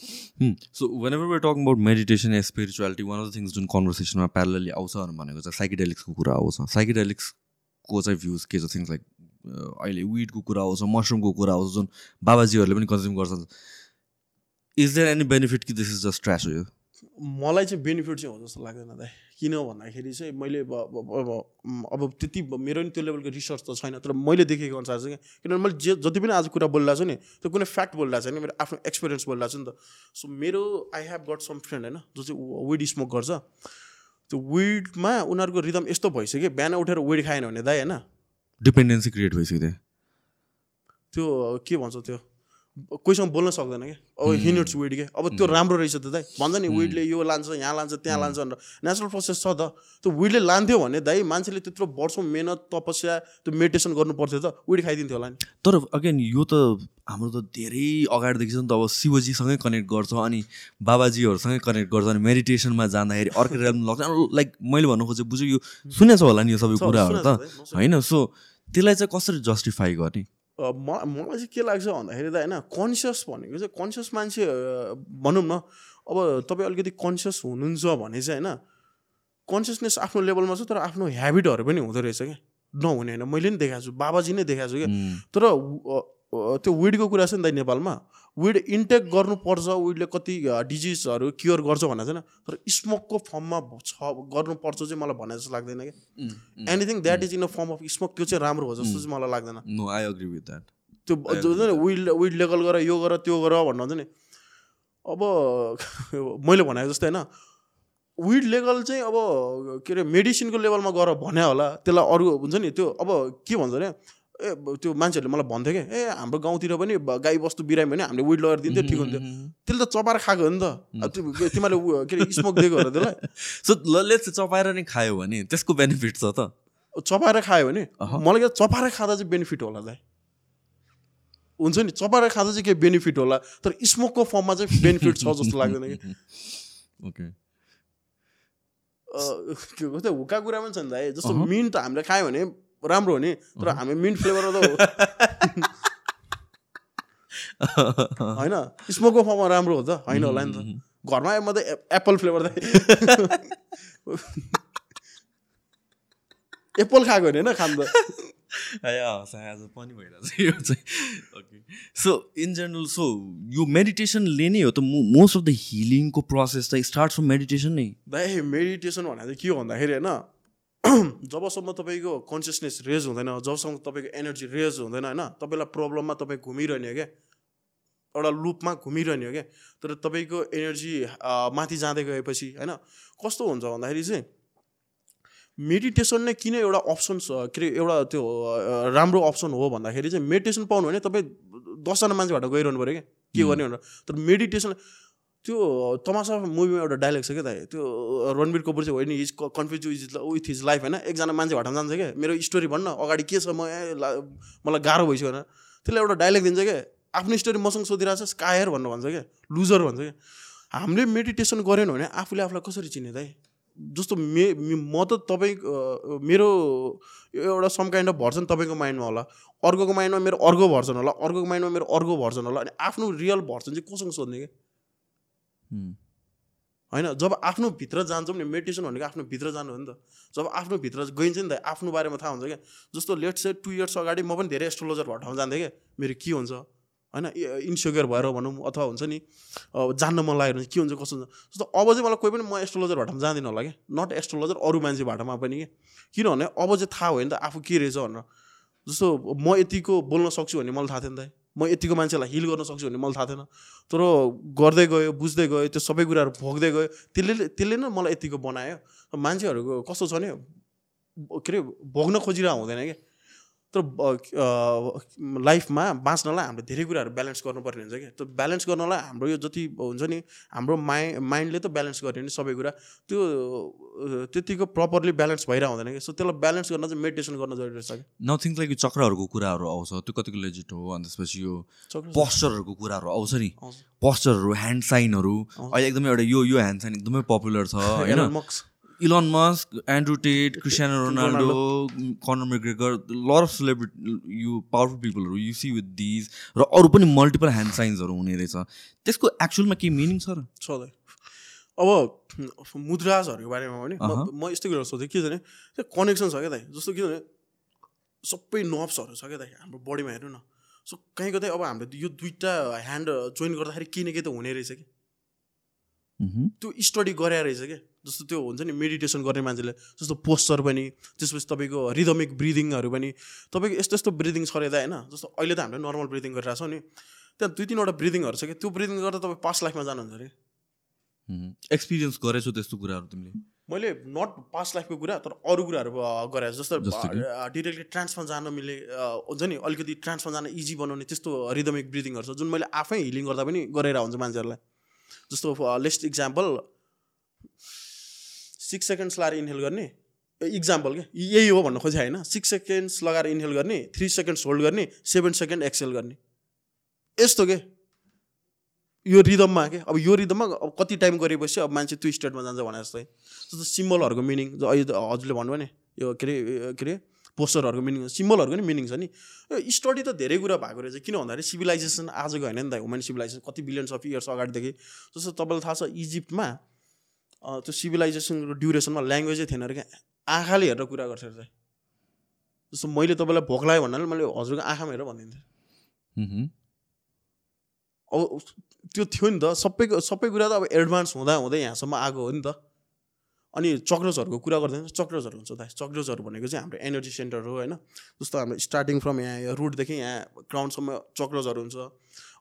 So whenever we're talking about meditation yeah spirituality one of the things जुन कन्भर्सेसनमा प्यारलली आउँछ भनेको चाहिँ साइकेडेलिक्सको कुरा आउँछ। साइकेडेलिक्सको चाहिँ भ्युज के छ? थिङ्स लाइक अहिले विडको कुरा आउँछ मसरुमको कुरा आउँछ जुन बाबाजीहरूले पनि कन्ज्युम गर्छ इज देयर एनी बेनिफिट कि दिस इज जस्ट ट्रास हो यो? मलाई चाहिँ बेनिफिट चाहिँ हो जस्तो लाग्दैन दाइ। किन भन्दाखेरि चाहिँ मैले अब अब- त्यति मेरो नि त्यो लेभलको रिसर्च त छैन तर मैले देखेको अनुसार चाहिँ किनभने मैले जे जति पनि आज कुरा बोलिरहेको छु नि त्यो कुनै फ्याक्ट बोलिरहेको छैन मेरो आफ्नो एक्सपिरियन्स बोलिरहेको छु नि त। सो मेरो I have got some friend होइन जो चाहिँ विड स्मोक गर्छ। त्यो विडमा उनीहरूको रिदम यस्तो भइसक्यो बिहान उठेर विड खाएन भने दाइ होइन? डिपेन्डेन्सी क्रिएट भइसक्यो त्यो के भन्छ त्यो? कोहीसँग बोल्न सक्दैन क्या। अब हिनिट्स विड के। अब त्यो राम्रो रहेछ त दाइ। भन्छ नि विडले यो लान्छ यहाँ लान्छ त्यहाँ लान्छ भनेर। नेचुरल प्रोसेस छ त। त्यो विडले लान्थ्यो भने दाइ मान्छेले त्यत्रो वर्षौँ मेहनत तपस्या त्यो मेडिटेसन गर्नु पर्थ्यो त। विड खाइदिन्थ्यो होला नि। तर अगेन यो त हाम्रो त धेरै अगाडिदेखि छ नि त। अब शिवजीसँगै कनेक्ट गर्छ अनि बाबाजीहरूसँगै कनेक्ट गर्छ अनि मेडिटेसनमा जाँदाखेरि अर्को realm लाग्छ। लाइक मैले भन्नु खोजेँ बुझ्यो यो सुनेको छ होला नि यो सबै कुराहरू त। होइन सो त्यसलाई चाहिँ कसरी जस्टिफाई गर्ने? म मलाई चाहिँ के लाग्छ भन्दाखेरि त होइन कन्सियस भनेको चाहिँ कन्सियस मान्छे भनौँ न अब तपाईँ अलिकति कन्सियस हुनुहुन्छ भने चाहिँ होइन कन्सियसनेस आफ्नो लेभलमा छ तर आफ्नो ह्याबिटहरू पनि हुँदो रहेछ क्या। नहुने होइन मैले नि देखाएको छु बाबाजी नै देखाएको छु क्या। तर त्यो विडको कुरा छ नि त नेपालमा। विड इन्टेक गर्नुपर्छ विडले कति डिजिजहरू क्योर गर्छ भनेर छैन। तर स्मोकको फर्ममा छ गर्नुपर्छ चाहिँ मलाई भने जस्तो लाग्दैन उम्। Anything that is in a form of smoke त्यो चाहिँ राम्रो हो जस्तो चाहिँ मलाई लाग्दैन। No I agree with that त्यो विड विड लेगल गर यो गर त्यो गर भन्नु हुन्छ नि। अब मैले भनेको जस्तै होइन। विड लेगल चाहिँ अब के अरे मेडिसिनको लेभलमा गर भने होला त्यसलाई अरू हुन्छ नि त्यो अब के भन्छ अरे ए त्यो मान्छेहरूले मलाई भन्थ्यो क्या ए हाम्रो गाउँतिर पनि गाई बस्तु बिरायो भने हामीले विड लगेर दिन्थ्यो ठिक हुन्थ्यो। त्यसले त चपाएर खाएको हो नि त। त्यो तिमीहरूले के अरे स्मोक दिएको हो र त्यसलाई सो लले चपाएर नै खायो भने त्यसको बेनिफिट छ त। चपाएर खायो भने। मलाई के चपाएर खाँदा चाहिँ बेनिफिट होला दाइ हुन्छ नि चपाएर खाँदा चाहिँ के बेनिफिट होला? तर स्मोकको फर्ममा चाहिँ बेनिफिट छ जस्तो लाग्दैन कि? ओके के हुक्का कुरा पनि छ नि दाइ जस्तो। मिन्ट त हामीले खायो भने राम्रो हो नि तर हामी मिन्ट फ्लेभर त होइन स्मोकको फर्ममा राम्रो हो त होइन होला नि त। घरमा आयो म त ए- एप्पल फ्लेभर त एप्पल खाएको होइन होइन खानु त। आज पनि यो चाहिँ। Okay so in general so यो मेडिटेसनले नै हो त मोस्ट अफ द हिलिङको प्रोसेस त स्टार्ट फ्रम मेडिटेसन नै। दाइ मेडिटेसन भनेको के हो भन्दाखेरि होइन जबसम्म तपाईँको कन्सियसनेस रेज हुँदैन जबसम्म तपाईँको एनर्जी रेज हुँदैन होइन? तपाईँलाई प्रब्लममा तपाईँ घुमिरहने हो क्या? एउटा लुपमा घुमिरहने हो क्या? तर तपाईँको एनर्जी माथि जाँदै गएपछि होइन? कस्तो हुन्छ भन्दाखेरि चाहिँ मेडिटेसन नै किन एउटा अप्सन के अरे एउटा त्यो राम्रो अप्सन हो भन्दाखेरि चाहिँ मेडिटेसन पाउनु भने तपाईँ दसजना मान्छेबाट गइरहनु पऱ्यो क्या? के गर्ने भनेर? तर मेडिटेसन त्यो तमासा मुभीमा एउटा डाइलग छ क्या त त्यो रणवीर कपुर चाहिँ होइन is confuse is with his life होइन। एकजना मान्छे भटाउन जान्छ क्या मेरो स्टोरी भन्न अगाडि के छ? म मलाई गाह्रो भइसक्यो भनेर त्यसले एउटा डाइलग दिन्छ क्या आफ्नो स्टोरी मसँग सोधिरहेको छ कायर भन्नु भन्छ क्या लुजर भन्छ क्या हामीले मेडिटेसन गरेन भने आफूले आफूलाई कसरी चिने दाइ? जस्तो मे मे- त तपाईँ मेरो एउटा सम काइन्ड अफ भर्सन तपाईँको माइन्डमा होला। अर्कोको माइन्डमा मेरो अर्को भर्सन होला। अर्कोको माइन्डमा मेरो अर्को भर्सन होला। अनि आफ्नो रियल भर्सन चाहिँ कोसँग सोध्ने क्या होइन जब आफ्नो भित्र जान्छौँ नि मेडिटेसन भनेको आफ्नो भित्र जानु हो नि त। जब आफ्नो भित्र गइन्छ नि त आफ्नो बारेमा थाहा हुन्छ क्या। जस्तो लेट से टु इयर्स अगाडि म पनि धेरै एस्ट्रोलोजर भएको ठाउँमा जान्थेँ क्या। मेरो के हुन्छ? होइन इन्सिक्योर भएर भनौँ अथवा हुन्छ नि जान्न मन लागेर के हुन्छ कस्तो हुन्छ? जस्तो अब चाहिँ मलाई कोही पनि म एस्ट्रोलोजर भाटामा जाँदिनँ होला क्या। नट एस्ट्रोलोजर अरू मान्छे भाटामा पनि क्या। किनभने अब चाहिँ थाहा भयो नि त आफू के रहेछ भनेर। जस्तो म यतिको बोल्न सक्छु भन्ने मलाई थाहा थिएन त। म यतिको मान्छेलाई हिल गर्न सक्छु भन्ने मलाई थाहा थिएन। तर गर्दै गयो बुझ्दै गयो त्यो सबै कुराहरू भोग्दै गयो त्यसले त्यसले नै मलाई यतिको बनायो। मान्छेहरूको कस्तो छ भने के अरे भोग्न खोजिरहेको हुँदैन क्या। तर लाइफमा बाँच्नलाई हामीले धेरै कुराहरू ब्यालेन्स गर्नुपर्ने हुन्छ क्या। त्यो ब्यालेन्स गर्नलाई हाम्रो यो जति हुन्छ नि हाम्रो माइ माइन्डले त ब्यालेन्स गर्यो नि सबै कुरा। त्यो त्यतिको प्रपरली ब्यालेन्स भइरहेको हुँदैन कि सो त्यसलाई ब्यालेन्स गर्न चाहिँ मेडिटेसन गर्न जरुरी रहेछ क्या। नथिङ लाइक यो चक्रहरूको कुराहरू आउँछ। त्यो कतिको लेजिट हो अनि त्यसपछि यो पोस्चरहरूको कुराहरू आउँछ नि। पोस्चरहरू ह्यान्ड साइनहरू। अहिले एकदमै एउटा यो यो ह्यान्ड साइन एकदमै पपुलर छ होइन। Elon Musk Andrew Tate Cristiano Ronaldo Conor McGregor lot of celebrity you powerful पिपलहरू you see with these र अरू पनि मल्टिपल ह्यान्ड साइन्सहरू हुने रहेछ। त्यसको एक्चुअलमा केही मिनिङ छ र? छ अब मुद्राजहरूको बारेमा भने। म यस्तो कुरा सोधेँ के छ भने त्यो कनेक्सन छ क्या दाइ? जस्तो के भने सबै नर्भ्सहरू छ क्या दाइ हाम्रो बडीमा हेर्नु न। सो कहीँ कतै अब हामीले यो दुइटा ह्यान्ड जोइन गर्दाखेरि केही न केही त हुने रहेछ कि। त्यो स्टडी गरे रहेछ क्या। जस्तो त्यो हुन्छ नि मेडिटेसन गर्ने मान्छेले जस्तो पोस्चर पनि त्यसपछि तपाईँको रिदमिक ब्रिदिङहरू पनि तपाईँको यस्तो यस्तो ब्रिदिङ छ अरे होइन जस्तो अहिले त हामीले नर्मल ब्रिदिङ गरिरहेको छौँ नि त्यहाँ दुई तिनवटा ब्रिदिङहरू छ कि त्यो ब्रिदिङ गर्दा तपाईँ पास्ट लाइफमा जानुहुन्छ अरे। एक्सपिरियन्स गरेछौ त्यस्तो कुराहरू तिमीले। मैले नट पास्ट लाइफको कुरा तर अरू कुराहरू गरे जस्तो? डिरेक्टली ट्रान्सफर जान मिले हुन्छ नि अलिकति ट्रान्सफर जान इजी बनाउने त्यस्तो रिदमिक ब्रिदिङहरू छ जुन मैले आफै हिलिङ गर्दा पनि गरेर हुन्छ मान्छेहरूलाई। जस्तो लेस्ट इक्जाम्पल सिक्स सेकेन्ड्स लगाएर इन्हेल गर्ने इक्जाम्पल क्या यही हो भन्न खोजेँ होइन? सिक्स सेकेन्ड्स लगाएर इन्हेल गर्ने थ्री सेकेन्ड्स होल्ड गर्ने सेभेन सेकेन्ड एक्सेल गर्ने। यस्तो के? यो रिदममा के? अब यो रिदममा अब कति टाइम गरेपछि अब मान्छे त्यो स्टेटमा जान्छ भने जस्तै। जस्तो सिम्बलहरूको मिनिङ अहिले हजुरले भन्नुभयो नि यो के अरे के अरे? पोस्टरहरूको मिनिङ सिम्बलहरूको नि मिनिङ छ नि। स्टडी त धेरै कुरा भएको रहेछ किन भन्दाखेरि सिभिलाइजेसन आजको होइन नि त ह्युमन सिभिलाइजेसन कति बिलियन्स अफ इयर्स अगाडिदेखि। जस्तो तपाईँलाई थाहा छ इजिप्टमा त्यो सिभिलाइजेसनको ड्युरेसनमा ल्याङ्ग्वेजै थिएन अरे क्या आँखाले हेरेर कुरा गर्छ अरे जस्तो मैले तपाईँलाई भोक लाग्यो भन्नाले मैले हजुरको आँखामा हेरेर भनिदिन्थेँ। अब त्यो थियो नि त सबैको सबै कुरा त अब एडभान्स हुँदा हुँदै यहाँसम्म आएको हो नि त। अनि चक्रोजहरूको कुरा गर्दैन चक्रोजहरू हुन्छ दाइ चक्रोजहरू भनेको चाहिँ हाम्रो एनर्जी सेन्टर हो होइन? जस्तो हाम्रो स्टार्टिङ फ्रम यहाँ रुटदेखि यहाँ ग्राउन्डसम्म चक्रोजहरू हुन्छ।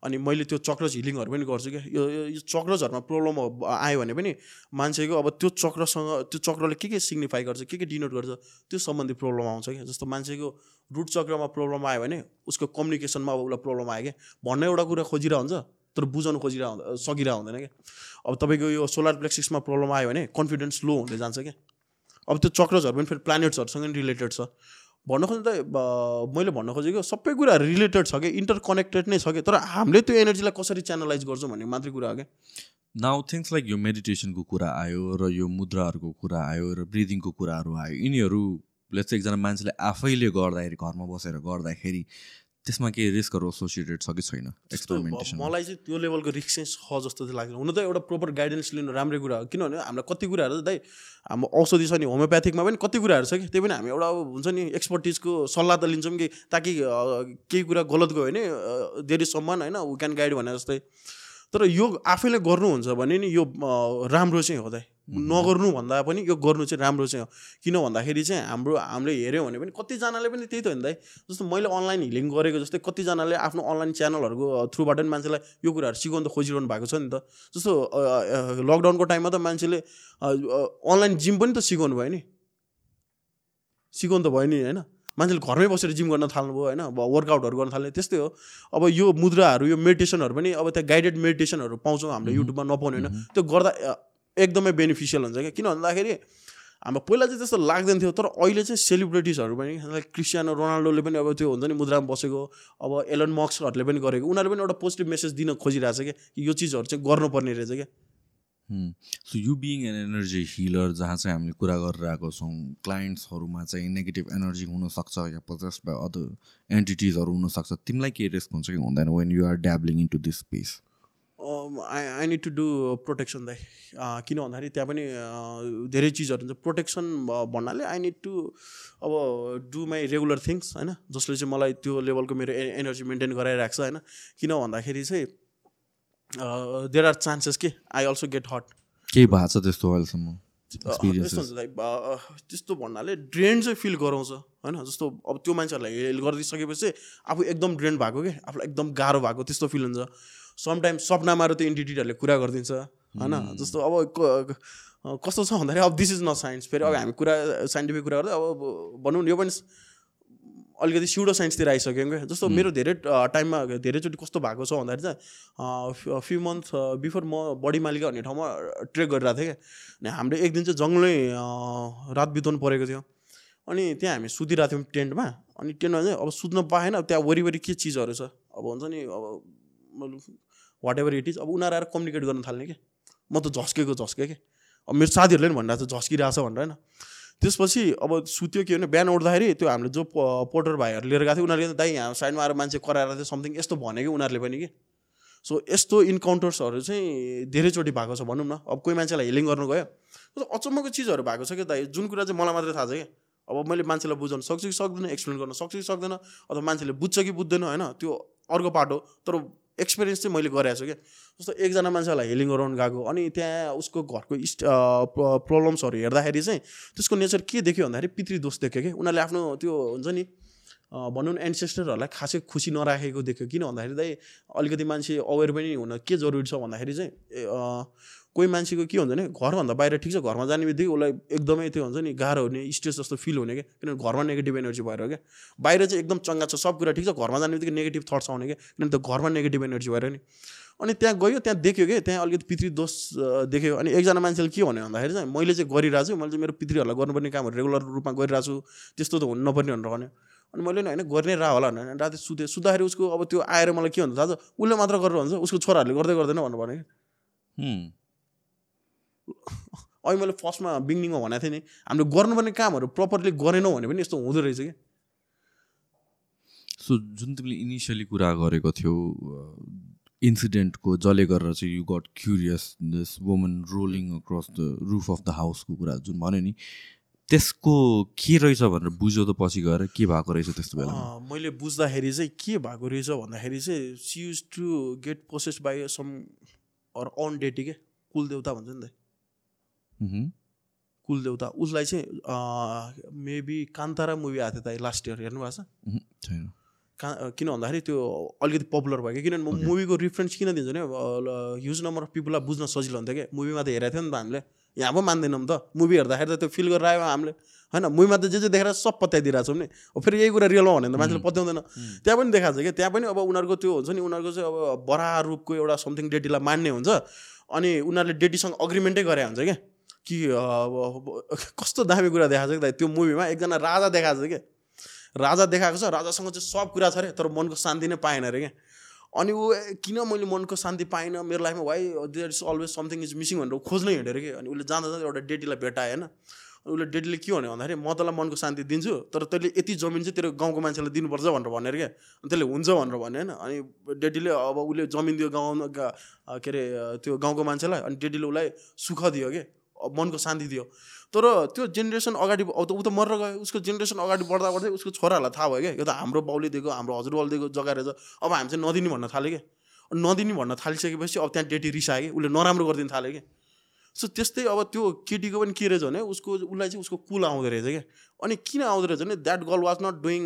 अनि मैले त्यो चक्रज हिलिङहरू पनि गर्छु क्या। यो यो चक्रजहरूमा प्रब्लम आयो भने पनि मान्छेको अब त्यो चक्रसँग त्यो चक्रले के के सिग्निफाई गर्छ के के डिनोट गर्छ त्यो सम्बन्धी प्रब्लम आउँछ क्या। जस्तो मान्छेको रुट चक्रमा प्रब्लम आयो भने उसको कम्युनिकेसनमा अब उसलाई प्रब्लम आयो क्या। भन्न एउटा कुरा खोजिरहेको हुन्छ तर बुझाउनु खोजिरहेको हुँदा सकिरहेको हुँदैन क्या? अब तपाईँको यो सोलर प्लेक्सिसमा प्रब्लम आयो भने कन्फिडेन्स लो हुँदै जान्छ क्या? अब त्यो चक्रजहरू पनि फेरि प्लानेट्सहरूसँग नि रिलेटेड छ। भन्न ब- मैले भन्न खोजेको सबै कुराहरू रिलेटेड छ कि इन्टर कनेक्टेड नै छ कि तर हामीले त्यो एनर्जीलाई कसरी च्यानलाइज गर्छौँ भन्ने मात्रै कुरा हो क्या? नाउ थिङ्स लाइक यो मेडिटेसनको कुरा आयो र यो मुद्राहरूको कुरा आयो र ब्रिदिङको कुराहरू आयो। यिनीहरू लेट्स एकजना मान्छेले आफैले गर्दाखेरि घरमा बसेर गर्दाखेरि त्यसमा केही रिस्कहरू एसोसिएटेड छ कि छैन? एक्सपेरिमेन्टेसन मलाई चाहिँ त्यो लेभलको रिक्स चाहिँ छ जस्तो चाहिँ लाग्दैन। हुन त एउटा प्रोपर गाइडेन्स लिनु राम्रै कुरा हो। किनभने हामीलाई कति कुराहरू दाइ हाम्रो औषधि छ नि होमियोप्याथिकमा पनि कति कुराहरू छ कि? त्यही पनि हामी एउटा हुन्छ नि एक्सपर्टिजको सल्लाह त लिन्छौँ कि ताकि केही कुरा गलत गयो भने देयर इज सम्मान होइन वी क्यान गाइड भने जस्तै तर यो आफैले गर्नुहुन्छ भने नि यो राम्रो चाहिँ हो दाइ। नगर्नु भन्दा पनि यो गर्नु चाहिँ राम्रो चाहिँ हो। किन भन्दाखेरि चाहिँ हाम्रो हामीले हेऱ्यौँ भने पनि कतिजनाले पनि त्यही त हो नि दाइ जस्तो मैले अनलाइन हिलिङ गरेको जस्तै कतिजनाले आफ्नो अनलाइन च्यानलहरूको थ्रुबाट पनि मान्छेलाई यो कुराहरू सिकाउनु त खोजिरहनु भएको छ नि त। जस्तो लकडाउनको टाइममा त मान्छेले अनलाइन जिम पनि त सिकाउनु भयो नि। सिकाउनु त भयो नि होइन। मान्छेले घरमै बसेर जिम गर्न थाल्नुभयो होइन अब वर्कआउटहरू गर्न थाल्ने त्यस्तै हो। अब यो मुद्राहरू यो मेडिटेसनहरू पनि अब त्यहाँ गाइडेड मेडिटेसनहरू पाउँछौँ हामीले युट्युबमा नपाउने होइन। त्यो गर्दा एकदमै बेनिफिसियल हुन्छ क्या। किन भन्दाखेरि हाम्रो पहिला चाहिँ त्यस्तो लाग्दैन थियो तर अहिले चाहिँ सेलिब्रिटिजहरू पनि लाइक क्रिस्टियानो रोनाल्डोले पनि अब त्यो हुन्छ नि मुद्रामा बसेको अब एलन मक्सहरूले पनि गरेको उनीहरूले पनि एउटा पोजिटिभ मेसेज दिन खोजिरहेको क्या कि यो चिजहरू चाहिँ गर्नुपर्ने रहेछ क्या। So you being an energy healer जहाँ चाहिँ हामीले कुरा गरेर आएको छौँ क्लाइन्ट्सहरूमा चाहिँ नेगेटिभ एनर्जी हुनसक्छ या पजेस्ट बाई अदर एन्टिटिजहरू हुनसक्छ तिमीलाई के रिस्क हुन्छ कि हुँदैन when you are dabbling in to this space I I need to do protection दाइ किन भन्दाखेरि त्यहाँ पनि धेरै चिजहरू हुन्छ। प्रोटेक्सन भन्नाले आई निड टु अब डु माई रेगुलर थिङ्स होइन? जसले चाहिँ मलाई त्यो लेभलको मेरो एनर्जी मेन्टेन गराइरहेको छ होइन? किन भन्दाखेरि चाहिँ देयर आर चान्सेस के? आई अल्सो गेट हट केही भएको छ त्यस्तो अहिलेसम्म? यस्तो एक्सपिरियन्सेस हुन्छ त्यस्तो भन्नाले ड्रेन चाहिँ फिल गराउँछ होइन? जस्तो अब त्यो मान्छेहरूलाई हेल गरिदिइसकेपछि आफू एकदम ड्रेन भएको क्या आफूलाई एकदम गाह्रो भएको त्यस्तो फिल हुन्छ। समटाइम्स सपनामा त्यो इन्टिटीहरूले कुरा गरिदिन्छ होइन? जस्तो अब कस्तो छ भन्दाखेरि अब दिस इज नट साइन्स फेरि अब हामी कुरा साइन्टिफिक कुरा गर्दा अब भनौँ न यो पनि अलिकति स्युडो साइन्सतिर आइसक्यौँ क्या जस्तो मेरो धेरै टाइममा धेरैचोटि कस्तो भएको छ भन्दाखेरि चाहिँ फ्यु मन्थ बिफोर म बडी मालिका भन्ने ठाउँमा ट्रेक गरिरहेको थिएँ क्या? अनि हाम्रो एक दिन चाहिँ जङ्गलै रात बिताउनु परेको थियो। अनि त्यहाँ हामी सुतिरहेको थियौँ टेन्टमा। अनि टेन्टमा चाहिँ अब सुत्न पाएन त्यहाँ वरिपरि के चिजहरू छ? अब हुन्छ नि अब वाट एभर इट इज अब उनीहरू आएर कम्युनिकेट गर्न थाल्ने क्या म त झस्केको झस्केँ क्या अब मेरो साथीहरूले पनि भनिरहेको छ भनेर होइन। त्यसपछि अब सुत्यो के भने बिहान उठ्दाखेरि त्यो हामीले जो पोर्टर भाइहरू लिएर गएको थियो उनीहरूले दाइ यहाँ साइडमा आएर मान्छे कराएर थियो समथिङ यस्तो भने कि उनीहरूले पनि कि? सो यस्तो इन्काउन्टर्सहरू चाहिँ धेरैचोटि भएको छ भनौँ न। अब कोही मान्छेलाई हिलिङ गर्नु गयो। अचम्मको चिजहरू भएको छ क्या दाइ? जुन कुरा चाहिँ मलाई मात्रै थाहा छ क्या अब मैले मान्छेलाई बुझाउनु सक्छु कि सक्दैन एक्सप्लेन गर्न सक्छु कि सक्दैन अथवा मान्छेले बुझ्छ कि बुझ्दैन होइन? त्यो अर्को पार्ट हो तर एक्सपिरियन्स चाहिँ मैले गरेको छु क्या। जस्तो एकजना मान्छेलाई हिलिङ गराउनु गएको अनि त्यहाँ उसको घरको इस्ट प्रब्लम्सहरू हेर्दाखेरि चाहिँ त्यसको नेचर के देख्यो भन्दाखेरि पितृ दोष देख्यो कि उनीहरूले आफ्नो त्यो हुन्छ नि भनौँ न एन्सेस्टरहरूलाई खासै खुसी नराखेको देख्यो। किन भन्दाखेरि चाहिँ अलिकति मान्छे अवेर पनि हुन के जरुरी छ भन्दाखेरि चाहिँ कोही मान्छेको के हुन्छ भने घरभन्दा बाहिर ठिक छ घरमा जाने बित्तिकै उसलाई एकदमै त्यो हुन्छ नि गाह्रो हुने स्ट्रेस जस्तो फिल हुने क्या किनभने घरमा नेगेटिभ एनर्जी भएर क्या। बाहिर चाहिँ एकदम चङ्गा छ सब कुरा ठिक छ घरमा जाने बित्तिकै नेगेटिभ थट्स आउने क्या किनभने त घरमा नेगेटिभ एनर्जी भएर नि। अनि त्यहाँ गयो त्यहाँ देख्यो कि त्यहाँ अलिकति पितृ दोष अ, देख्यो। अनि एकजना मान्छेले के भन्यो भन्दाखेरि चाहिँ मैले चाहिँ गरिरहेको छु मैले चाहिँ मेरो पितृहरूलाई गर्नुपर्ने कामहरू रेगुलर रूपमा गरिरहेको छु त्यस्तो त हुनु नपर्ने भनेर भन्यो। अनि मैले नि होइन गर्ने रा होला भनेर। राति सुते सुत्दाखेरि उसको अब त्यो आएर मलाई के भन्छ थाहा छ उसले मात्र गरेर भन्छ उसको छोराहरूले गर्दै गर्दैन भनेर भन्यो कि अहिले मैले फर्स्टमा बिगिनिङमा भनेको थिएँ नि हामीले गर्नुपर्ने कामहरू प्रपरली गरेनौँ भने पनि यस्तो हुँदो रहेछ कि सो जुन तिमीले इनिसियली कुरा गरेको थियौ इन्सिडेन्टको जसले गरेर चाहिँ you got curious this woman rolling across the roof of the हाउसको कुरा जुन भन्यो नि त्यसको के रहेछ भनेर बुझ्यो त पछि गएर के भएको रहेछ त्यस्तो बेला मैले बुझ्दाखेरि चाहिँ के भएको रहेछ भन्दाखेरि चाहिँ she use to get process by some or an deity के कुलदेवता भन्छ नि त। कुलदेवता उसलाई चाहिँ मेबी कान्तारा मुभी आएको थियो त लास्ट इयर हेर्नु भएको छ? छैन। कहाँ किन भन्दाखेरि त्यो अलिकति पपुलर भयो कि किनभने म मुभीको रिफरेन्स किन दिन्छु भने ह्युज नम्बर अफ पिपललाई बुझ्न सजिलो हुन्थ्यो कि मुभीमा त हेरेको थियो नि त हामीले। यहाँ पो मान्दैनौँ त। मुभी हेर्दाखेरि त त्यो फिल गरेर आयो हामीले। होइन मुभीमा त जे जे देखेर सब पत्याइदिरहेको छौँ नि। अब फेरि यही कुरा रियलमा भने त मान्छेले पत्याउँदैन। त्यहाँ पनि देखाएको छ कि त्यहाँ पनि अब उनीहरूको त्यो हुन्छ नि उनीहरूको चाहिँ अब बरा रूपको एउटा समथिङ डेटीलाई मान्ने हुन्छ। अनि उनीहरूले डेटीसँग अग्रिमेन्टै गरे हुन्छ क्या। कि कस्तो दामी कुरा देखाएको छ कि त्यो मुभीमा एकजना राजा देखाएको छ कि राजा देखाएको छ राजासँग चाहिँ सब कुरा छ अरे तर मनको शान्ति नै पाएन अरे क्या। अनि ऊ किन मैले मनको शान्ति पाइनँ? मेरो लाइफमा why there is always something is missing भनेर खोज्नै हिँड्यो अरे कि। अनि उसले जाँदा जाँदा एउटा डेटीलाई भेटायो होइन। उसले डेटीले के भन्यो भन्दाखेरि म तँलाई मनको शान्ति दिन्छु तर तैँले यति जमिन चाहिँ तेरो गाउँको मान्छेलाई दिनुपर्छ भनेर भन्यो अरे क्या। त्यसले हुन्छ भनेर भन्यो होइन। अनि डेटीले अब उसले जमिन दियो गाउँ गा- के अरे त्यो गाउँको मान्छेलाई अनि डेटीले उसलाई सुख दियो कि मनको शान्ति दियो तर त्यो जेनेरेसन अगाडि ऊ त मरेर गयो। उसको जेनेरेसन अगाडि बढ्दा बढ्दै उसको छोराहरूलाई थाहा भयो क्या। यो त हाम्रो बाउले दिएको हाम्रो हजुरबाउले दिएको जग्गा रहेछ। अब हामी चाहिँ नदिने भन्न थाल्यो कि अनि नदिने भन्न थालिसकेपछि अब त्यहाँ डेटी रिसायो कि। उसले नराम्रो गरिदिनु थाल्यो कि। सो त्यस्तै अब त्यो केटीको पनि के रहेछ भने उसको उसलाई चाहिँ उसको कुल आउँदो रहेछ क्या। अनि किन आउँदो रहेछ भने that girl was not doing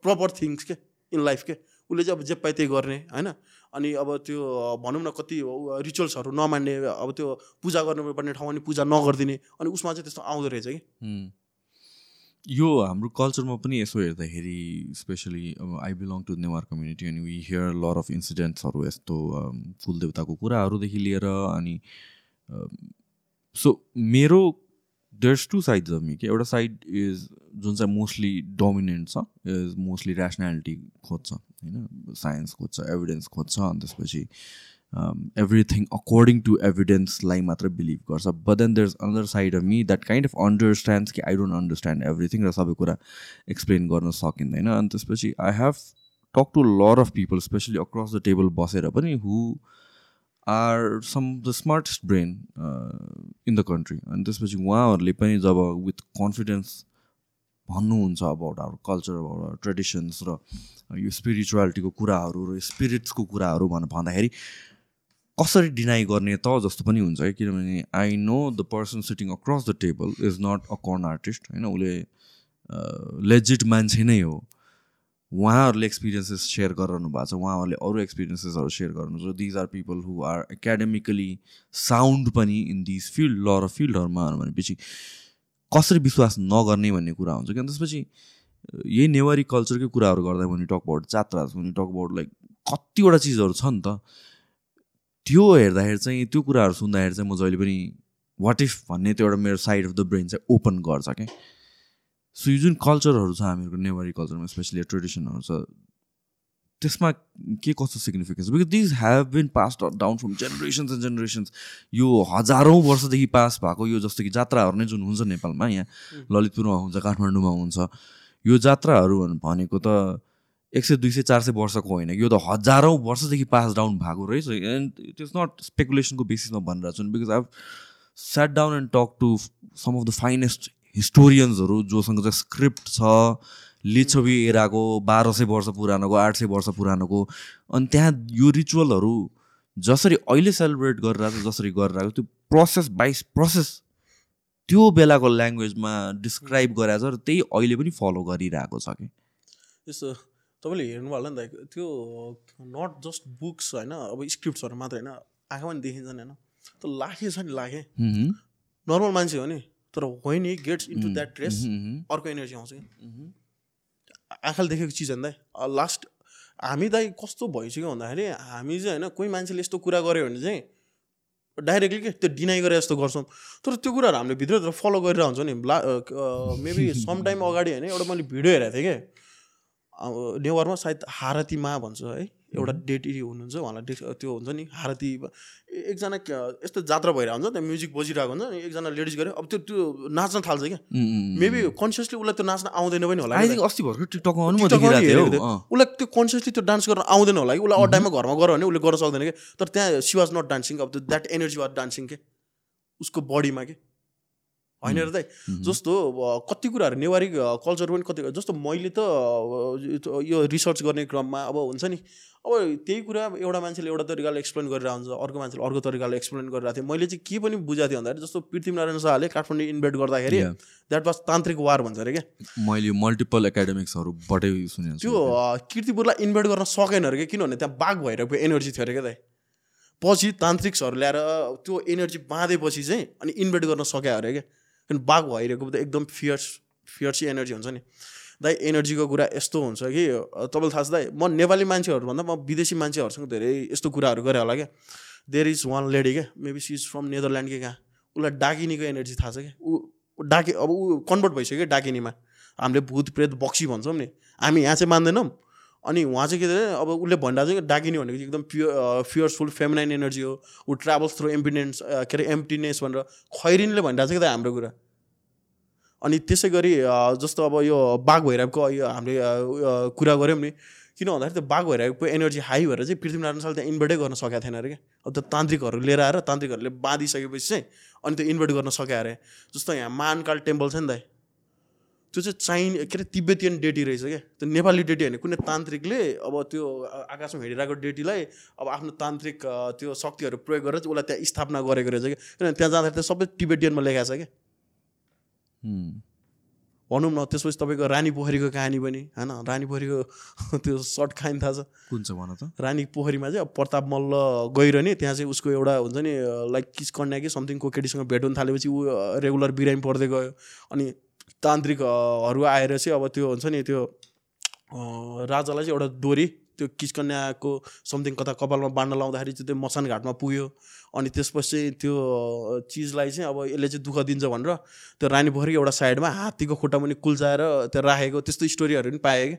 proper things के इन लाइफ के उसले चाहिँ अब जे पाइ त्यही गर्ने होइन। अनि अब त्यो भनौँ न कति रिचुअल्सहरू नमान्ने अब त्यो पूजा गर्नुपर्ने ठाउँमा नि पूजा नगरिदिने अनि उसमा चाहिँ त्यस्तो आउँदो रहेछ कि. यो हाम्रो कल्चरमा पनि यसो हेर्दाखेरि स्पेसली अब I belong to Newar community अनि वी हियर लर अफ इन्सिडेन्ट्सहरू यस्तो कुलदेवताको कुराहरूदेखि लिएर अनि सो मेरो there's two sides of me कि एउटा साइड इज जुन चाहिँ मोस्टली डोमिनेन्ट छ इज मोस्टली ऱ्यासनालिटी खोज्छ होइन? साइन्स खोज्छ एभिडेन्स खोज्छ अनि त्यसपछि एभ्रिथिङ अकर्डिङ टु एभिडेन्सलाई मात्र बिलिभ गर्छ. But then there is another side of me that kind of understands कि आई डोन्ट अन्डरस्ट्यान्ड एभ्रिथिङ र सबै कुरा एक्सप्लेन गर्न सकिँदैन। अनि त्यसपछि I have talk to lot of people specially across the table बसेर पनि who are some the smartest brain in the country अनि त्यसपछि उहाँहरूले पनि जब विथ कन्फिडेन्स भन्नुहुन्छ about our culture about our traditions र यो स्पिरिचुअलिटीको कुराहरू र स्पिरिट्सको कुराहरू भनेर भन्दाखेरि कसरी डिनाइ गर्ने त जस्तो पनि हुन्छ है। किनभने I know the person sitting across the table is not a con artist होइन उसले लेजिट मान्छे नै हो। उहाँहरूले एक्सपिरियन्सेस सेयर गरिरहनु भएको छ उहाँहरूले अरू एक्सपिरियन्सेसहरू सेयर गर्नु छ। These are people who are academically sound पनि इन दिस फिल्ड ल र फिल्डहरूमा भनेपछि कसरी विश्वास नगर्ने भन्ने कुरा हुन्छ कि? अनि त्यसपछि यही नेवारी कल्चरकै कुराहरू गर्दा भने talk about Jatra talk about like कतिवटा चिजहरू छ नि त त्यो हेर्दाखेरि चाहिँ त्यो कुराहरू सुन्दाखेरि चाहिँ म जहिले पनि वाट इफ भन्ने त्यो एउटा मेरो साइड अफ द ब्रेन चाहिँ ओपन गर्छ क्या सो यो जुन कल्चरहरू छ हामीहरूको नेवारी कल्चरमा स्पेसली ट्रेडिसनहरू छ त्यसमा के कस्तो significance because these have been pass down from generations and generations यो हजारौँ वर्षदेखि पास भएको यो जस्तो कि जात्राहरू नै जुन हुन्छ नेपालमा यहाँ ललितपुरमा हुन्छ काठमाडौँमा हुन्छ यो जात्राहरू भनेको त एक सय दुई सय चार सय वर्षको होइन। यो त हजारौँ वर्षदेखि पास डाउन भएको रहेछ। एन्ड इट इज नट स्पेकुलेसनको बेसिसमा भनिरहेको छु। Because I sat down and talk to some of the finest हिस्टोरियन्सहरू जोसँग चाहिँ स्क्रिप्ट छ लिच्छवी एराको बाह्र सय वर्ष पुरानोको आठ सय वर्ष पुरानोको अनि त्यहाँ यो रिचुअलहरू जसरी अहिले सेलिब्रेट गरिरहेको छ जसरी गरिरहेको त्यो प्रोसेस बाइस प्रोसेस त्यो बेलाको ल्याङ्ग्वेजमा डिस्क्राइब गराएको छ र त्यही अहिले पनि फलो गरिरहेको छ कि। यस्तो तपाईँले हेर्नुभयो होला नि त त्यो नट जस्ट बुक्स होइन अब स्क्रिप्ट्सहरू मात्र होइन आँखामा पनि देखिन्छन् होइन। त्यो लाखे छ नि लाखे। नर्मल मान्छे हो नि। तर होइन गेट्स इन्टु द्याट मह्म, अर्को एनर्जी आउँछ कि? मह्म, आँखाले देखेको चिज होइन दाइ लास्ट हामी दाइ कस्तो भइसक्यो भन्दाखेरि हामी चाहिँ होइन कोही मान्छेले यस्तो कुरा गर्यो भने चाहिँ डाइरेक्टली के त्यो डिनाइ गरेर जस्तो गर्छौँ। तर त्यो कुराहरू हामीले भित्रभित्र फलो गरेर हुन्छ नि। ला मेबी सम टाइम अगाडि होइन एउटा मैले भिडियो हेरेको थिएँ कि। नेवारमा सायद हारती मा भन्छ है। एउटा डेटी हुनुहुन्छ उहाँलाई त्यो हुन्छ नि हारती एकजना यस्तो जात्रा भइरहेको हुन्छ त्यहाँ म्युजिक बजिरहेको हुन्छ अनि एकजना लेडिज गऱ्यो अब त्यो त्यो नाच्न थाल्छ क्या। मेबी कन्सियसली उसलाई त्यो नाच्न आउँदैन पनि होला। अस्ति भर्खर टिकटकमा नि। उसलाई त्यो कन्सियसली त्यो डान्स गर्न आउँदैन होला कि उसलाई टाइममा घरमा गऱ्यो भने उसले गर्न सक्दैन कि तर त्यहाँ सी वाज नट डान्सिङ अब द्याट एनर्जी वाज डान्सिङ के उसको बडीमा के होइन र दाइ जस्तो कति कुराहरू नेवारी कल्चर पनि कति जस्तो मैले त यो रिसर्च गर्ने क्रममा अब हुन्छ नि अब त्यही कुरा एउटा मान्छेले एउटा तरिकाले एक्सप्लेन गरेर हुन्छ अर्को मान्छेले अर्को तरिकाले एक्सप्लेन गरिरहेको थियो। मैले चाहिँ के पनि बुझाएको थिएँ भन्दाखेरि जस्तो पृथ्वीनारायण शाहले काठमाडौँ इन्भेट गर्दाखेरि. द्याट वाज तान्त्रिक वार भन्छ अरे क्या। मैले मल्टिपल एकाडेमिक्सहरूबाटै सुनेको छु। त्यो किर्तिपुरलाई इन्भेट गर्न सकेन अरे क्या किनभने त्यहाँ बाघ भइरहेको एनर्जी थियो अरे क्या दाइ। पछि तान्त्रिक्सहरू ल्याएर त्यो एनर्जी बाँधेपछि चाहिँ अनि इन्भेट गर्न सक्यो अरे क्या। किन बाघ भइरहेको त एकदम फियर्स फियर्सी एनर्जी हुन्छ नि। दाइ एनर्जीको कुरा यस्तो हुन्छ कि तपाईँलाई थाहा छ दाइ म नेपाली मान्छेहरूभन्दा म विदेशी मान्छेहरूसँग धेरै यस्तो कुराहरू गरेँ होला क्या। देयर इज वान लेडी क्या maybe she is from Netherland कि कहाँ। उसलाई डाकिनीको एनर्जी थाहा छ क्या। ऊ डाके अब ऊ कन्भर्ट भइसक्यो क्या डाकिनीमा। हामीले भूत प्रेत बक्सी भन्छौँ नि। हामी यहाँ चाहिँ मान्दैनौँ। अनि उहाँ चाहिँ के अब उसले भनिरहेको चाहिँ डाकिनी भनेको चाहिँ एकदम प्योर फियर्सफुल फेमिनाइन एनर्जी हो। ऊ ट्राभल्स थ्रु एम्पिनेन्स के अरे एम्प्टिनेस भनेर खैरिनले भनिरहेको छ कि त हाम्रो कुरा। अनि त्यसै गरी जस्तो अब यो बाघ भैरवको यो हामीले कुरा गऱ्यौँ नि किन भन्दाखेरि त्यो बाघ भैरवको एनर्जी हाई भएर चाहिँ पृथ्वीनारायण शाहले त्यहाँ इन्भर्टै गर्न सकेको थिएन अरे क्या। अब त्यो तान्त्रिकहरू लिएर आएर तान्त्रिकहरूले बाँधिसकेपछि चाहिँ अनि त्यो इन्भर्ट गर्न सक्यो अरे। जस्तो यहाँ महानकाल टेम्पल छ नि त त्यो चाहिँ चाइन के अरे तिब्बतियन डेटी रहेछ क्या। त्यो नेपाली डेटी होइन। कुनै तान्त्रिकले अब त्यो आकाशमा हिँडिरहेको डेटीलाई अब आफ्नो तान्त्रिक त्यो शक्तिहरू प्रयोग गरेर चाहिँ उसलाई त्यहाँ स्थापना गरेको रहेछ क्या। किनभने त्यहाँ जाँदाखेरि त सबै टिबेटियनमा लेखाएको छ क्या। भनौँ न त्यसपछि तपाईँको रानी पोखरीको कहानी पनि होइन? रानी पोखरीको त्यो सर्ट खाइन थाहा छ। कुन चाहिँ भन त? रानी पोखरीमा चाहिँ अब प्रताप मल्ल गएर नि त्यहाँ चाहिँ उसको एउटा हुन्छ नि लाइक किस कन्या कि समथिङको केटीसँग भेट हुन थालेपछि ऊ रेगुलर बिरामी पर्दै गयो। अनि तान्त्रिकहरू आएर चाहिँ अब त्यो हुन्छ नि त्यो राजालाई चाहिँ एउटा डोरी त्यो किचकन्याको समथिङ कता कपालमा बाँड्न लाउँदाखेरि चाहिँ त्यो मसान घाटमा पुग्यो। अनि त्यसपछि त्यो चिजलाई चाहिँ अब यसले चाहिँ दुःख दिन्छ भनेर त्यो रानी पोखरीको एउटा साइडमा हात्तीको खुट्टा पनि कुल्चाएर त्यो राखेको त्यस्तो स्टोरीहरू पनि पाएँ कि।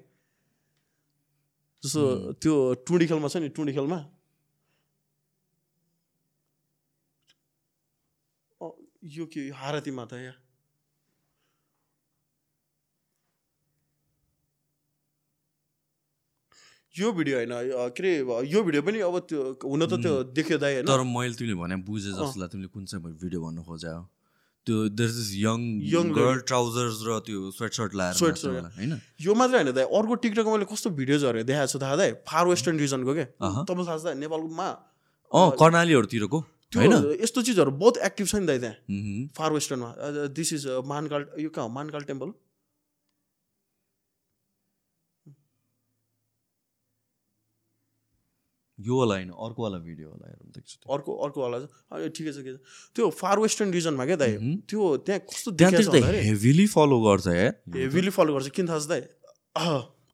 जस्तो त्यो टुँडी खेलमा छ नि टुँडी खेलमा। यो के हारती माता या? यो भिडियो होइन के अरे यो भिडियो पनि अब त्यो हुन त त्यो देख्यो दाइ होइन। तर मैले तिमीले भने बुझे जस्तो लाग्यो तिमीले कुन चाहिँ भिडियो भन्नु खोजा त्यो there is young Young girl trousers र त्यो स्वेट सर्ट लाएर shirt. वाला, होइन? यो मात्रै होइन दाइ अर्को टिकटकमा मैले कस्तो भिडियोजहरू देखाएको छु थाहा दाइ फार वेस्टर्न रिजनको के। तपाईँलाई थाहा छ नेपालमा। अँ कर्णालीहरूतिरको होइन? यस्तो चिजहरू बहुत एक्टिभ छ नि दाइ त्यहाँ। फार वेस्टर्नमा दिस इज मानकाल यो कहाँ हो? मानकाल टेम्पल यो वाला होइन अर्को वाला भिडियो होला हेरौँ। अर्को अर्कोवाला अनि ठिकै छ के छ। त्यो फार वेस्टर्न रिजनमा क्या दाइ। त्यो त्यहाँ कस्तो त्यहाँ चाहिँ हेभिली फलो गर्छ है हेभिली फलो गर्छ। किन थाहा छ दाइ?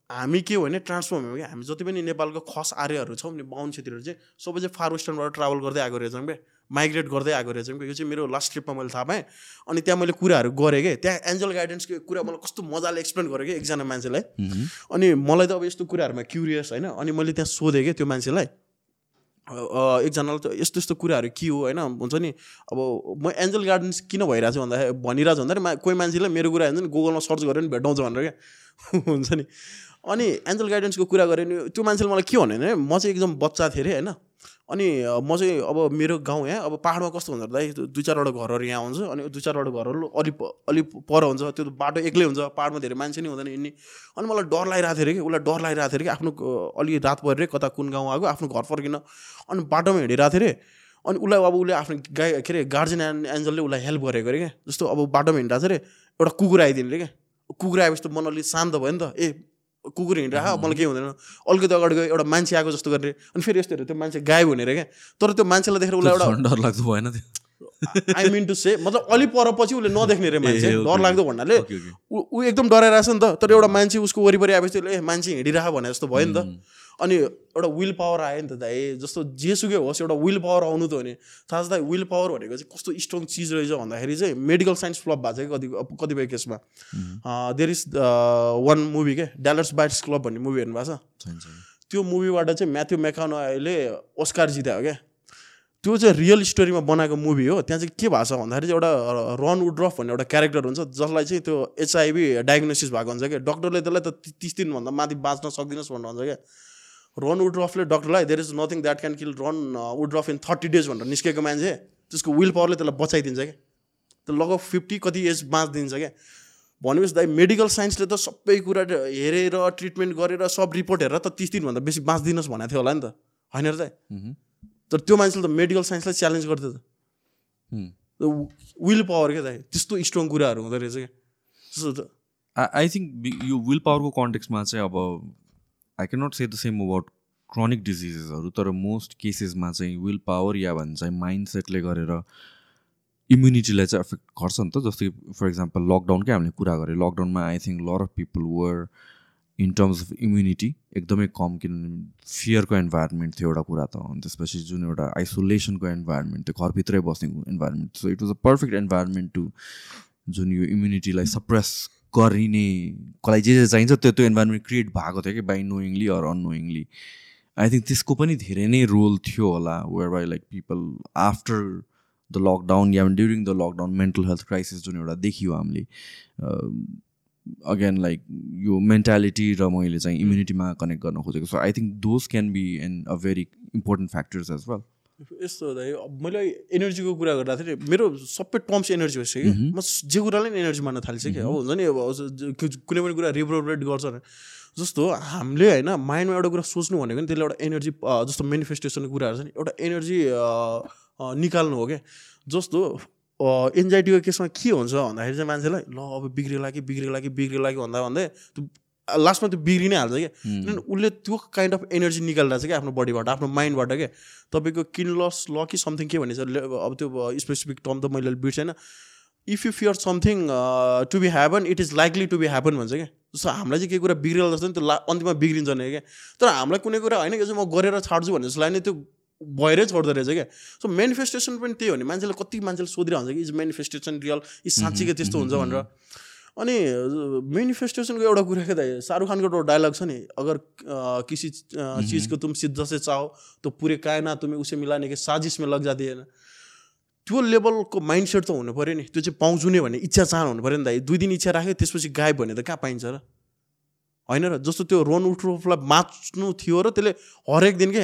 हामी के हो भने ट्रान्सफर्म हो क्या? हामी जति पनि नेपालको खस आर्यहरू छौँ नि बाहुन क्षेत्रहरू चाहिँ सबै चाहिँ फार वेस्टर्नबाट ट्राभल गर्दै आएको रहेछौँ क्या। माइग्रेट गर्दै आएको रहेछौँ। यो चाहिँ मेरो लास्ट ट्रिपमा मैले थाहा पाएँ। अनि त्यहाँ मैले कुराहरू गरेँ कि? त्यहाँ एन्जल गाइडेन्सको कुरा मलाई कस्तो मजाले एक्सप्लेन गरेँ कि एकजना मान्छेलाई। अनि मलाई त अब यस्तो कुराहरूमा क्युरियस होइन। अनि मैले त्यहाँ सोधेँ कि त्यो मान्छेलाई। एकजनालाई त यस्तो यस्तो कुराहरू के हो होइन? हुन्छ नि। अब म एन्जल गार्डन्स किन भइरहेको छु भन्दाखेरि भनिरहेको छु भन्दाखेरि मा कोही मान्छेले मेरो कुरा हुन्छ नि गुगलमा सर्च गरेर नि भेटाउँछ भनेर क्या। हुन्छ नि। अनि एन्जल गाइडेन्सको कुरा गरेँ नि त्यो मान्छेले मलाई के भन्यो भने म चाहिँ एकदम बच्चा थिएँ अरे होइन? अनि म चाहिँ अब मेरो गाउँ यहाँ अब पाहाडमा कस्तो हुन्छ दाइ दुई चारवटा घरहरू यहाँ हुन्छ अनि दुई चारवटा घरहरू अलि प- अलि पर हुन्छ त्यो बाटो एक्लै हुन्छ पाहाडमा धेरै मान्छे नै हुँदैन हिँड्ने अनि मलाई डर लागिरहेको थियो अरे कि उसलाई डर लागिरहेको थियो अरे कि आफ्नो अलि रात अरे कता कुन गाउँ आएको आफ्नो घर फर्किन। अनि बाटोमा हिँडिरहेको थियो अरे अनि उसलाई अब उसले आफ्नो गाई के अरे गार्जियन एन्ड एन्जलले उसलाई हेल्प गरेको अरे क्या। जस्तो अब बाटोमा हिँडिरहेको थियो अरे एउटा कुकुर आइदिने अरे क्या। कुकुर आएपछि त मन अलिक शान्त भयो नि त। ए कुकुर हिँडिरहेको मलाई केही हुँदैन। अलिकति अगाडि गयो एउटा मान्छे आएको जस्तो गरेर अनि फेरि यस्तो हेऱ्यो त्यो मान्छे गायब हुने अरे क्या। तर त्यो मान्छेलाई देखेर उसलाई एउटा डर लाग्दो भएन त्यो। आई मिन टु से मतलब अलि पर पछि उसले नदेख्ने रे मान्छे। डर लाग्दो भन्नाले ऊ एकदम डराइरहेछ नि त। तर एउटा मान्छे उसको वरिपरि आएपछि ए मान्छे हिँडिरह भने जस्तो भयो नि त। अनि एउटा विल पावर आयो नि त दाइ जस्तो जेसुकै होस् एउटा विल पावर आउनु त हो नि। थाहा छ दाइ विल पावर भनेको चाहिँ कस्तो स्ट्रङ चिज रहेछ भन्दाखेरि चाहिँ मेडिकल साइन्स फ्लप भएको छ कि कति कतिपय केसमा। देयर इज वान मुभी के डालर्स बाइट्स क्लब भन्ने मुभी हेर्नु भएको छ। त्यो मुभीबाट चाहिँ म्याथ्यु मेकानोले ओस्कार जित्यो क्या। त्यो चाहिँ रियल स्टोरीमा बनाएको मुभी हो। त्यहाँ चाहिँ के भएको छ भन्दाखेरि चाहिँ एउटा रन वुड्रफ भन्ने एउटा क्यारेक्टर हुन्छ जसलाई चाहिँ त्यो एचआइभी डायग्नोसिस भएको हुन्छ क्या। डक्टरले त्यसलाई त तिस दिनभन्दा माथि बाँच्न सक्दिनस् भन्नु भन्छ क्या। रन वुड्रफले डक्टरलाई there is nothing that can kill Ron Woodroof in thirty days भनेर निस्केको मान्छे त्यसको विल पावरले त्यसलाई बचाइदिन्छ क्या? त लगभग फिफ्टी कति एज बाँचिदिन्छ क्या? भनेपछि दाइ मेडिकल साइन्सले त सबै कुरा हेरेर ट्रिटमेन्ट गरेर सब रिपोर्ट हेरेर त तिस दिनभन्दा बेसी बाँचिदिनुहोस् भनेको थियो होला नि त। होइन र मह्म। तर त्यो मान्छेले त मेडिकल साइन्सलाई च्यालेन्ज गर्थ्यो त। विल पावर क्या दाइ? त्यस्तो स्ट्रङ कुराहरू हुँदो रहेछ क्या। आई थिङ्क यो विल पावरको कन्टेक्समा चाहिँ अब I can not say the same about chronic डिजिजेसहरू तर मोस्ट केसेसमा चाहिँ विल पावर या भन्छ चाहिँ माइन्ड सेटले गरेर इम्युनिटीलाई चाहिँ एफेक्ट गर्छ नि त। जस्तै फर इक्जाम्पल लकडाउनकै हामीले कुरा गरेँ लकडाउनमा I think lot of people were in terms of immunity एकदमै कम किनभने फियरको इन्भाइरोमेन्ट थियो एउटा कुरा त। अनि त्यसपछि जुन एउटा आइसोलेसनको इन्भाइरोमेन्ट थियो घरभित्रै बस्ने environment so it was a perfect environment to जुन यो इम्युनिटीलाई सप्रेस गरिने कसलाई जे जे चाहिन्छ त्यो त्यो इन्भाइरोमेन्ट क्रिएट भएको थियो कि by knowingly or unknowingly I think त्यसको पनि धेरै नै रोल थियो होला where by like people after the lockdown yeah during the lockdown mental health crisis जुन एउटा देखियो हामीले अगेन लाइक यो मेन्टालिटी र मैले चाहिँ इम्युनिटीमा कनेक्ट गर्न खोजेको. So I think those can be an a very important factors as well यस्तो मैले एनर्जीको कुरा गर्दा थिएँ मेरो सबै टर्म्स एनर्जी भइसक्यो कि। म जे कुरालाई नि एनर्जी मान्न थालिसकेँ कि। अब हुन्छ नि अब कुनै पनि कुरा रिप्रोभेट गर्छ जस्तो हामीले होइन माइन्डमा एउटा कुरा सोच्नु भनेको नि त्यसले एउटा एनर्जी जस्तो मेनिफेस्टेसनको कुराहरू छ नि एउटा एनर्जी निकाल्नु हो क्या। जस्तो एन्जाइटीको केसमा के हुन्छ भन्दाखेरि चाहिँ मान्छेलाई ल अब बिग्रेला कि बिग्रेला कि बिग्रेला कि भन्दा भन्दै त्यो लास्टमा त्यो बिग्रि नै हाल्छ क्या। किनभने उसले त्यो काइन्ड अफ एनर्जी निकालिरहेको छ क्या आफ्नो बडीबाट आफ्नो माइन्डबाट क्या। तपाईँको किन लस ल कि समथिङ के भनेछ अब त्यो स्पेसिफिक टर्म त मैले बिर्सेन if you fear something to be happen it is likely to be happen भन्छ क्या। जस्तो हामीलाई चाहिँ केही कुरा बिग्रेर जस्तो नि त्यो ला अन्तिममा बिग्रिन्छ नै क्या। तर हामीलाई कुनै कुरा होइन कि म गरेर छाड्छु भन्ने जस्तो लाग्यो नि त्यो भएरै छोड्दो रहेछ क्या। सो मेनिफेस्टेसन पनि त्यही हो नि। मान्छेले कति मान्छेले सोधिरहेको हुन्छ कि इज मेनिफेस्टेसन रियल इज साँच्चीकै त्यस्तो हुन्छ भनेर। अनि मेनिफेस्टेसनको एउटा कुरा के त शाहरुख खानको एउटा डायलग छ नि अगर किसी अ, चीज़ को तुम सिद्ध से चाहो तो पूरे कायनात तुम्हें उसे मिलाने के साजिश में लग जाती है ना। त्यो लेभलको माइन्ड सेट त हुनु पऱ्यो नि त्यो चाहिँ पाउँछु नै भन्ने इच्छा चाहना हुनु पऱ्यो नि त। दुई दिन इच्छा राख्यो त्यसपछि गायब भने त कहाँ पाइन्छ र? होइन र? जस्तो त्यो रोन उठ्रोफलाई बाँच्नु थियो र त्यसले हरेक दिन के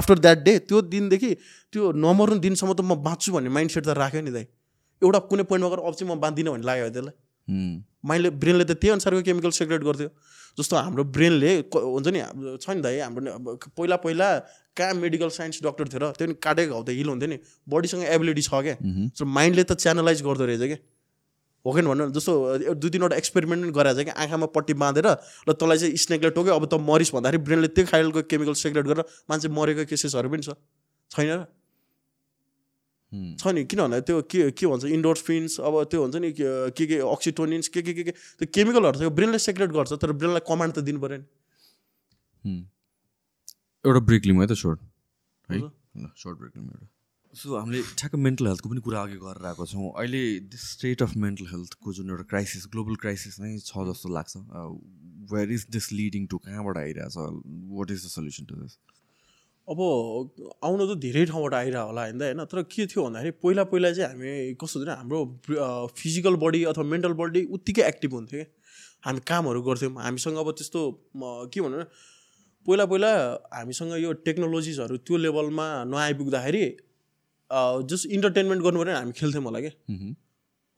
आफ्टर द्याट डे त्यो दिनदेखि त्यो नमर्नु दिनसम्म त म बाँच्छु भन्ने माइन्ड सेट त राख्यो नि दाइ एउटा कुनै पोइन्टमा गएर अब चाहिँ म बाँच्दिनँ भन्ने लाग्यो त्यसलाई। माइन्डले ब्रेनले त त्यही अनुसारको केमिकल सेक्रेट गर्थ्यो। जस्तो हाम्रो ब्रेनले क- हुन्छ नि छ नि त है हाम्रो पहिला पहिला कहाँ मेडिकल साइन्स डक्टर थियो र त्यो नि काटेको घाउ त हिल हुन्थ्यो नि बडीसँग एबिलिटी छ क्या। सो माइन्डले त च्यानलाइज गर्दो रहेछ क्या। हो कि भन्नु जस्तो दुई तिनवटा एक्सपेरिमेन्ट पनि गराएको छ क्या आँखामा पट्टी बाँधेर र तँलाई चाहिँ स्नेकले टोक्यो अब त मरिस भन्दाखेरि ब्रेनले त्यो खालको केमिकल सेक्रेट गरेर मान्छे मरेको केसेसहरू पनि छ। छैन र? छ नि किन भन्दा त्यो के के भन्छ इन्डोर्फिन्स अब त्यो हुन्छ नि के के के अक्सिटोनिन्स के के के के त्यो केमिकलहरू छ ब्रेनले सेक्रेट गर्छ तर ब्रेनलाई कमान्ड त दिनु पऱ्यो नि एउटा ब्रेक लिउँ है त सोर्ट है सर्ट ब्रेक लिउँ एउटा सो हामीले ठ्याक्क मेन्टल हेल्थको पनि कुरा अघि गरेर आएको छौँ अहिले दिस स्टेट अफ मेन्टल हेल्थको जुन एउटा क्राइसिस ग्लोबल क्राइसिस नै छ जस्तो लाग्छ where is this leading to कहाँबाट आइरहेछ what is the solution to this अब आउन त धेरै ठाउँबाट आइरह होला होइन? होइन? तर के थियो भन्दाखेरि पहिला पहिला चाहिँ हामी कस्तो थियो हाम्रो फिजिकल बडी अथवा मेन्टल बडी उत्तिकै एक्टिभ हुन्थ्यो क्या। हामी कामहरू गर्थ्यौँ। हामीसँग अब त्यस्तो के भनौँ न पहिला पहिला हामीसँग यो टेक्नोलोजिसहरू त्यो लेभलमा नआइपुग्दाखेरि जस्ट इन्टरटेनमेन्ट गर्नु पऱ्यो हामी खेल्थ्यौँ होला क्या।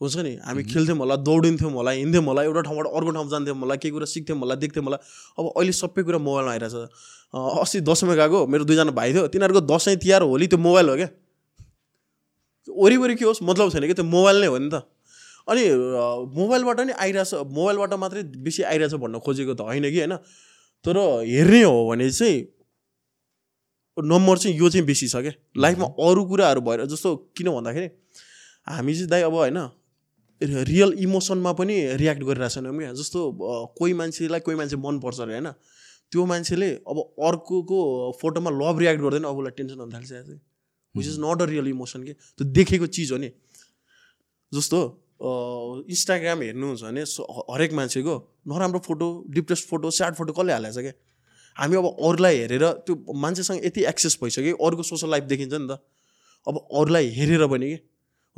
हुन्छ नि? हामी खेल्थ्यौँ होला दौडिन्थ्यौँ होला हिँड्थ्यौँ होला एउटा ठाउँबाट अर्को ठाउँ जान्थ्यौँ होला केही कुरा सिक्थ्यौँ होला देख्थ्यौँ होला। अब अहिले सबै कुरा मोबाइलमा आइरहेछ। अँ, अस्ति दसैँमा गएको मेरो दुईजना भाइ थियो तिनीहरूको दसैँ तिहार होली त्यो मोबाइल हो क्या? वरिपरि के होस् मतलब छैन कि त्यो मोबाइल नै हो नि त। अनि मोबाइलबाट नि आइरहेछ मोबाइलबाट मात्रै बेसी आइरहेछ भन्न खोजेको त होइन कि होइन? तर हेर्ने हो भने चाहिँ नम्बर चाहिँ यो चाहिँ बेसी छ क्या। लाइफमा अरू कुराहरू भएर जस्तो किन भन्दाखेरि हामी चाहिँ दाइ अब होइन रियल इमोसनमा पनि रियाक्ट गरिरहेको छैनौँ क्या जस्तो कोही मान्छेलाई कोही मान्छे मनपर्छ अरे होइन? त्यो मान्छेले अब अर्कोको फोटोमा लभ रियाक्ट गर्दैन अब उसलाई टेन्सन हुन थाल्छ चाहिँ which is not a real emotion के? त्यो देखेको चिज हो नि। जस्तो इन्स्टाग्राम हेर्नुहुन्छ भने हरेक मान्छेको नराम्रो photo depress photo sad photo कसले हालेको छ क्या हामी अब अरूलाई हेरेर त्यो मान्छेसँग यति एक्सेस भइसक्यो अरूको सोसल लाइफ देखिन्छ नि त। अब अरूलाई हेरेर पनि के?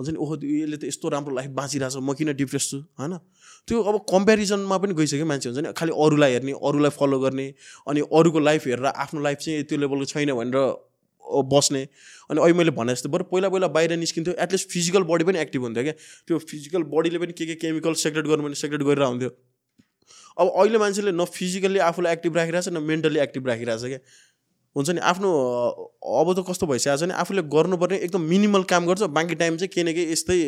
हुन्छ नि ओहो यसले त यस्तो राम्रो लाइफ बाँचिरहेछ म किन डिप्रेस छु? होइन? त्यो अब कम्पेरिजनमा पनि गइसक्यो मान्छे हुन्छ नि खालि अरूलाई हेर्ने अरूलाई फलो गर्ने अनि अरूको लाइफ हेरेर आफ्नो लाइफ चाहिँ त्यो लेभलको छैन भनेर बस्ने। अनि अहिले मैले भने जस्तो बरु पहिला पहिला बाहिर निस्किन्थ्यो एटलिस्ट फिजिकल बडी पनि एक्टिभ हुन्थ्यो क्या? त्यो फिजिकल बडीले पनि के के केमिकल सेक्रेट गर्नु भने सेक्रेट गरेर हुन्थ्यो अब अहिले मान्छेले न फिजिकल्ली आफूलाई एक्टिभ राखिरहेछ न मेन्टली एक्टिभ राखिरहेछ क्या। हुन्छ नि आफ्नो अब त कस्तो भइसकेको छ भने आफूले गर्नुपर्ने एकदम मिनिमल काम गर्छ बाँकी टाइम चाहिँ केही न केही यस्तै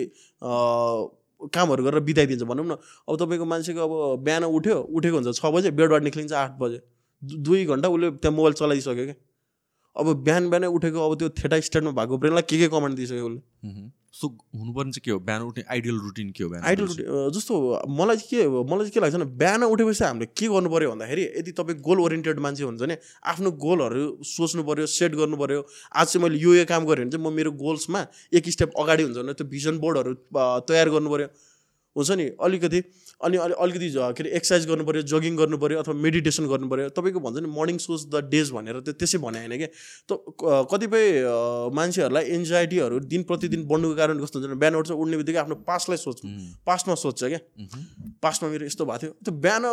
कामहरू गरेर बिताइदिन्छ। भनौँ न अब तपाईँको मान्छेको अब बिहान उठ्यो उठेको हुन्छ छ बजे बेडबाट निक्लिन्छ आठ बजे। दुई घन्टा उसले त्यहाँ मोबाइल चलाइसक्यो क्या। अब बिहान बिहानै उठेको अब त्यो थेटा स्ट्यान्डमा भएको ब्रेनलाई के के कमान्ड दिइसक्यो उसले? सो हुनुपर्ने चाहिँ के हो? बिहान उठ्ने आइडियल रुटिन के हो बिहान आइडल उठेपछि? जस्तो मलाई चाहिँ के मलाई चाहिँ के लाग्छ भने बिहान उठेपछि हामीले के गर्नु पऱ्यो भन्दाखेरि यदि तपाईँ गोल ओरिएन्टेड मान्छे हुन्छ भने आफ्नो गोलहरू सोच्नु पऱ्यो सेट गर्नु पऱ्यो आज चाहिँ मैले यो यो काम गरेँ भने चाहिँ म मेरो गोल्समा एक स्टेप अगाडि हुन्छ भने त्यो भिजन बोर्डहरू तयार गर्नु पऱ्यो हुन्छ नि अलिकति अनि अलि अलिकति के अरे एक्सर्साइज गर्नु पऱ्यो जगिङ गर्नु पऱ्यो अथवा मेडिटेसन गर्नु पऱ्यो तपाईँको भन्छ नि मर्निङ सोज द डेज भनेर त्यो त्यसै भने होइन क्या त कतिपय मान्छेहरूलाई एन्जाइटीहरू दिन प्रतिदिन बढ्नुको कारण कस्तो हुन्छ भने बिहान उठ्छ उठ्ने बित्तिकै आफ्नो पास्टलाई उम्, पास्टमा सोध्छ क्या. पास्टमा मेरो यस्तो भएको थियो। त्यो बिहान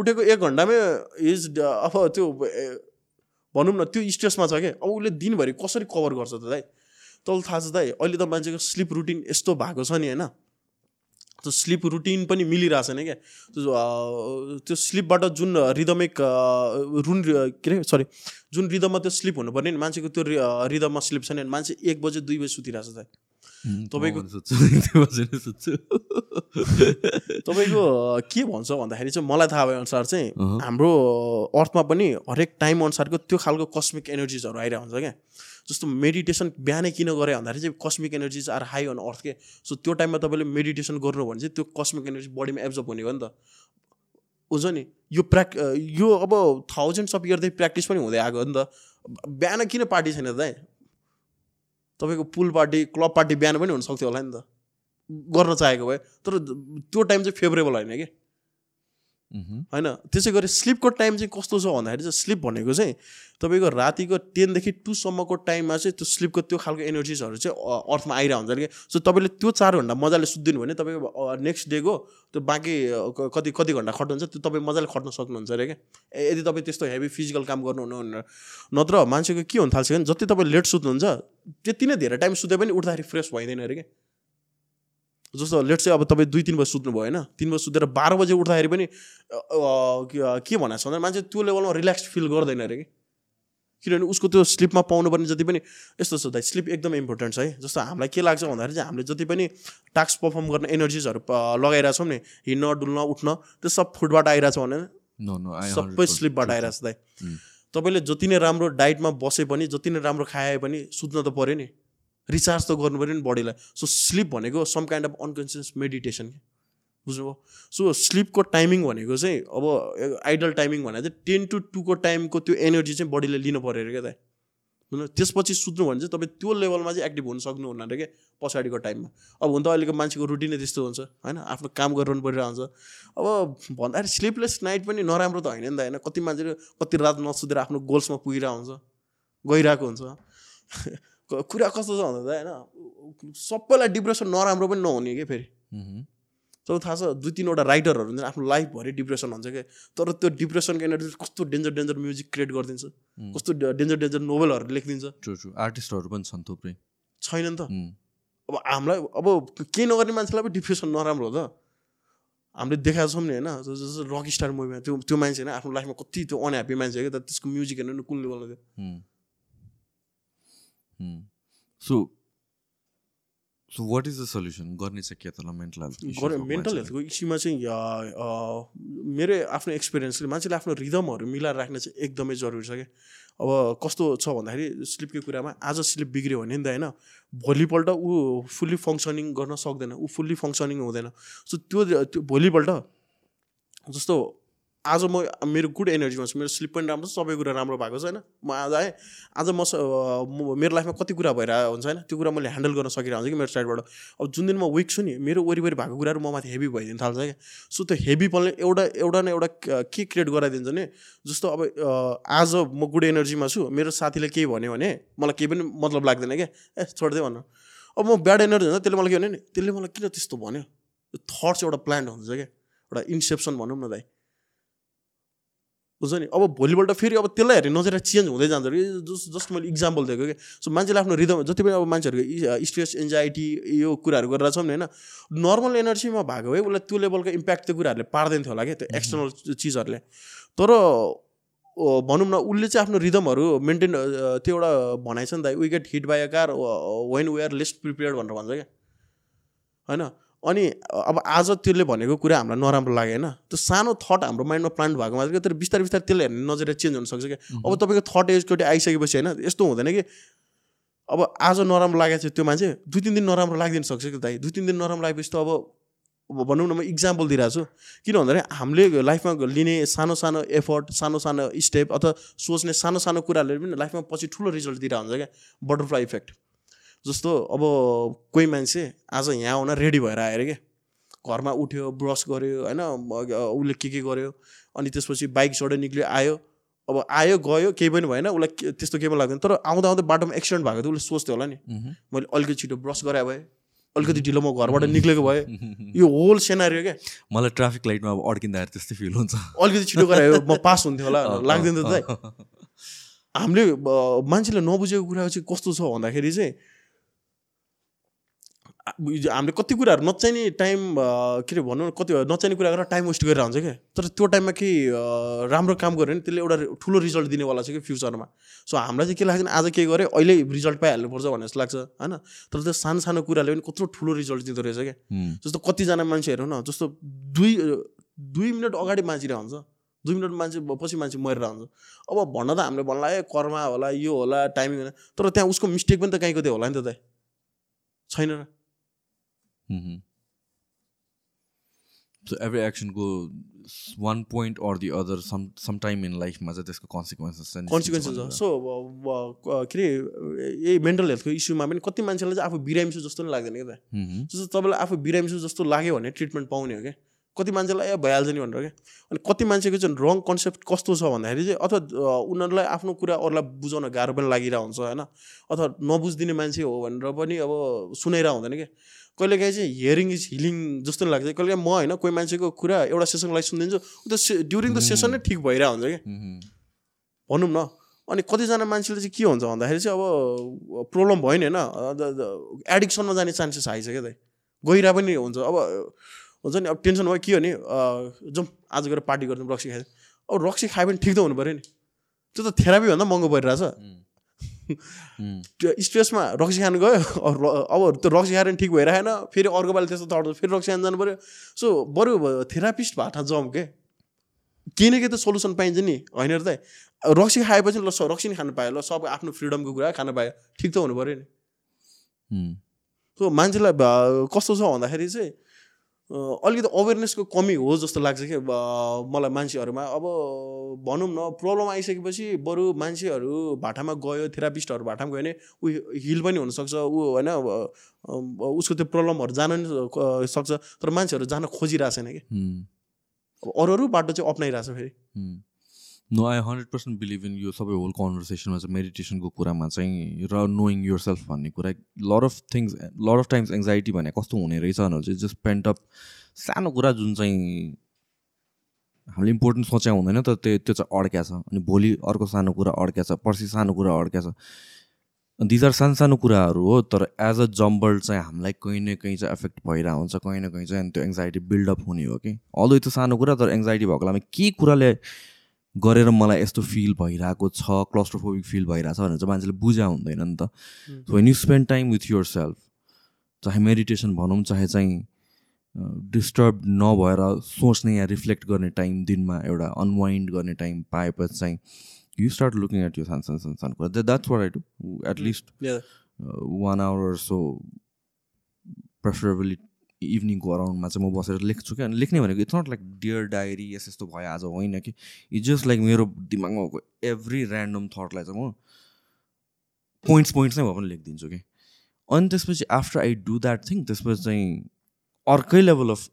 उठेको एक घन्टामै इज अब त्यो भनौँ न त्यो स्ट्रेसमा छ क्या। अब उसले दिनभरि कसरी कभर गर्छ त दाइ? तल थाहा छ दाइ अहिले त मान्छेको स्लिप रुटिन यस्तो भएको छ नि होइन? त्यो स्लिप रुटिन पनि मिलिरहेको छैन क्या। त्यो स्लिपबाट जुन रिदमिक रुन के अरे सरी जुन रिदममा त्यो स्लिप हुनुपर्ने नि मान्छेको त्यो रिदममा स्लिप छैन मान्छे एक बजे दुई बजे सुतिरहेको छ तपाईँको- तपाईँको के भन्छ भन्दाखेरि चाहिँ मलाई थाहा भएअनुसार चाहिँ. हाम्रो अर्थमा पनि हरेक टाइम अनुसारको त्यो खालको कस्मिक एनर्जिजहरू आइरहेको हुन्छ क्या। जस्तो मेडिटेसन बिहानै किन गरे भन्दाखेरि चाहिँ cosmic energies are high on earth के? सो त्यो टाइममा तपाईँले मेडिटेसन गर्नु भने चाहिँ त्यो कस्मिक एनर्जी बडीमा एब्जर्ब हुने हो नि त। हुन्छ नि? यो प्र्याक् यो अब थाउजन्ड्स अफ इयरदेखि प्र्याक्टिस पनि हुँदै आएको हो नि त। बिहान किन पार्टी छैन दाइ? तपाईँको पुल पार्टी क्लब पार्टी बिहान पनि हुनसक्थ्यो होला नि त। गर्न चाहेको भए। तर त्यो टाइम चाहिँ फेभरेबल होइन कि. होइन? त्यसै गरी स्लिपको टाइम चाहिँ कस्तो छ भन्दाखेरि चाहिँ स्लिप भनेको चाहिँ तपाईँको रातिको टेनदेखि टूसम्मको टाइममा चाहिँ त्यो स्लिपको त्यो खालको एनर्जिजहरू चाहिँ अर्थमा आइरहेको हुन्छ। कि सो तपाईँले त्यो चार घन्टा मजाले सुत्दिनु भने तपाईँको नेक्स्ट डेको त्यो बाँकी कति कति घन्टा खट्नुहुन्छ त्यो तपाईँ मजाले खट्न सक्नुहुन्छ। अरे क्या यदि तपाईँ त्यस्तो हेभी फिजिकल काम गर्नुहुन्न भनेर। नत्र मान्छेको के हुन थाल्छ भने जति तपाईँ लेट सुत्नुहुन्छ त्यति नै धेरै टाइम सुते पनि उठ्दाखेरि फ्रेस भइँदैन। अरे क्या जस्तो लेट चाहिँ अब तपाईँ दुई तिन बजी सुत्नुभयो होइन? तिन बजी सुतेर बाह्र बजे उठ्दाखेरि पनि के- भनेको छ भन्दा मान्छे त्यो लेभलमा रिल्याक्स फिल गर्दैन अरे कि? किनभने उसको त्यो स्लिपमा पाउनुपर्ने जति पनि यस्तो छ दाइ स्लिप एकदम इम्पोर्टेन्ट छ है। जस्तो हामीलाई के लाग्छ भन्दाखेरि चाहिँ हामीले जति पनि टास्क पर्फर्म गर्ने एनर्जिजहरू लगाइरहेछौँ नि हिँड्न डुल्न उठ्न त्यो सब फुडबाट आइरहेछ भने सबै 100% स्लिपबाट आइरहेछ दाइ। हुँ। तपाईँले जति नै राम्रो डाइटमा बसे पनि जति नै राम्रो खाए पनि सुत्न त पऱ्यो नि। रिचार्ज त गर्नु पऱ्यो नि बडीलाई सो स्लिप भनेको some kind of unconscious meditation बुझ्नुभयो? सो स्लिपको टाइमिङ भनेको चाहिँ अब आइडल टाइमिङ भनेको चाहिँ टेन टु टूको टाइमको त्यो एनर्जी चाहिँ बडीले लिनु पऱ्यो अरे क्या बुझ्नु त्यसपछि सुत्नु भने चाहिँ तपाईँ त्यो लेभलमा चाहिँ एक्टिभ हुन सक्नुहुन्न अरे क्या पछाडिको टाइममा अब हुन त अहिलेको मान्छेको रुटिनै त्यस्तो हुन्छ होइन? आफ्नो काम गरिरहनु परिरहेको हुन्छ। अब भन्दाखेरि स्लिपलेस नाइट पनि नराम्रो त होइन नि त होइन? कति मान्छेले कति रात नसुतेर आफ्नो गोल्समा पुगिरहेको हुन्छ गइरहेको हुन्छ। कुरा कस्तो छ भन्दा त होइन सबैलाई डिप्रेसन नराम्रो पनि नहुने क्या फेरि. तपाईँ थाहा छ दुई तिनवटा राइटरहरू हुन्छ आफ्नो लाइफभरि डिप्रेसन हुन्छ क्या तर त्यो डिप्रेसनको एनर्जी कस्तो डेन्जर डेन्जर म्युजिक क्रिएट गरिदिन्छ. कस्तो डेन्जर डेन्जर नोभेलहरू लेखिदिन्छ. आर्टिस्टहरू पनि छन् थुप्रै। छैन नि त. अब हामीलाई अब केही नगर्ने मान्छेलाई पनि डिप्रेसन नराम्रो हो त। हामीले देखाएको छौँ नि होइन। जस्तो रक स्टार मुभीमा त्यो त्यो मान्छे होइन। आफ्नो लाइफमा कति त्यो अनह्याप्पी मान्छे क्या त्यसको म्युजिक हेर्नु कुन लेभलमा थियो। So, so what is the solution? गर्ने चाहिँ के त ल मेन्टल हेल्थ मेन्टल हेल्थको इस्युमा चाहिँ मेरो आफ्नो एक्सपिरियन्सले मान्छेले आफ्नो रिदमहरू मिलाएर राख्ने चाहिँ एकदमै जरुरी छ क्या। अब कस्तो छ भन्दाखेरि स्लिपकै कुरामा आज स्लिप बिग्रियो भने नि त होइन भोलिपल्ट ऊ फुल्ली फङ्सनिङ गर्न सक्दैन ऊ फुल्ली फङ्सनिङ हुँदैन। सो त्यो त्यो भोलिपल्ट जस्तो आज म मेरो गुड एनर्जीमा छु मेरो स्लिप पनि राम्रो छ सबै कुरा राम्रो भएको छ होइन? म आज आएँ आज म मेरो लाइफमा कति कुरा भइरहेको हुन्छ होइन? त्यो कुरा मैले ह्यान्डल गर्न सकिरहेको हुन्छ कि मेरो साइडबाट अब जुन दिन म विक छु नि मेरो वरिपरि भएको कुराहरू म माथि हेभी भइदिनु थाल्छ क्या। सो त्यो हेभी पनले एउटा एउटा न एउटा क- क्रिएट गराइदिन्छ नि? जस्तो अब आज म गुड एनर्जीमा छु मेरो साथीले केही भन्यो भने मलाई केही पनि मतलब लाग्दैन क्या। ए छोडिदियो भन्न। अब म ब्याड एनर्जी हुन्छ त्यसले मलाई के भन्यो नि? त्यसले मलाई किन त्यस्तो भन्यो? थट्स एउटा प्लान्ट हुन्छ क्या। एउटा इन्सेप्सन भनौँ न दाइ। हुन्छ नि? अब भोलिपल्ट फेरि अब त्यसलाई हेरेर नजर चेन्ज हुँदै जान्छ। कि जस्ट जस्ट मैले इक्जाम्पल दिएको कि सो मान्छेले आफ्नो रिदम जति पनि अब मान्छेहरूको स्ट्रेस एन्जाइटी यो कुराहरू गरेर छौँ नि होइन नर्मल एनर्जीमा भएको भए उसलाई त्यो लेभलको इम्प्याक्ट त्यो कुराहरूले पार्दैन थियो होला क्या त्यो एक्सटर्नल चिजहरूले। तर भनौँ न उसले चाहिँ आफ्नो रिदमहरू मेन्टेन त्यो एउटा भनाइ छ नि त we get hit by a car when we are least prepared भनेर भन्छ क्या। होइन? अनि अब आज त्यसले भनेको कुरा हामीलाई नराम्रो लाग्यो होइन। त्यो सानो थट हाम्रो माइन्डमा प्लान्ट भएको मात्रै क्या तर बिस्तारै बिस्तारै त्यसले हेर्ने नजर चेन्ज हुनसक्छ क्या अब तपाईँको थट एजचोटि आइसकेपछि होइन यस्तो हुँदैन कि अब आज नराम्रो लागेको छ त्यो मान्छे दुई तिन दिन नराम्रो लागिदिन सक्छ कि दाइ। दुई तिन दिन नराम्रो लागेपछि त अब भनौँ न म इक्जाम्पल दिइरहेको छु। किन भन्दाखेरि हामीले लाइफमा लिने सानो सानो एफर्ट सानो सानो स्टेप अथवा सोच्ने सानो सानो कुराहरूले पनि लाइफमा पछि ठुलो रिजल्ट दिएर हुन्छ क्या। बटरफ्लाई इफेक्ट जस्तो अब कोही मान्छे आज यहाँ आउन रेडी भएर आयो अरे क्या। घरमा उठ्यो ब्रस गर्यो होइन उसले के के गर्यो अनि त्यसपछि बाइक चढ्यो निक्ल्यो आयो। अब आयो गयो केही पनि भएन उसलाई त्यस्तो केही पनि लाग्दैन। तर आउँदा आउँदै बाटोमा एक्सिडेन्ट भएको थियो उसले सोच्थ्यो होला नि। मैले अलिकति छिटो ब्रस गरे भए अलिकति ढिलो म घरबाट निक्लेको भए। यो होल सेनारियो क्या। मलाई ट्राफिक लाइटमा अब अड्किँदाखेरि त्यस्तै फिल हुन्छ। अलिकति छिटो गरायो म पास हुन्थ्यो होला लाग्दैन त हामीले मान्छेले नबुझेको कुरा चाहिँ कस्तो छ भन्दाखेरि चाहिँ हामीले कति कुराहरू नचाहिने टाइम के अरे भनौँ न कति नचाहिने कुरा गरेर टाइम वेस्ट गरेर हुन्छ क्या। तर त्यो टाइममा केही राम्रो काम गऱ्यो भने त्यसले एउटा ठुलो रिजल्ट दिनेवाला छ कि फ्युचरमा सो हामीलाई चाहिँ के लाग्छ आज के गरेँ अहिले रिजल्ट पाइहाल्नुपर्छ भन्ने जस्तो लाग्छ होइन? तर त्यो सानो सानो कुराले पनि कत्रो ठुलो रिजल्ट दिँदो रहेछ क्या। जस्तो कतिजना मान्छेहरू न जस्तो दुई दुई मिनट अगाडि बाँचिरहेको हुन्छ दुई मिनट मान्छे पछि मान्छे मरेर हुन्छ अब भन्न त हामीले भन्ला ए कर्मा होला यो होला टाइमिङ होला। तर त्यहाँ उसको मिस्टेक पनि त कहीँ कतै होला नि त दाइ। छैन र। Every एक्सनको one point or the other some some time in लाइफमा चाहिँ त्यसको कन्सिक्वेन्सेस चाहिँ कन्सिक्वेन्सेस छ सो के अरे यही मेन्टल हेल्थको इस्युमा पनि कति मान्छेलाई चाहिँ आफू बिरामी छु जस्तो पनि लाग्दैन क्या त जस्तो तपाईँलाई आफू बिरामी छु जस्तो लाग्यो भने ट्रिटमेन्ट पाउने हो क्या कति मान्छेलाई ए भइहाल्छ नि भनेर क्या अनि कति मान्छेको चाहिँ रङ कन्सेप्ट कस्तो छ भन्दाखेरि चाहिँ अथवा उनीहरूलाई आफ्नो कुरा अरूलाई बुझाउन गाह्रो पनि लागिरहेको हुन्छ होइन अथवा नबुझिदिने मान्छे हो भनेर पनि अब सुनाइरहेको हुँदैन क्या कहिलेकाहीँ चाहिँ हियरिङ इज हिलिङ जस्तो लाग्छ कहिलेकाहीँ म होइन कोही मान्छेको कुरा एउटा सेसनलाई सुनिदिन्छु ऊ त ड्युरिङ द सेसन नै ठिक भइरहेको हुन्छ क्या। भनौँ न अनि कतिजना मान्छेले चाहिँ के हुन्छ भन्दाखेरि चाहिँ अब प्रब्लम भयो नि होइन एडिक्सनमा जाने चान्सेस आइसक्यो क्या त गइरह पनि हुन्छ। अब हुन्छ नि अब टेन्सन भयो के हो नि जाउँ आज गएर पार्टी गरिदिउँ रक्सी खाइदिउँ। अब रक्सी खायो भने ठिक त हुनु पऱ्यो नि। त्यो त थेरापीभन्दा महँगो परिरहेछ। त्यो स्ट्रेसमा रक्सी खानु गयो। अब त्यो रक्सी खाएर नि ठिक भइरहेन फेरि अर्को पालि त्यस्तो तर्छ फेरि रक्सी खानु जानु पऱ्यो सो बरु थेरापिस्ट भाटा जाउँ के? केही न केही त सोल्युसन पाइन्छ नि। होइन र त? रक्सी खाएपछि ल रक्सी नि खानु पायो ल। सब आफ्नो फ्रिडमको कुरा खानु पायो। ठिक त हुनु पऱ्यो नि। सो मान्छेलाई कस्तो छ भन्दाखेरि चाहिँ अलिकति अवेरनेसको कमी हो जस्तो लाग्छ कि ब- मलाई मान्छेहरूमा। अब भनौँ न प्रब्लम आइसकेपछि बरु मान्छेहरू भाटामा गयो थेरापिस्टहरू भाटामा गयो भने ऊ हिल पनि हुनसक्छ ऊ होइन उसको त्यो प्रब्लमहरू जान नि सक्छ। तर मान्छेहरू जान खोजिरहेको छैन कि. अब अरू अरू बाटो चाहिँ अप्नाइरहेको छ फेरि no I hundred percent believe in यो सबै होल कन्भर्सेसनमा चाहिँ मेडिटेसनको कुरामा चाहिँ र नोइङ युर सेल्फ भन्ने कुरा lot of things lot of times anxiety भने कस्तो हुने रहेछ भनेर चाहिँ जस्ट पेन्ट अप सानो कुरा जुन चाहिँ हामीले इम्पोर्टेन्ट सोच्या हुँदैन तर त्यो त्यो चाहिँ अड्क्या छ। अनि भोलि अर्को सानो कुरा अड्क्या छ पर्सि सानो कुरा अड्क्या छ। दिज आर सानो सानो कुराहरू हो तर एज अ जम्बल चाहिँ हामीलाई कहीँ न कहीँ चाहिँ एफेक्ट भइरहेको हुन्छ कहीँ न कहीँ चाहिँ अनि त्यो एङ्जाइटी बिल्डअप हुने हो कि। अल्दो त्यो सानो कुरा तर एङ्जाइटी भएको बेलामा के कुराले गरेर मलाई यस्तो फिल भइरहेको छ क्लस्ट्रोफोबिक फिल भइरहेको छ भनेर चाहिँ मान्छेले बुझा हुँदैन नि त। So when you spend time with yourself चाहे मेडिटेसन भनौँ चाहे चाहिँ डिस्टर्ब नभएर सोच्ने या रिफ्लेक्ट गर्ने टाइम दिनमा एउटा अनवाइन्ड गर्ने टाइम पाएपछि चाहिँ यु स्टार्ट लुकिङ एट यो सान सान सान सान कुरा। That's what I do at least. One hour so preferably इभिनिङको अराउन्डमा चाहिँ म बसेर लेख्छु क्या। अनि लेख्ने भनेको it's not like dear diary यस यस्तो भयो आज होइन कि। इट्स जस्ट लाइक मेरो दिमागमा भएको एभ्री ऱ्यान्डम थटलाई चाहिँ म पोइन्ट्स पोइन्ट्स नै भए पनि लेखिदिन्छु कि। अनि त्यसपछि after I do that thing त्यसपछि चाहिँ अर्कै लेभल अफ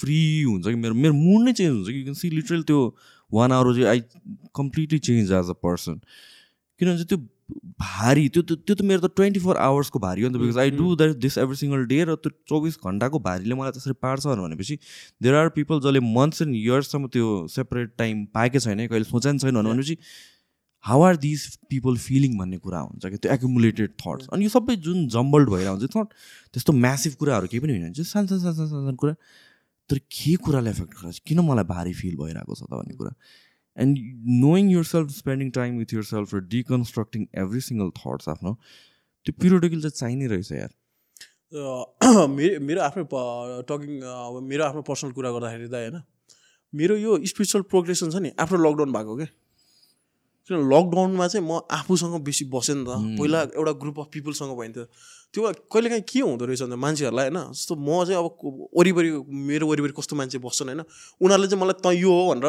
फ्री हुन्छ कि। मेरो मेरो मुड नै चेन्ज हुन्छ कि। क्यान सी लिटरल त्यो वान आवर चाहिँ I completely change as a person किनभने चाहिँ त्यो भारी त्यो त त्यो त मेरो त ट्वेन्टी फोर आवर्सको भारी हो नि त because I do that this every single day र त्यो चौबिस घन्टाको भारीले मलाई त्यसरी पार्छ भनेपछि देयर आर पिपल जसले मन्थ्स एन्ड इयर्ससम्म त्यो सेपरेट टाइम पाएकै छैन कहिले सोचे नि छैन भनेपछि how are these people feeling भन्ने कुरा हुन्छ कि त्यो एकुमुलेटेड थट्स अनि यो सबै जुन जम्बल्ड भइरहेको हुन्छ नट त्यस्तो म्यासिभ कुराहरू केही पनि होइन सानो सानो सानो सानो सानो कुरा तर के कुराले एफेक्ट गर्छ? किन मलाई भारी फिल भइरहेको छ त भन्ने कुरा? And knowing yourself spending time with yourself र डिकन्स्ट्रक्टिङ एभ्री सिङ्गल थट्स आफ्नो त्यो पिरियोडिकल चाहिँ चाहिने रहेछ यार। मेरो मेरो आफ्नै टकिङ मेरो आफ्नो पर्सनल कुरा गर्दाखेरि त होइन मेरो यो स्पिरिचुअल प्रोग्रेसन छ नि आफ्नो लकडाउन भएको क्या किन लकडाउनमा चाहिँ म आफूसँग बेसी बसेँ नि त। पहिला एउटा ग्रुप अफ पिपलसँग भइन्थ्यो। त्यो कहिलेकाहीँ के हुँदो रहेछ भने मान्छेहरूलाई होइन जस्तो म चाहिँ अब वरिपरि मेरो वरिपरि कस्तो मान्छे बस्छन् होइन उनीहरूले चाहिँ मलाई त यो हो भनेर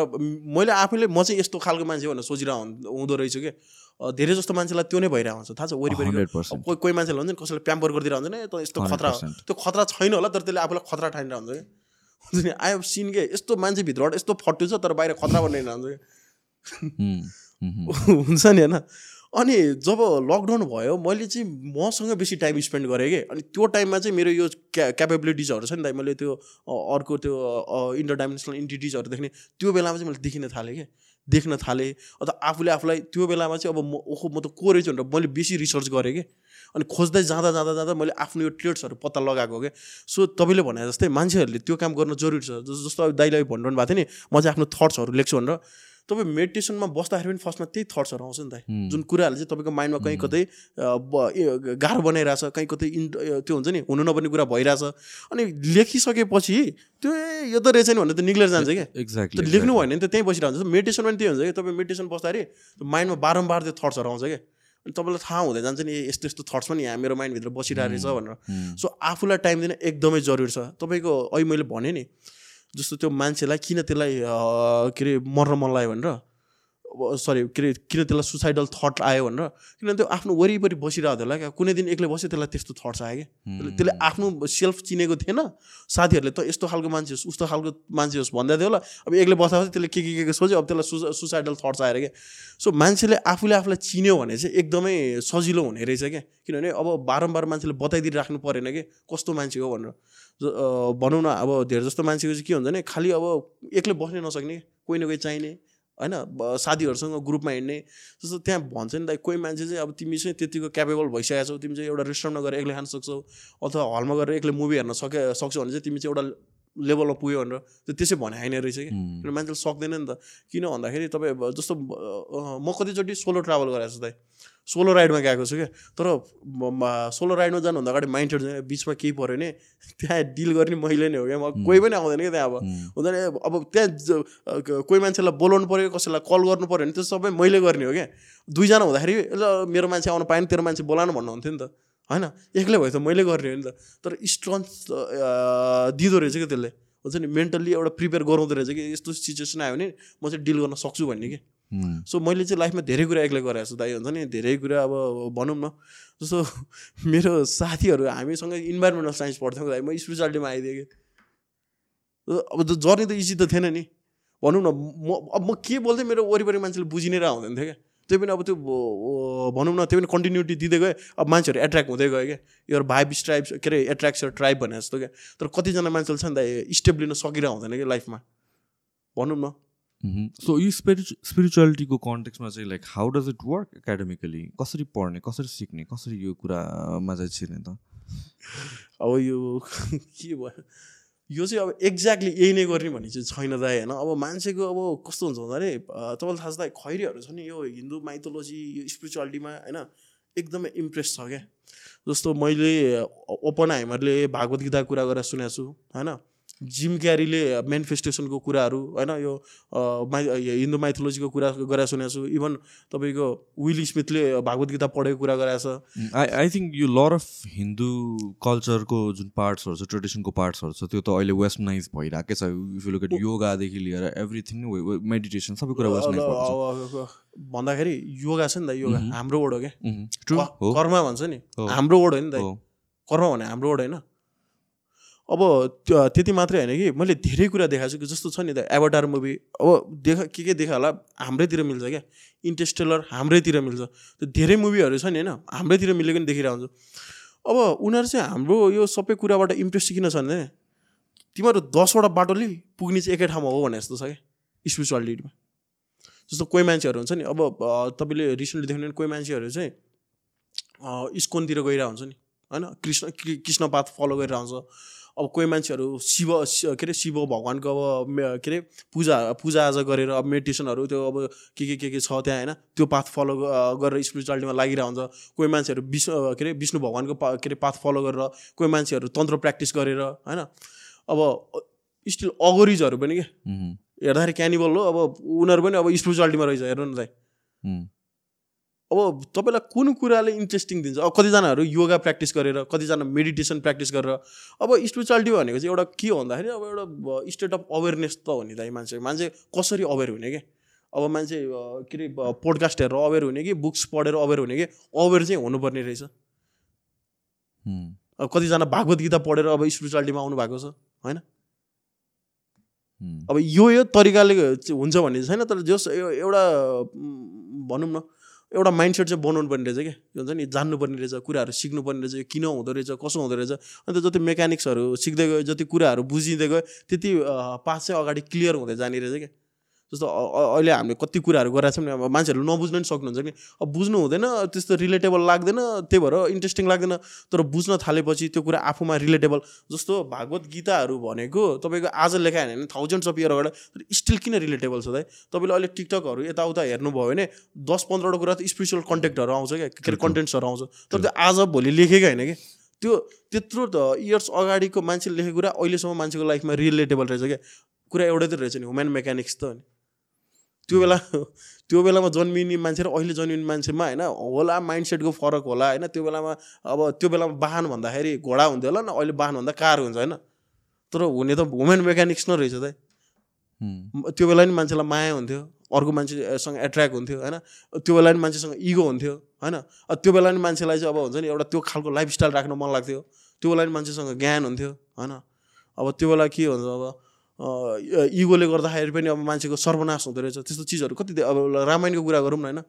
मैले आफैले म चाहिँ यस्तो खालको मान्छे हो भनेर सोचिरहेको हुँ- हुँदो रहेछु कि धेरै जस्तो मान्छेलाई त्यो नै भइरहेको हुन्छ थाहा छ वरिपरि 100%. अब कोही कोही मान्छेले हुन्छ नि कसैले प्याम्पर गरिदिरहेको हुन्छ नि "ए, त यस्तो खतरा हो 100%. त्यो खतरा छैन होला तर त्यसले आफूलाई खतरा ठानिरहेको हुन्छ कि हुन्छ नि आई हेभ सिन के यस्तो मान्छे भित्रबाट यस्तो फट्टु छ तर बाहिर खतरा बनाइरहेको हुन्छ कि। हुन्छ नि होइन अनि जब लकडाउन भयो मैले चाहिँ मसँग बेसी टाइम स्पेन्ड गरेँ कि? अनि त्यो टाइममा चाहिँ मेरो यो क्या क्यापेबिलिटिजहरू छ नि त। मैले त्यो अर्को त्यो इन्टर डाइमेन्सनल इन्टिटिजहरू देख्ने त्यो बेलामा चाहिँ मैले देखिन थालेँ कि? देख्न थालेँ। अन्त आफूले आफूलाई त्यो बेलामा चाहिँ अब म ओहो म त को रहेछु भनेर मैले बेसी रिसर्च गरेँ कि? अनि खोज्दै जाँदा जाँदा जाँदा मैले आफ्नो यो ट्रेड्सहरू पत्ता लगाएको क्या सो तपाईँले भने जस्तै मान्छेहरूले त्यो काम गर्न जरुरी छ। जस- जस्तो अब दाइले भनिरहनु भएको थियो नि म चाहिँ आफ्नो थट्सहरू लेख्छु भनेर। तपाईँ मेडिटेसनमा बस्दाखेरि पनि फर्स्टमा त्यही थट्सहरू आउँछ नि त जुन कुराहरूले चाहिँ तपाईँको माइन्डमा कहीँ कतै गाह्रो बनाइरहेछ कहीँ कतै इन त्यो हुन्छ नि हुनु नपर्ने कुरा भइरहेछ। अनि लेखिसकेपछि त्यो ए, यो त रहेछ नि भनेर त निक्लेर जान्छ क्या। एक्ज्याक्टली त्यो लेख्नु भएन भने त त्यहीँ बसिरहन्छ। मेडिटेसन पनि त्यही हुन्छ कि तपाईँ मेडिटेसन बस्दाखेरि माइन्डमा बारम्बार त्यो थट्सहरू आउँछ क्या। अनि तपाईँलाई थाहा हुँदै जान्छ नि ए, यस्तो यस्तो थट्स पनि यहाँ मेरो माइन्डभित्र बसिरहेको रहेछ भनेर। सो आफूलाई टाइम दिन एकदमै जरुरी छ। तपाईँको अहिले मैले भनेँ नि जस्तो त्यो मान्छेलाई किन त्यसलाई के अरे मर्न मन लाग्यो भनेर सरी के अरे किन त्यसलाई सुसाइडल थट आयो भनेर किनभने त्यो आफ्नो वरिपरि बसिरहेको थियो होला क्या? कुनै दिन एक्लै बस्यो त्यसलाई त्यस्तो थट्स आयो क्या? त्यसले- आफ्नो सेल्फ चिनेको थिएन। साथीहरूले त यस्तो खालको मान्छे होस् उस्तो खालको मान्छे होस् भन्दै थियो होला। अब एक्लै बस्दा त्यसले के के के के सोच्यो? अब त्यसलाई सुसा सुसाइडल थट्स आएर क्या? सो मान्छेले आफूले आफूलाई चिन्यो भने चाहिँ एकदमै सजिलो हुने रहेछ क्या? किनभने अब बारम्बार मान्छेले बताइदिइराख्नु परेन कि कस्तो मान्छे हो भनेर। भनौँ न अब धेरै जस्तो मान्छेको चाहिँ के हुन्छ भने खालि अब एक्लै बस्नै नसक्ने कोही न कोही चाहिने होइन साथीहरूसँग ग्रुपमा हिँड्ने जस्तो त्यहाँ भन्छ नि त कोही मान्छे चाहिँ अब तिमी चाहिँ त्यतिको क्यापेबल भइसकेको छौ तिमी चाहिँ एउटा रेस्टुरेन्टमा गएर एक्लै खान सक्छौ अथवा हलमा गएर एक्लै मुभी हेर्न सके सक्छौ भने चाहिँ तिमी चाहिँ एउटा लेभलमा पुग्यो भनेर त्यो त्यसै भने होइन रहेछ कि। किनभने मान्छेले सक्दैन नि त। किन भन्दाखेरि तपाईँ जस्तो म कतिचोटि सोलो ट्राभल गरेको छु दाइ। सोलो राइडमा गएको छु क्या। तर सोलो राइडमा जानुभन्दा अगाडि माइन्ड सेट बिचमा केही पऱ्यो भने त्यहाँ डिल गर्ने मैले नै हो क्या। म कोही पनि आउँदैन क्या त्यहाँ अब। हुँदैन अब त्यहाँ कोही मान्छेलाई बोलाउनु पऱ्यो कसैलाई कल गर्नु पऱ्यो भने त्यो सबै मैले गर्ने हो क्या। दुईजना हुँदाखेरि ल मेरो मान्छे आउनु पाएन तेरो मान्छे बोलाउनु भन्नुहुन्थ्यो नि त। होइन? एक्लै भयो त मैले गर्ने हो नि त। तर स्ट्रन्थ दिँदो रहेछ क्या त्यसले। हुन्छ नि मेन्टल्ली एउटा प्रिपेयर गराउँदो रहेछ कि यस्तो सिचुएसन आयो भने म चाहिँ डिल गर्न सक्छु भन्ने कि। सो मैले चाहिँ लाइफमा धेरै कुरा एक्लै गरेको छु दाइ हुन्छ नि? धेरै कुरा अब भनौँ न। जस्तो मेरो साथीहरू हामीसँग इन्भाइरोमेन्टल साइन्स पढ्थ्यौँ दाइ म स्पिरिचुअलिटीमा आइदिएँ कि। अब जर्नी त इजी त थिएन नि। भनौँ न म अब म के बोल्थेँ मेरो वरिपरि मान्छेले बुझि नै रह हुँदैन थियो क्या। त्यही पनि अब त्यो भनौँ न त्यो पनि कन्टिन्युटी दिँदै गयो। अब मान्छेहरू एट्र्याक्ट हुँदै गयो क्या। यो भाइब स्ट्राइब्स के अरे एट्र्याक्स ट्राइब भने जस्तो क्या। तर कतिजना मान्छेले छ नि त स्टेप लिन सकिरह हुँदैन कि लाइफमा भनौँ न। सो यो स्पिरिचु स्पिरिचुअलिटीको कन्टेक्समा चाहिँ like how does it work academically कसरी पढ्ने कसरी सिक्ने कसरी यो कुरामा चाहिँ छिर्ने त? अब यो के भयो? यो चाहिँ अब एक्ज्याक्टली यही नै गर्ने भन्ने चाहिँ छैन दाइ होइन? अब मान्छेको अब कस्तो हुन्छ भन्दाखेरि तपाईँलाई थाहा छ दाइ खैरीहरू छ नि यो हिन्दू माइथोलोजी यो स्पिरिचुअलिटीमा होइन? एकदमै इम्प्रेस छ क्या। जस्तो मैले ओपन हाइमरले भागवत गीता कुरा गरेर सुनेको छु होइन? जिम क्यारीले मेनिफेस्टेसनको कुराहरू होइन यो माइ हिन्दू माइथोलोजीको कुरा गरेर सुनेको छु इभन तपाईँको विल स्मिथले भागवत गीता पढेको कुरा गरेको छ आई आई थिङ्क यो लर अफ हिन्दू कल्चरको जुन पार्ट्सहरू छ ट्रेडिसनको पार्ट्सहरू छ त्यो त अहिले वेस्टर्नाइज भइरहेकै छ। इफ यु लुक एट योगादेखि लिएर एभ्रिथिङ मेडिटेसन सबै कुरा वेस्टर्नाइज भएको छ। अब- अब- भन्दाखेरि योगा छ नि त योगा हाम्रो वर्ड हो क्या। कर्म भन्छ नि। हाम्रो वर्ड हो नि त। कर्म भने हाम्रो वर्ड होइन। अब त्यो- त्यति मात्रै होइन कि मैले धेरै कुरा देखाएको छु कि जस्तो छ नि त एभाटार मुभी अब देख के के देखा होला? हाम्रैतिर मिल्छ क्या। इन्टेस्टेलर हाम्रैतिर मिल्छ। त्यो धेरै मुभीहरू छ नि होइन हाम्रैतिर मिलेको नि देखिरहेको हुन्छ अब उनीहरू चाहिँ हाम्रो यो सबै कुराबाट इम्प्रेस किन छन् तिमीहरू दसवटा बाटोले पुग्ने चाहिँ एकै ठाउँमा हो भने जस्तो छ क्या स्पिरिचुअलिटीमा जस्तो कोही मान्छेहरू हुन्छ नि अब तपाईँले रिसेन्टली देख्नु भने कोही मान्छेहरू चाहिँ इस्कोनतिर गइरहेको हुन्छ नि होइन? कृष्ण कृष्ण पाथ फलो गरिरहेको हुन्छ अब कोही मान्छेहरू शिव के अरे शिव भगवान्को अब के अरे पूजा पूजाआजा गरेर अब मेडिटेसनहरू त्यो अब के के के के छ त्यहाँ होइन? त्यो पाथ फलो गरेर स्पिरिचुअलिटीमा लागिरहेको हुन्छ कोही मान्छेहरू विष्णु के अरे विष्णु भगवान्को पा के अरे पाथ फलो गरेर कोही मान्छेहरू तन्त्र प्र्याक्टिस गरेर होइन? अब स्टिल अगोरिजहरू पनि के. हेर्दाखेरि क्यानिबल हो अब उनीहरू पनि अब स्पिरिचुअलिटीमा रहेछ हेर्नु न Mm. अब तपाईँलाई कुन कुराले इन्ट्रेस्टिङ दिन्छ? अब कतिजनाहरू योगा प्र्याक्टिस गरेर कतिजना मेडिटेसन प्र्याक्टिस गरेर अब स्पिरिचुअलिटी भनेको चाहिँ एउटा के हो भन्दाखेरि अब एउटा स्टेट अफ अवेरनेस त हो नि दाइ मान्छे मान्छे कसरी अवेर हुने कि? अब मान्छे के अरे पोडकास्ट हेरेर अवेर हुने कि बुक्स पढेर अवेर हुने कि? अवेर चाहिँ हुनुपर्ने रहेछ. अब कतिजना भागवत गीता पढेर अब स्पिरिचुअलिटीमा आउनु भएको छ होइन. अब यो यो तरिकाले हुन्छ भन्ने छैन तर जस एउटा भनौँ न एउटा माइन्डसेट चाहिँ बनाउनु पर्ने रहेछ क्या के हुन्छ नि जान्नुपर्ने रहेछ कुराहरू सिक्नुपर्ने रहेछ किन हुँदो रहेछ कसो हुँदो रहेछ अन्त जति मेकानिक्सहरू सिक्दै गयो जति कुराहरू बुझिँदै गयो त्यति पास चाहिँ अगाडि क्लियर हुँदै जाने रहेछ क्या जस्तो अहिले हामीले कति कुराहरू गरेका छौँ नि अब मान्छेहरू नबुझ्न पनि सक्नुहुन्छ कि? अब बुझ्नु हुँदैन त्यस्तो रिलेटेबल लाग्दैन त्यही भएर इन्ट्रेस्टिङ लाग्दैन तर बुझ्न थालेपछि त्यो कुरा आफूमा रिलेटेबल जस्तो भागवत गीताहरू भनेको तपाईँको आज लेखाएन भने थाउजन्ड्स अफ इयर अगाडि तर स्टिल किन रिलेटेबल छ त तपाईँले अहिले टिकटकहरू यताउता हेर्नुभयो भने दस पन्ध्रवटा कुरा त स्पिरिचुअल कन्टेक्टहरू आउँछ क्या के अरे कन्टेन्ट्सहरू आउँछ। तर त्यो आज भोलि लेखेको होइन कि? त्यो त्यत्रो त इयर्स अगाडिको मान्छेले लेखेको कुरा अहिलेसम्म मान्छेको लाइफमा रिलेटेबल रहेछ क्या? कुरा एउटै त रहेछ नि ह्युमन मेकानिक्स त नि। त्यो बेला त्यो बेलामा जन्मिने मान्छे र अहिले जन्मिने मान्छेमा होइन होला माइन्डसेटको फरक होला होइन त्यो बेलामा अब त्यो बेलामा वाहन भन्दाखेरि घोडा हुन्थ्यो होला न अहिले वाहन भन्दा कार हुन्छ होइन तर हुने त वुमेन मेकानिक्स नै रहेछ त. त्यो बेला नि मान्छेलाई माया हुन्थ्यो अर्को मान्छेसँग एट्र्याक्ट हुन्थ्यो होइन त्यो बेला नि मान्छेसँग इगो हुन्थ्यो होइन त्यो बेला नि मान्छेलाई चाहिँ अब हुन्छ नि एउटा त्यो खालको लाइफस्टाइल राख्न मन लाग्थ्यो त्यो बेला नि मान्छेसँग ज्ञान हुन्थ्यो होइन अब त्यो बेला के हुन्छ अब इगोले गर्दाखेरि पनि अब मान्छेको सर्वनाश हुँदो रहेछ। त्यस्तो चिजहरू कति अब रामायणको कुरा गरौँ न होइन।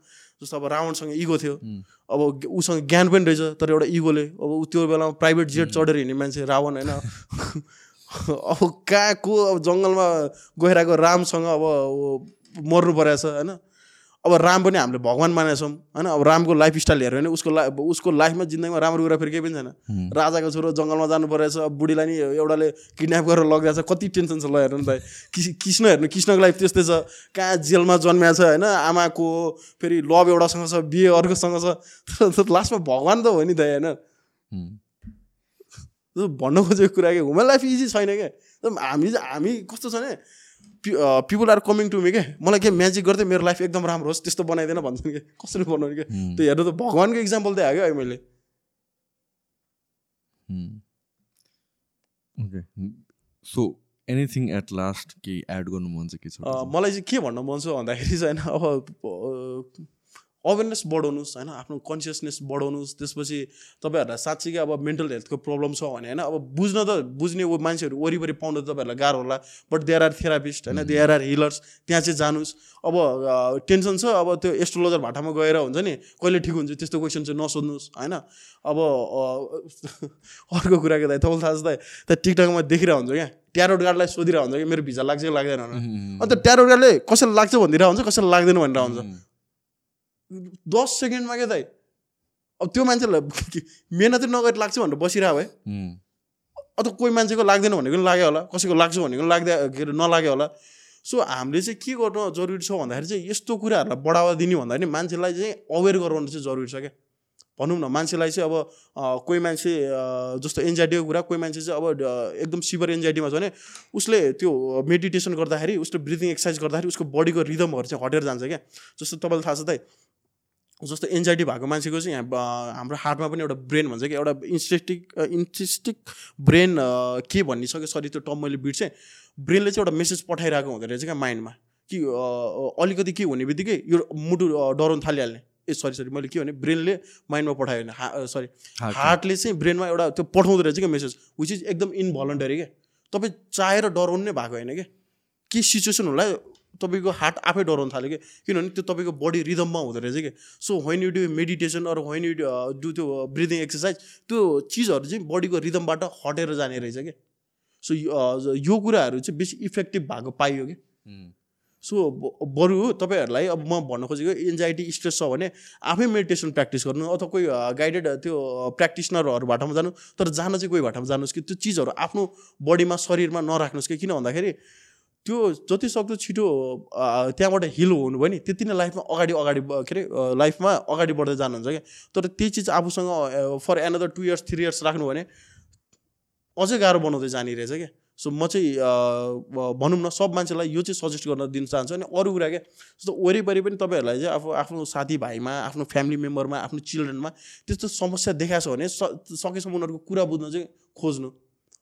जस्तो अब रावणसँग इगो थियो. अब उसँग ज्ञान पनि रहेछ तर एउटा इगोले। अब ऊ त्यो बेलामा प्राइभेट जेट चढेर हिँड्ने मान्छे रावण होइन। अब कहाँ को अब जङ्गलमा गएर आएको रामसँग अब मर्नु परेछ होइन? अब राम पनि हामीले भगवान् मानेका छौँ होइन अब रामको लाइफस्टाइल हेऱ्यो भने उसको ला उसको लाइफमा जिन्दगीमा राम्रो कुरा फेरि केही पनि छैन. राजाको छोरो जङ्गलमा जानु परेछ अब बुढीलाई नि एउटाले किडन्याप गरेर लगिरहेको छ कति टेन्सन छ ल हेर्नु न त। कृष्ण हेर्नु कृष्णको लाइफ त्यस्तै छ। कहाँ जेलमा जन्मिएको छ होइन आमाको फेरि लभ एउटासँग छ बिहे अर्कोसँग छ। लास्टमा भगवान् त हो नि त होइन भन्न खोजेको कुरा के ह्युमन लाइफ इजी छैन क्या। हामी हामी कस्तो छ भने people are coming to me के? मलाई के म्याजिक गर्दै मेरो लाइफ एकदम राम्रो होस् त्यस्तो बनाइदिएन भन्छन् कि? कसरी बनाउने क्या. त्यो हेर्नु त भगवान्को इक्जाम्पल त हाल्यो है मैले. So anything at last केही एड गर्नु मन छ के छ? अँ, मलाई चाहिँ के भन्न मन छ भन्दाखेरि चाहिँ होइन अब अवेरनेस बढाउनुहोस् होइन? आफ्नो कन्सियसनेस बढाउनुहोस्। त्यसपछि तपाईँहरूलाई साँच्चीकै अब मेन्टल हेल्थको प्रब्लम छ भने होइन? अब बुझ्न त बुझ्ने ऊ मान्छेहरू वरिपरि पाउनु त तपाईँहरूलाई गाह्रो होला। बट देयर आर थेरापिस्ट होइन? देयर आर हिलर्स त्यहाँ चाहिँ जानुहोस्। अब टेन्सन छ। अब त्यो एस्ट्रोलोजर भाटामा गएर हुन्छ नि कहिले ठिक हुन्छ त्यस्तो क्वेसन चाहिँ नसोध्नुहोस् होइन? अब अर्को कुरा के दाइ तपाईँलाई थाहा छ त त्यहाँ टिकटकमा देखिरहेको हुन्छ क्या? ट्यारोट गार्डलाई सोधिरहेको हुन्छ कि मेरो भिजा लाग्छ कि लाग्दैन भनेर Mm. अन्त ट्यारोट गार्डले कसैलाई लाग्छ भनिदिरहेको हुन्छ कसैलाई लाग्दैन भनेर हुन्छ Mm. दस सेकेन्डमा क्या दाइ? अब त्यो मान्छेलाई मिहिनेत नगरी लाग्छ भनेर बसिरहेको है. अथवा कोही मान्छेको लाग्दैन भनेको पनि लाग्यो होला कसैको लाग्छ भनेको पनि लाग्दै के अरे नलाग्यो होला। सो हामीले चाहिँ के गर्नु जरुरी छ भन्दाखेरि चाहिँ यस्तो कुराहरूलाई बढावा दिने भन्दा नि मान्छेलाई चाहिँ अवेर गराउनु चाहिँ जरुरी छ क्या। भनौँ न मान्छेलाई चाहिँ अब कोही मान्छे जस्तो एन्जाइटीको कुरा कोही मान्छे चाहिँ अब एकदम सिभर एन्जाइटीमा छ भने उसले त्यो मेडिटेसन गर्दाखेरि उसले ब्रिदिङ एक्सर्साइज गर्दाखेरि उसको बडीको रिदमहरू चाहिँ हटेर जान्छ क्या। जस्तो तपाईँलाई थाहा छ त जस्तो एन्जाइटी भएको मान्छेको चाहिँ हाम्रो हार्टमा पनि एउटा ब्रेन भन्छ कि एउटा इन्स्टेस्टिक इन्सिस्टिक ब्रेन के भनिसक्यो? सरी त्यो टर्म मैले बिर्सेँ। ब्रेनले चाहिँ एउटा मेसेज पठाइरहेको हुँदो रहेछ क्या माइन्डमा। कि अलिकति के हुने बित्तिकै यो मुटु डराउनु थालिहाल्ने। ए सरी सरी मैले के भने ब्रेनले माइन्डमा पठायो भने हा सरी. हार्टले चाहिँ ब्रेनमा एउटा त्यो पठाउँदो रहेछ क्या मेसेज विच इज एकदम इनभलन्टरी क्या। तपाईँ चाहेर डराउनु नै भएको होइन क्या। के सिचुएसन होला? तपाईँको हार्ट आफै डराउनु थाल्यो कि? किनभने त्यो तपाईँको बडी रिदममा हुँदो रहेछ कि? So when you do meditation अरू वेन यु डु त्यो ब्रिदिङ एक्सर्साइज त्यो चिजहरू चाहिँ बडीको रिदमबाट हटेर जाने रहेछ कि? सो यो कुराहरू चाहिँ बेसी इफेक्टिभ भएको पाइयो कि? सो बरु तपाईँहरूलाई अब म भन्न खोजेको एन्जाइटी स्ट्रेस छ भने आफै मेडिटेसन प्र्याक्टिस गर्नु अथवा कोही गाइडेड त्यो प्र्याक्टिसनरहरूबाटमा जानु तर जान चाहिँ कोही बाटोमा जानुहोस् कि त्यो चिजहरू आफ्नो बडीमा शरीरमा नराख्नुहोस् कि? किन भन्दाखेरि त्यो जति सक्दो छिटो त्यहाँबाट हिल हुनु भयो नि त्यति नै लाइफमा अगाडि अगाडि के अरे लाइफमा अगाडि बढ्दै जानुहुन्छ क्या। तर त्यही चिज आफूसँग for another two years three years राख्नु भने अझै गाह्रो बनाउँदै जाने रहेछ क्या। सो म चाहिँ भनौँ न सब मान्छेलाई यो चाहिँ सजेस्ट गर्न दिन चाहन्छु अनि अरू कुरा क्या जस्तो वरिपरि पनि तपाईँहरूलाई चाहिँ आफू आफ्नो साथीभाइमा आफ्नो फ्यामिली मेम्बरमा आफ्नो चिल्ड्रेनमा त्यस्तो समस्या देखाएको छ भने सकेसम्म उनीहरूको कुरा बुझ्न चाहिँ खोज्नु।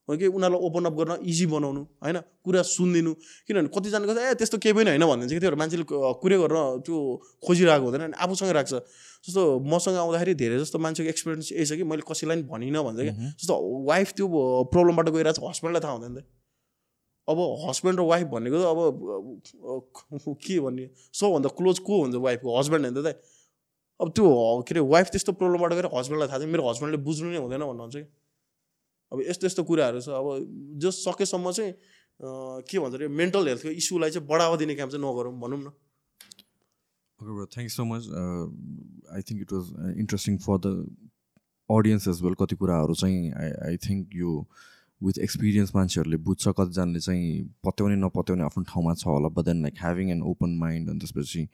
कि उनीहरूलाई ओपन अप गर्न इजी बनाउनु होइन? कुरा सुनिदिनु। किनभने कतिजनाको चाहिँ ए त्यस्तो केही पनि होइन भनिदिन्छ कि त्योहरू मान्छेले क- कुरै गर्न त्यो खोजिरहेको हुँदैन अनि आफूसँग राख्छ। जस्तो मसँग आउँदाखेरि धेरै जस्तो मान्छेको एक्सपिरियन्स यही छ कि मैले कसैलाई पनि भनिनँ भन्छ क्या जस्तो वाइफ त्यो प्रब्लमबाट गइरहेको छ हस्बेन्डलाई थाहा हुँदैन त अब हस्बेन्ड र वाइफ भनेको त अब के भन्ने? सबभन्दा क्लोज को हुन्छ वाइफको हस्बेन्ड होइन त अब त्यो के अरे वाइफ त्यस्तो प्रब्लमबाट गएर हस्बेन्डलाई थाहा छ मेरो हस्बेन्डले बुझ्नु नै हुँदैन भन्नुहुन्छ कि। अब यस्तो यस्तो कुराहरू छ अब जो सकेसम्म चाहिँ के भन्छ अरे मेन्टल हेल्थको इस्युलाई चाहिँ बढावा दिने काम चाहिँ नगरौँ भनौँ न you so much. Uh, I think it was uh, interesting for the audience as well. कति कुराहरू चाहिँ आई आई थिङ्क यो विथ एक्सपिरियन्स मान्छेहरूले बुझ्छ कतिजनाले चाहिँ पत्याउने नपत्याउने आफ्नो ठाउँमा छ होला but then like having an open mind अनि त्यसपछि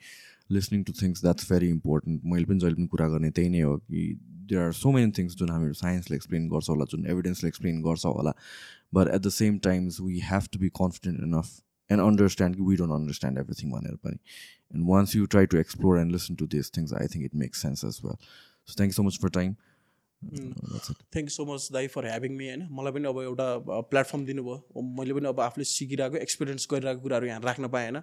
listening to things that's very important मैले पनि जहिले पनि कुरा गर्ने त्यही नै हो कि there are so many things जुन हामीहरू साइन्सले एक्सप्लेन गर्छ होला जुन एभिडेन्सले एक्सप्लेन गर्छ होला but at the same times we have to be confident enough and understand कि वी डोन्ट अन्डरस्ट्यान्ड एभ्रिथिङ भनेर पनि And once you try to explore and listen to these things, I think it makes sense as well. So thank you so much for time. Uh, that's it. Thank you so much दाई for having me होइन मलाई पनि अब एउटा platform दिनुभयो मैले पनि अब आफूले सिकिरहेको एक्सपिरियन्स गरिरहेको कुराहरू यहाँ राख्न पाएँ होइन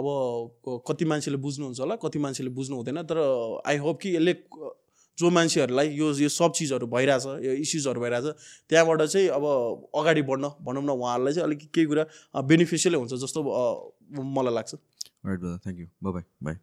अब कति मान्छेले बुझ्नुहुन्छ होला कति मान्छेले बुझ्नु हुँदैन तर आई होप कि यसले जो मान्छेहरूलाई यो यो सब चिजहरू भइरहेछ यो इस्युजहरू भइरहेछ त्यहाँबाट चाहिँ अब अगाडि बढ्न भनौँ न उहाँहरूलाई चाहिँ अलिक केही कुरा बेनिफिसियलै हुन्छ जस्तो मलाई लाग्छ brother. Thank you. Bye bye. Bye.